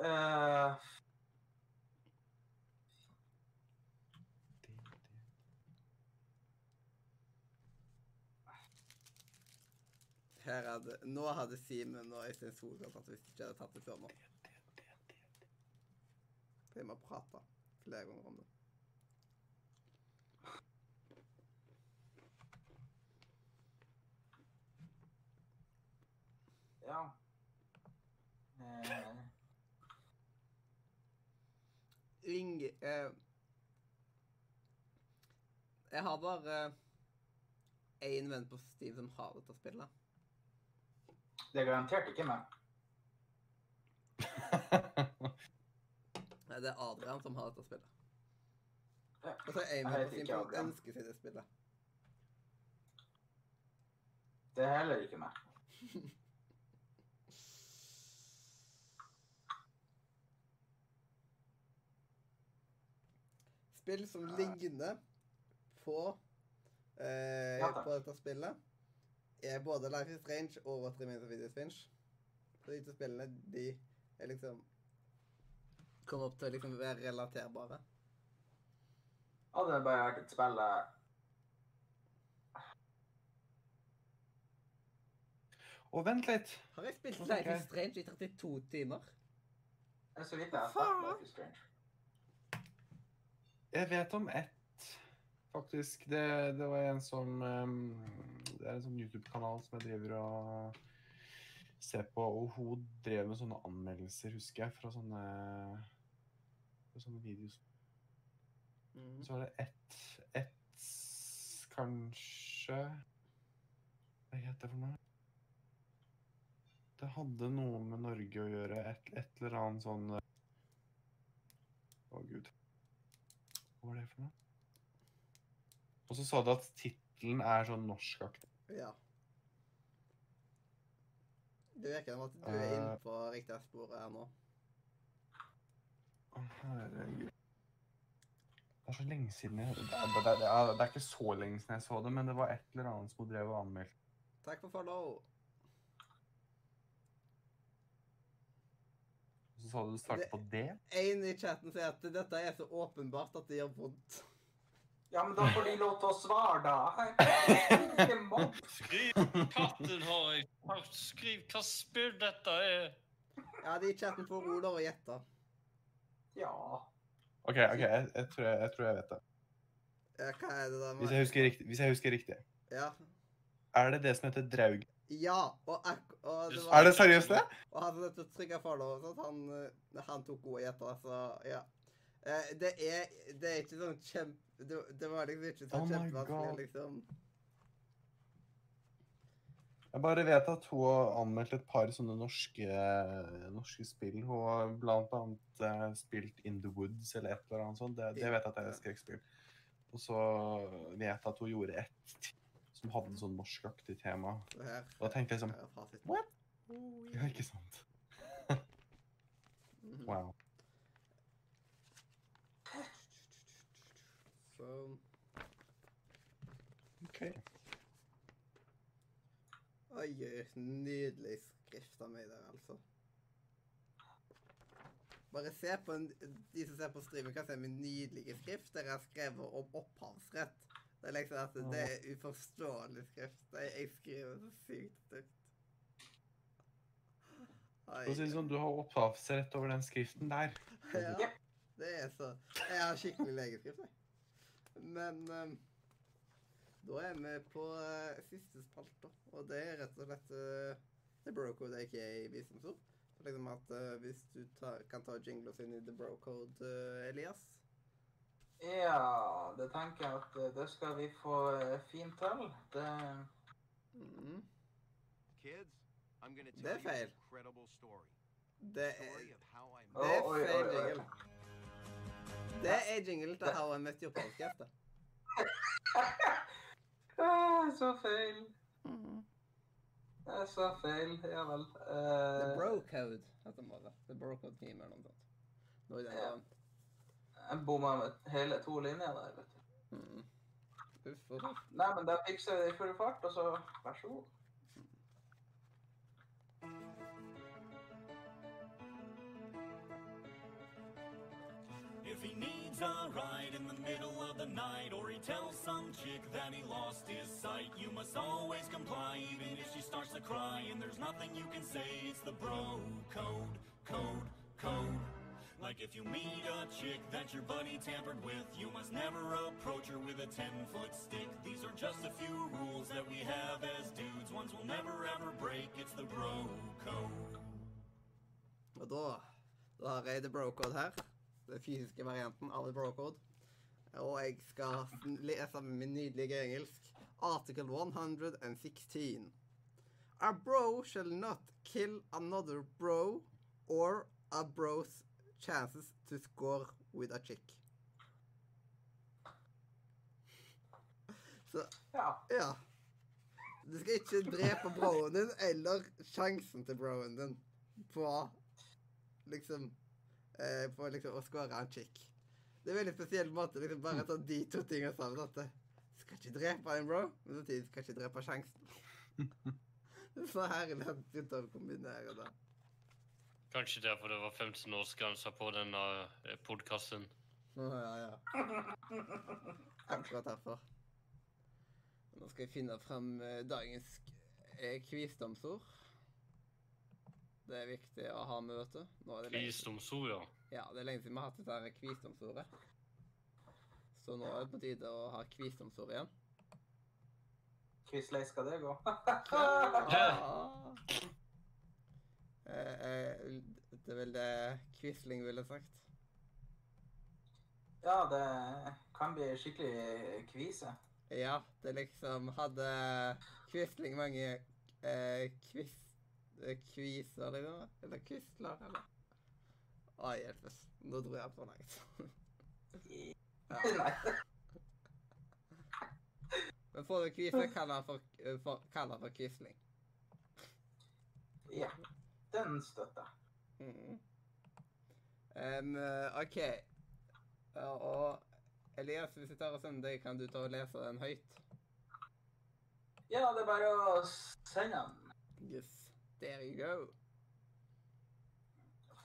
Uh, Her er Nå hadde Simen og Øystein Solgard tatt hvis de ikke hadde tatt det før nå. Vi må prate flere ganger om det. Ja. Eh, Ring Eh, jeg har bare én venn på Steam som har dette spillet. det er garantert ikke meg. Nei, Det er Adrian som har dette spillet. Ja. Og så er Jeg på sin som ønsker seg det spillet. Det er heller ikke meg. [laughs] Spill som ligner på eh, Ja, på dette spillet, er både Life is Strange og What Remains of Edith Finch. Så de to spillene, de er liksom Kommer opp til å liksom være relaterbare. Hadde det bare vært et spill jeg Og vent litt. Har jeg spilt Life is Strange i 32 timer? Det er så vidt jeg har spilt Life is Strange. Jeg vet om ett, faktisk. Det, det var en som ehm, Det er en sånn YouTube-kanal som jeg driver og ser på, og hun drev med sånne anmeldelser, husker jeg, fra sånne, fra sånne videoer. Mm. Så var det ett Ett kanskje Hva heter det for noe? Det hadde noe med Norge å gjøre. Et, et eller annet sånn eh, Å, gud. Hva var det for noe? Og så sa du at tittelen er sånn norskaktig. Ja. Det virker som at du er Eh. inne på riktig spor her nå. Å, herregud. Det er så lenge siden jeg det er, det, er, det, er, det er ikke så lenge siden jeg så det, men det var et eller annet som hun drev og anmeldte. Takk for follow. Så sa du du startet på D. En i chatten sier at dette er så åpenbart at det gjør vondt. Ja, men da får de lov til å svare, da. Skriv katten, har jeg. Skriv hva spill dette er. Ja, de i chatten får roler og gjette. Ja. OK, ok, jeg, jeg, tror jeg, jeg tror jeg vet det. Ja, hva er det da? Hvis jeg husker riktig. Hvis jeg husker riktig. Ja. Er det det som heter Draug? Ja, og, og det var Er det seriøst det? Og han som å trykke follow, han, eh, han tok gode gjetter, så ja. Eh, det er Det er ikke sånn kjempe... Det, det var liksom ikke Oh sånn my kjempevanskelig, liksom. Jeg bare vet at hun har anmeldt et par sånne norske, norske spill. Hun har blant annet eh, spilt In the Woods eller et eller annet sånt. Det, det vet jeg at det er skrekkspill. Og så vet jeg at hun gjorde et som hadde sånn norskaktig tema. Her, Og da tenkte jeg sånn. What? Oh, Ja, ikke sant? [laughs] Mhm. Wow. Så OK. Oi, nydelig skrift av meg der, altså. Bare se på en, de som ser på streamen, kan se min nydelige skrift der jeg har skrevet om opphavsrett. Det er liksom at det er uforståelig skrift. Jeg, skriver så sykt stygt. Sånn, du har opphavsrett over den skriften der. Ja, det er så Jeg har skikkelig legeskrift, jeg. Men um, Da er vi på uh, siste spalte, og det er rett og slett uh, The Bro Code, aka visdomsord. Liksom at uh, Hvis du tar, kan ta jingles inn i The Bro Code, Elias. Ja, det tenker jeg at eh, det skal vi få eh, fint til. Det mm. Kids, Det er feil. Det er, det er feil oi, oi. jingle. Det er jingle til How I Met Your Podcast. [laughs] Ah, Så feil. Det er så feil. Ja vel. The Eh, Bro Code heter det. The Bro Code Team eller noe sånt. Nå er det Ja. graden. Jeg bomma med hele to linjer der, vet du. Mhm. Uff uff. Nei, men da fikser vi det i full fart, og så vær så god. If he needs a ride in the middle of the night, or he tells some chick that he lost his sight, you must always comply, even if she starts to cry. And there's nothing you can say, it's the bro code, code, code. Like if you meet a chick that your buddy tampered with, you must never approach her with a 10 foot stick. These are just a few rules that we have as dudes, ones we'll never ever break. It's the bro code. Og da, da har jeg The Bro Code her. Den fysiske varianten av The Bro Code. Og jeg skal lese min nydelige engelsk. Article 116. A bro shall not kill another bro or a bro's chances to score with a chick. Så Ja. ja. Du skal ikke drepe broen din eller sjansen til broen din på liksom eh, På liksom å score en chick. Det er en veldig spesiell måte liksom bare ta de to tingene sammen. At du skal ikke drepe en bro, men samtidig skal ikke drepe sjansen. [laughs] Så herlig at du begynte å kombinere det. Kanskje derfor det var 15-årsgrense på denne podkasten. Å, ja, ja. [laughs] Akkurat derfor. Nå skal jeg finne frem eh, dagens kvisdomsord. Det er viktig å ha med, vet du. Nå er det lenge, ja. ja, det er lenge siden vi har hatt dette her visdomsordet. Så nå er det på tide å ha kvisdomsord igjen. Hvordan skal det gå. [laughs] [laughs] Ah. Eh, eh, det vel det Quisling ville sagt. ja, det kan bli skikkelig kvise. Ja, det liksom hadde Quisling mange eh, eh, kviser, liksom? Eller quisler, eller? Å, hjelpes. Nå dro jeg på langt. [laughs] ja. Men får du kvise, kall han for, eh, for, for quisling. Ja, jeg. Mhm. Em, eh, OK. Og Elias, hvis jeg tar og sender deg, kan du ta og lese den høyt? Ja, det er bare å sende den. Yes. There you go.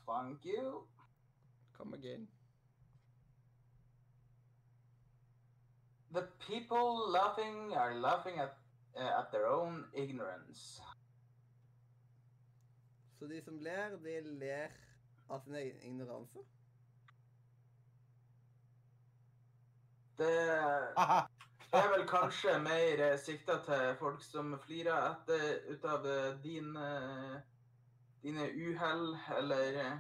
Thank you. Come again. The people laughing are laughing at, uh, at their own ignorance. Så de som ler, de ler av sin egen ignoranse? Det er vel kanskje mer sikta til folk som flirer etter ut av eh, din, eh, dine uhell, eller eh,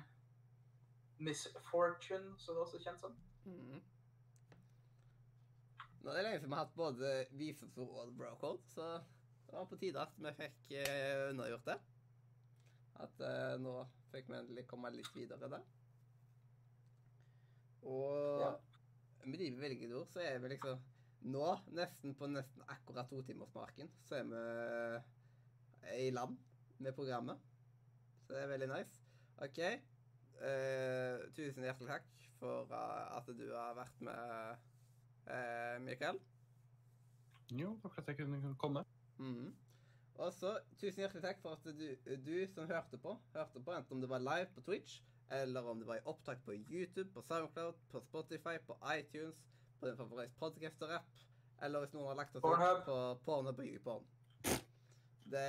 misfortune, som det også kjennes som. Mm. Nå er det lenge siden vi har hatt både visdomsord og brocode, så det var på tide at vi fikk undergjort unnagjort det. At eh, nå fikk vi endelig komme litt videre der. Og Ja. med de bevilgede så er vi liksom nå, nesten på nesten akkurat totimersmarken, så er vi i land med programmet. Så det er veldig nice. OK. Eh, tusen hjertelig takk for eh, at du har vært med, eh, Mikael. Jo, takk for at jeg kunne komme. Mhm. Og så tusen hjertelig takk for at du, du som hørte på, hørte på enten om det var live på Twitch, eller om det var i opptak på YouTube, på SoundCloud, på Spotify, på iTunes, på din favoritt podcaster-app, eller hvis noen har lagt oss ut på Pornhub og YouPorn. Det,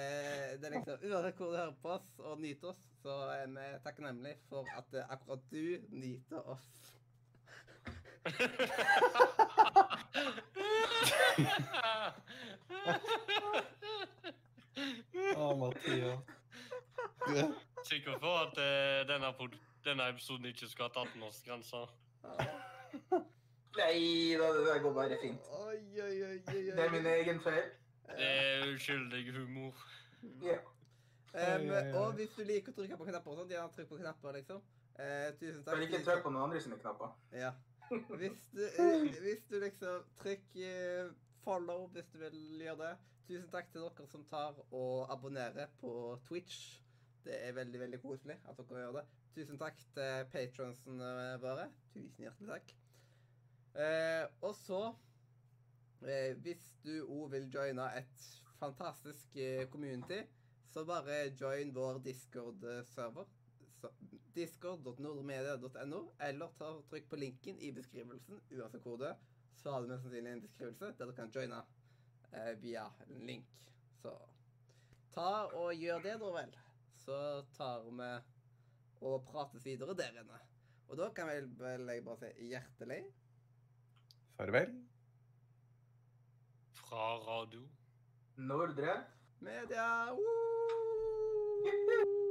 det er liksom Uansett hvor du hører på oss og nyter oss, så er vi takknemlige for at akkurat du nyter oss. [laughs] [laughs] Å, Mathias. [laughs] Sikker på at eh, denne, pod- denne episoden ikke skal ha 18-årsgrensa. Nei da, det går bare fint. Oi, oi, oi, oi, oi. Det er min egen feil. Det er uskyldig humor. Ja. Oi. og hvis du liker å trykke på knapper og sånt, gjerne trykk på knapper, liksom. Eh, tusen takk. Men ikke trykk på noen andre sine knapper. Ja. Hvis du, [laughs] eh, hvis du liksom Trykk eh, follow hvis du vil gjøre det. Tusen takk til dere som tar og abonnerer på Twitch. Det er veldig veldig koselig at dere gjør det. Tusen takk til patronsene våre. Tusen hjertelig takk. Eh, og så eh, Hvis du òg vil joine et fantastisk eh, community, så bare join vår Discord-server. Discord.nordmedia.no, eller ta trykk på linken i beskrivelsen, uansett hvor du er. Så har du mest sannsynlig en beskrivelse der du kan joine via en link. Så ta og gjør det, da vel. Så tar vi og prates videre der inne. Og da kan vel, vel jeg bare si hjertelig Farvel. Fra radio. Nordre. media. Woo! [laughs]